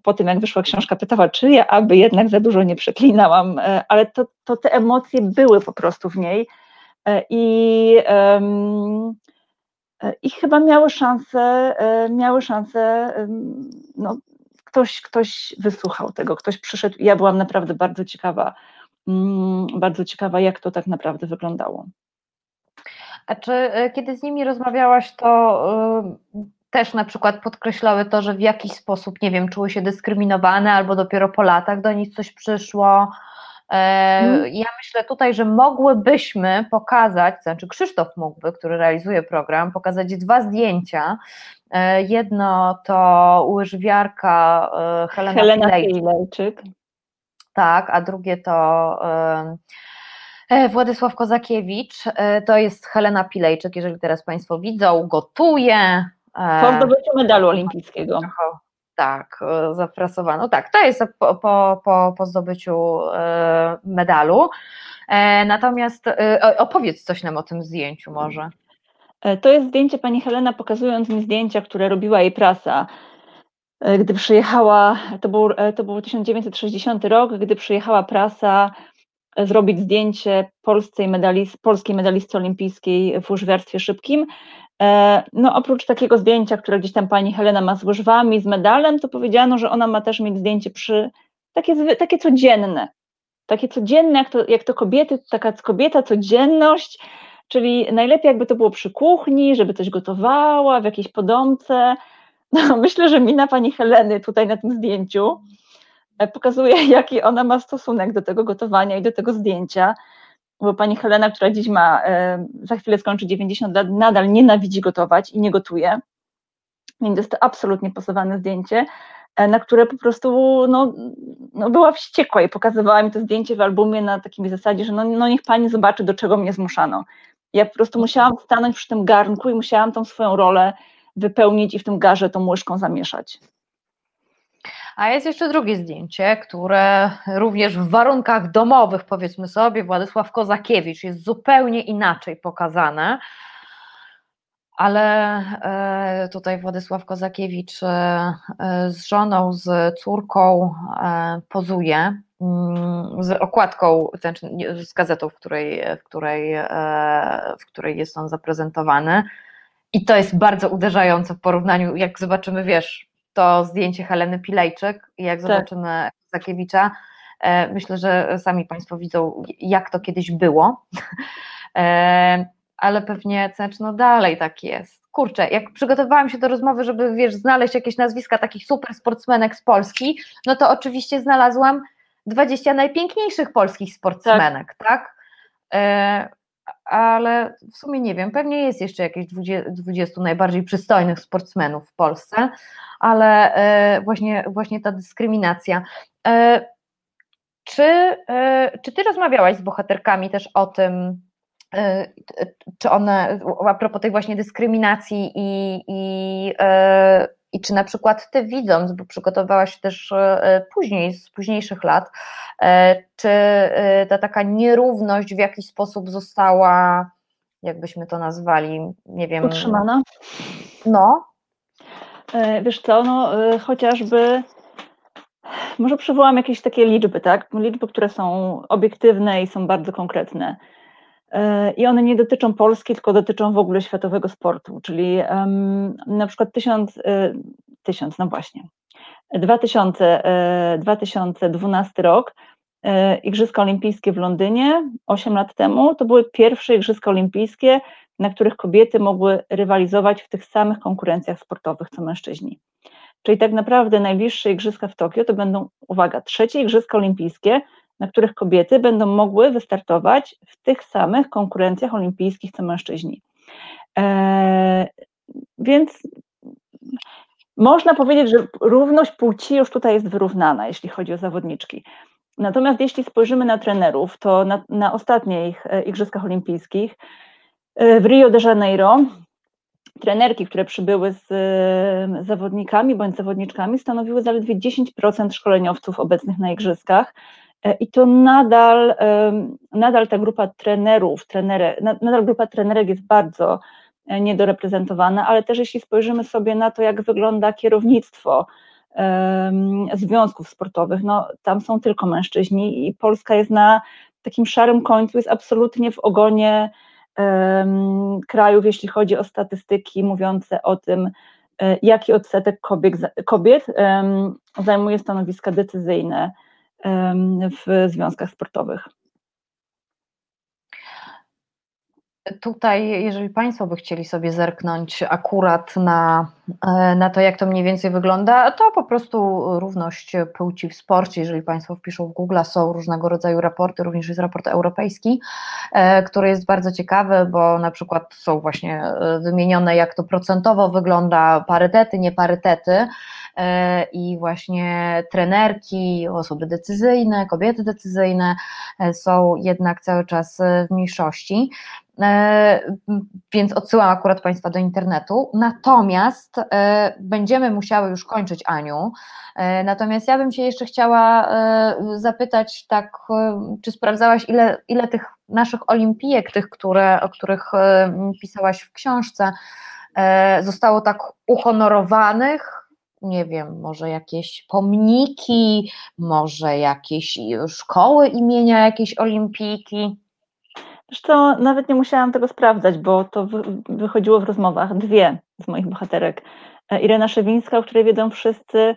po tym, jak wyszła książka, pytała, czy ja aby jednak za dużo nie przeklinałam, e, ale to, to te emocje były po prostu w niej i, i chyba miały szansę, miały szansę, no, ktoś, ktoś wysłuchał tego, ktoś przyszedł. Ja byłam naprawdę bardzo ciekawa, Mm, bardzo ciekawa, jak to tak naprawdę wyglądało.
A czy e, kiedy z nimi rozmawiałaś, to y, też na przykład podkreślały to, że w jakiś sposób, nie wiem, czuły się dyskryminowane albo dopiero po latach do nich coś przyszło? Hmm. Ja myślę tutaj, że mogłybyśmy pokazać, znaczy Krzysztof mógłby, który realizuje program, pokazać dwa zdjęcia. E, jedno to łyżwiarka Helena, Helena Pilejczyk tak, a drugie to e, Władysław Kozakiewicz, e, to jest Helena Pilejczyk, jeżeli teraz Państwo widzą, gotuje.
Po zdobyciu medalu olimpijskiego.
Tak, e, zaprasowano. Tak, to jest po, po, po, po zdobyciu e, medalu. E, natomiast opowiedz coś nam o tym zdjęciu może.
To jest zdjęcie pani Helena pokazując mi zdjęcia, które robiła jej prasa. Gdy przyjechała, to był, to był 1960 rok, gdy przyjechała prasa zrobić zdjęcie polskiej, medalist, polskiej medalistce olimpijskiej w łyżwiarstwie szybkim. E, no oprócz takiego zdjęcia, które gdzieś tam pani Helena ma z łyżwami, z medalem, to powiedziano, że ona ma też mieć zdjęcie przy, takie, takie codzienne, takie codzienne, jak to, jak to kobiety, taka kobieta, codzienność, czyli najlepiej jakby to było przy kuchni, żeby coś gotowała, w jakiejś podomce. No, myślę, że mina pani Heleny tutaj na tym zdjęciu e, pokazuje, jaki ona ma stosunek do tego gotowania i do tego zdjęcia bo pani Helena, która dziś ma, e, za chwilę skończy 90 lat, nadal nienawidzi gotować i nie gotuje. Więc jest to absolutnie posowane zdjęcie, e, na które po prostu no, no była wściekła i pokazywała mi to zdjęcie w albumie na takiej zasadzie, że no, no niech pani zobaczy, do czego mnie zmuszano. Ja po prostu musiałam stanąć przy tym garnku i musiałam tą swoją rolę wypełnić i w tym garze tą łyżką zamieszać.
A jest jeszcze drugie zdjęcie, które również w warunkach domowych, powiedzmy sobie, Władysław Kozakiewicz jest zupełnie inaczej pokazane. Ale e, tutaj Władysław Kozakiewicz e, e, z żoną, z córką pozuje mm, z okładką, znaczy z gazetą, w której, w, której, w której jest on zaprezentowany. I to jest bardzo uderzające w porównaniu, jak zobaczymy, wiesz, to zdjęcie Heleny Pilejczyk i jak tak. zobaczymy Zakiewicza, e, myślę, że sami Państwo widzą, jak to kiedyś było, e, ale pewnie znaczy, no dalej tak jest. Kurczę, jak przygotowałam się do rozmowy, żeby wiesz, znaleźć jakieś nazwiska takich super sportsmenek z Polski, no to oczywiście znalazłam 20 najpiękniejszych polskich sportsmenek, tak? tak? Ale w sumie nie wiem, pewnie jest jeszcze jakieś 20, 20 najbardziej przystojnych sportsmenów w Polsce, ale e, właśnie, właśnie ta dyskryminacja. E, czy, e, czy ty rozmawiałaś z bohaterkami też o tym, czy one, a propos tej właśnie dyskryminacji i, i, i czy na przykład ty widząc, bo przygotowałaś się też później, z późniejszych lat, czy ta taka nierówność w jakiś sposób została, jakbyśmy to nazwali, nie wiem.
Utrzymana?
No,
E, wiesz co, no e, chociażby może przywołam jakieś takie liczby, tak? Liczby, które są obiektywne i są bardzo konkretne. E, I one nie dotyczą Polski, tylko dotyczą w ogóle światowego sportu, czyli na przykład tysiąc, tysiąc, no właśnie, 2000, 2012 rok, Igrzyska Olimpijskie w Londynie 8 lat temu, to były pierwsze Igrzyska Olimpijskie, na których kobiety mogły rywalizować w tych samych konkurencjach sportowych co mężczyźni. Czyli tak naprawdę najbliższe igrzyska w Tokio to będą, uwaga, trzecie igrzyska olimpijskie, na których kobiety będą mogły wystartować w tych samych konkurencjach olimpijskich co mężczyźni. Eee, więc można powiedzieć, że równość płci już tutaj jest wyrównana, jeśli chodzi o zawodniczki. Natomiast jeśli spojrzymy na trenerów, to na, na ostatnich e, Igrzyskach Olimpijskich E, w Rio de Janeiro trenerki, które przybyły z e, zawodnikami bądź zawodniczkami, stanowiły zaledwie 10% szkoleniowców obecnych na igrzyskach. E, I to nadal, nadal ta grupa trenerów, trenere, nadal grupa trenerek jest bardzo niedoreprezentowana, ale też jeśli spojrzymy sobie na to, jak wygląda kierownictwo związków sportowych, no tam są tylko mężczyźni i Polska jest na takim szarym końcu, jest absolutnie w ogonie krajów, jeśli chodzi o statystyki mówiące o tym, e, jaki odsetek kobiet, kobiet zajmuje stanowiska decyzyjne w związkach sportowych.
Tutaj, jeżeli Państwo by chcieli sobie zerknąć akurat na, e, na to, jak to mniej więcej wygląda, to po prostu równość płci w sporcie. Jeżeli Państwo wpiszą w Google, są różnego rodzaju raporty, również jest raport europejski, e, który jest bardzo ciekawy, bo na przykład są właśnie e, wymienione, jak to procentowo wygląda, parytety, nieparytety i właśnie trenerki, osoby decyzyjne, kobiety decyzyjne są jednak cały czas w mniejszości. więc odsyłam akurat Państwa do internetu. Natomiast będziemy musiały już kończyć, Aniu. Natomiast ja bym się jeszcze chciała zapytać, tak, czy sprawdzałaś, ile, ile tych naszych olimpijek, tych, które, o których pisałaś w książce, zostało tak uhonorowanych nie wiem, może jakieś pomniki, może jakieś szkoły imienia jakiejś olimpijki?
Zresztą nawet nie musiałam tego sprawdzać, bo to wychodziło w rozmowach. Dwie z moich bohaterek. E, Irena Szewińska, o której wiedzą wszyscy,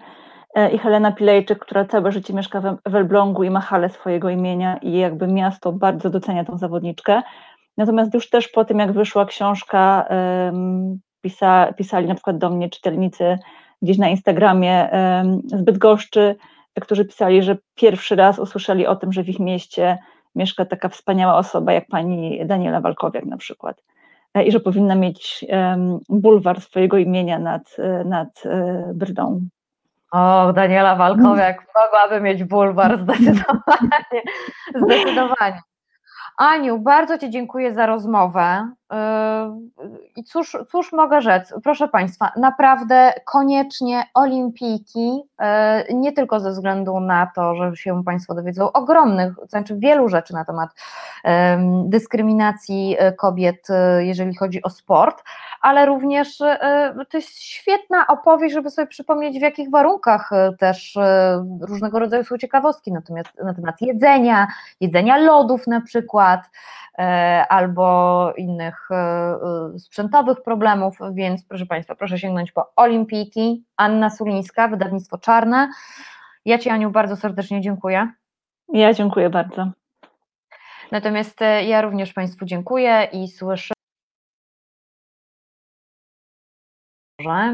e, i Helena Pilejczyk, która całe życie mieszka w Elblągu i ma halę swojego imienia i jakby miasto bardzo docenia tą zawodniczkę. Natomiast już też po tym, jak wyszła książka, pisa, pisali na przykład do mnie czytelnicy gdzieś na Instagramie z Bydgoszczy, którzy pisali, że pierwszy raz usłyszeli o tym, że w ich mieście mieszka taka wspaniała osoba jak pani Daniela Walkowiak na przykład e, i że powinna mieć bulwar swojego imienia nad, e, nad e, Brdą.
O, Daniela Walkowiak mogłaby mieć bulwar, zdecydowanie. zdecydowanie. Aniu, bardzo Ci dziękuję za rozmowę. Yy, I cóż, cóż mogę rzec? Proszę Państwa, naprawdę koniecznie olimpijki, yy, nie tylko ze względu na to, że się Państwo dowiedzą ogromnych, znaczy wielu rzeczy na temat dyskryminacji yy, kobiet, jeżeli chodzi o sport, ale również to jest świetna opowieść, żeby sobie przypomnieć, w jakich warunkach też różnego rodzaju są ciekawostki natomiast na temat jedzenia, jedzenia lodów na przykład, albo innych różnych e, e, sprzętowych problemów, więc proszę Państwa, proszę sięgnąć po Olimpijki, Anna Sulińska, wydawnictwo Czarne. Ja Ci Aniu bardzo serdecznie dziękuję.
Ja dziękuję bardzo.
Natomiast e, ja również Państwu dziękuję i słyszę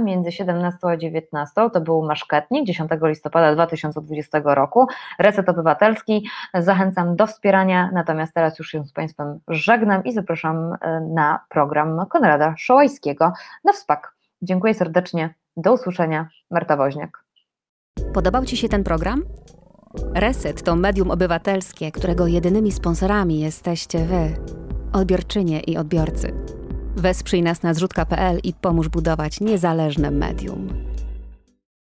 między 17 a 19 to był maszketnik 10 listopada 2020 roku, Reset Obywatelski. Zachęcam do wspierania, natomiast teraz już się z Państwem żegnam i zapraszam e, na program Konrada Szołajskiego na WSPAK. Dziękuję serdecznie, do usłyszenia, Marta Woźniak.
Podobał Ci się ten program? Reset to medium obywatelskie, którego jedynymi sponsorami jesteście Wy, odbiorczynie i odbiorcy. Wesprzyj nas na zrzutka.pl i pomóż budować niezależne medium.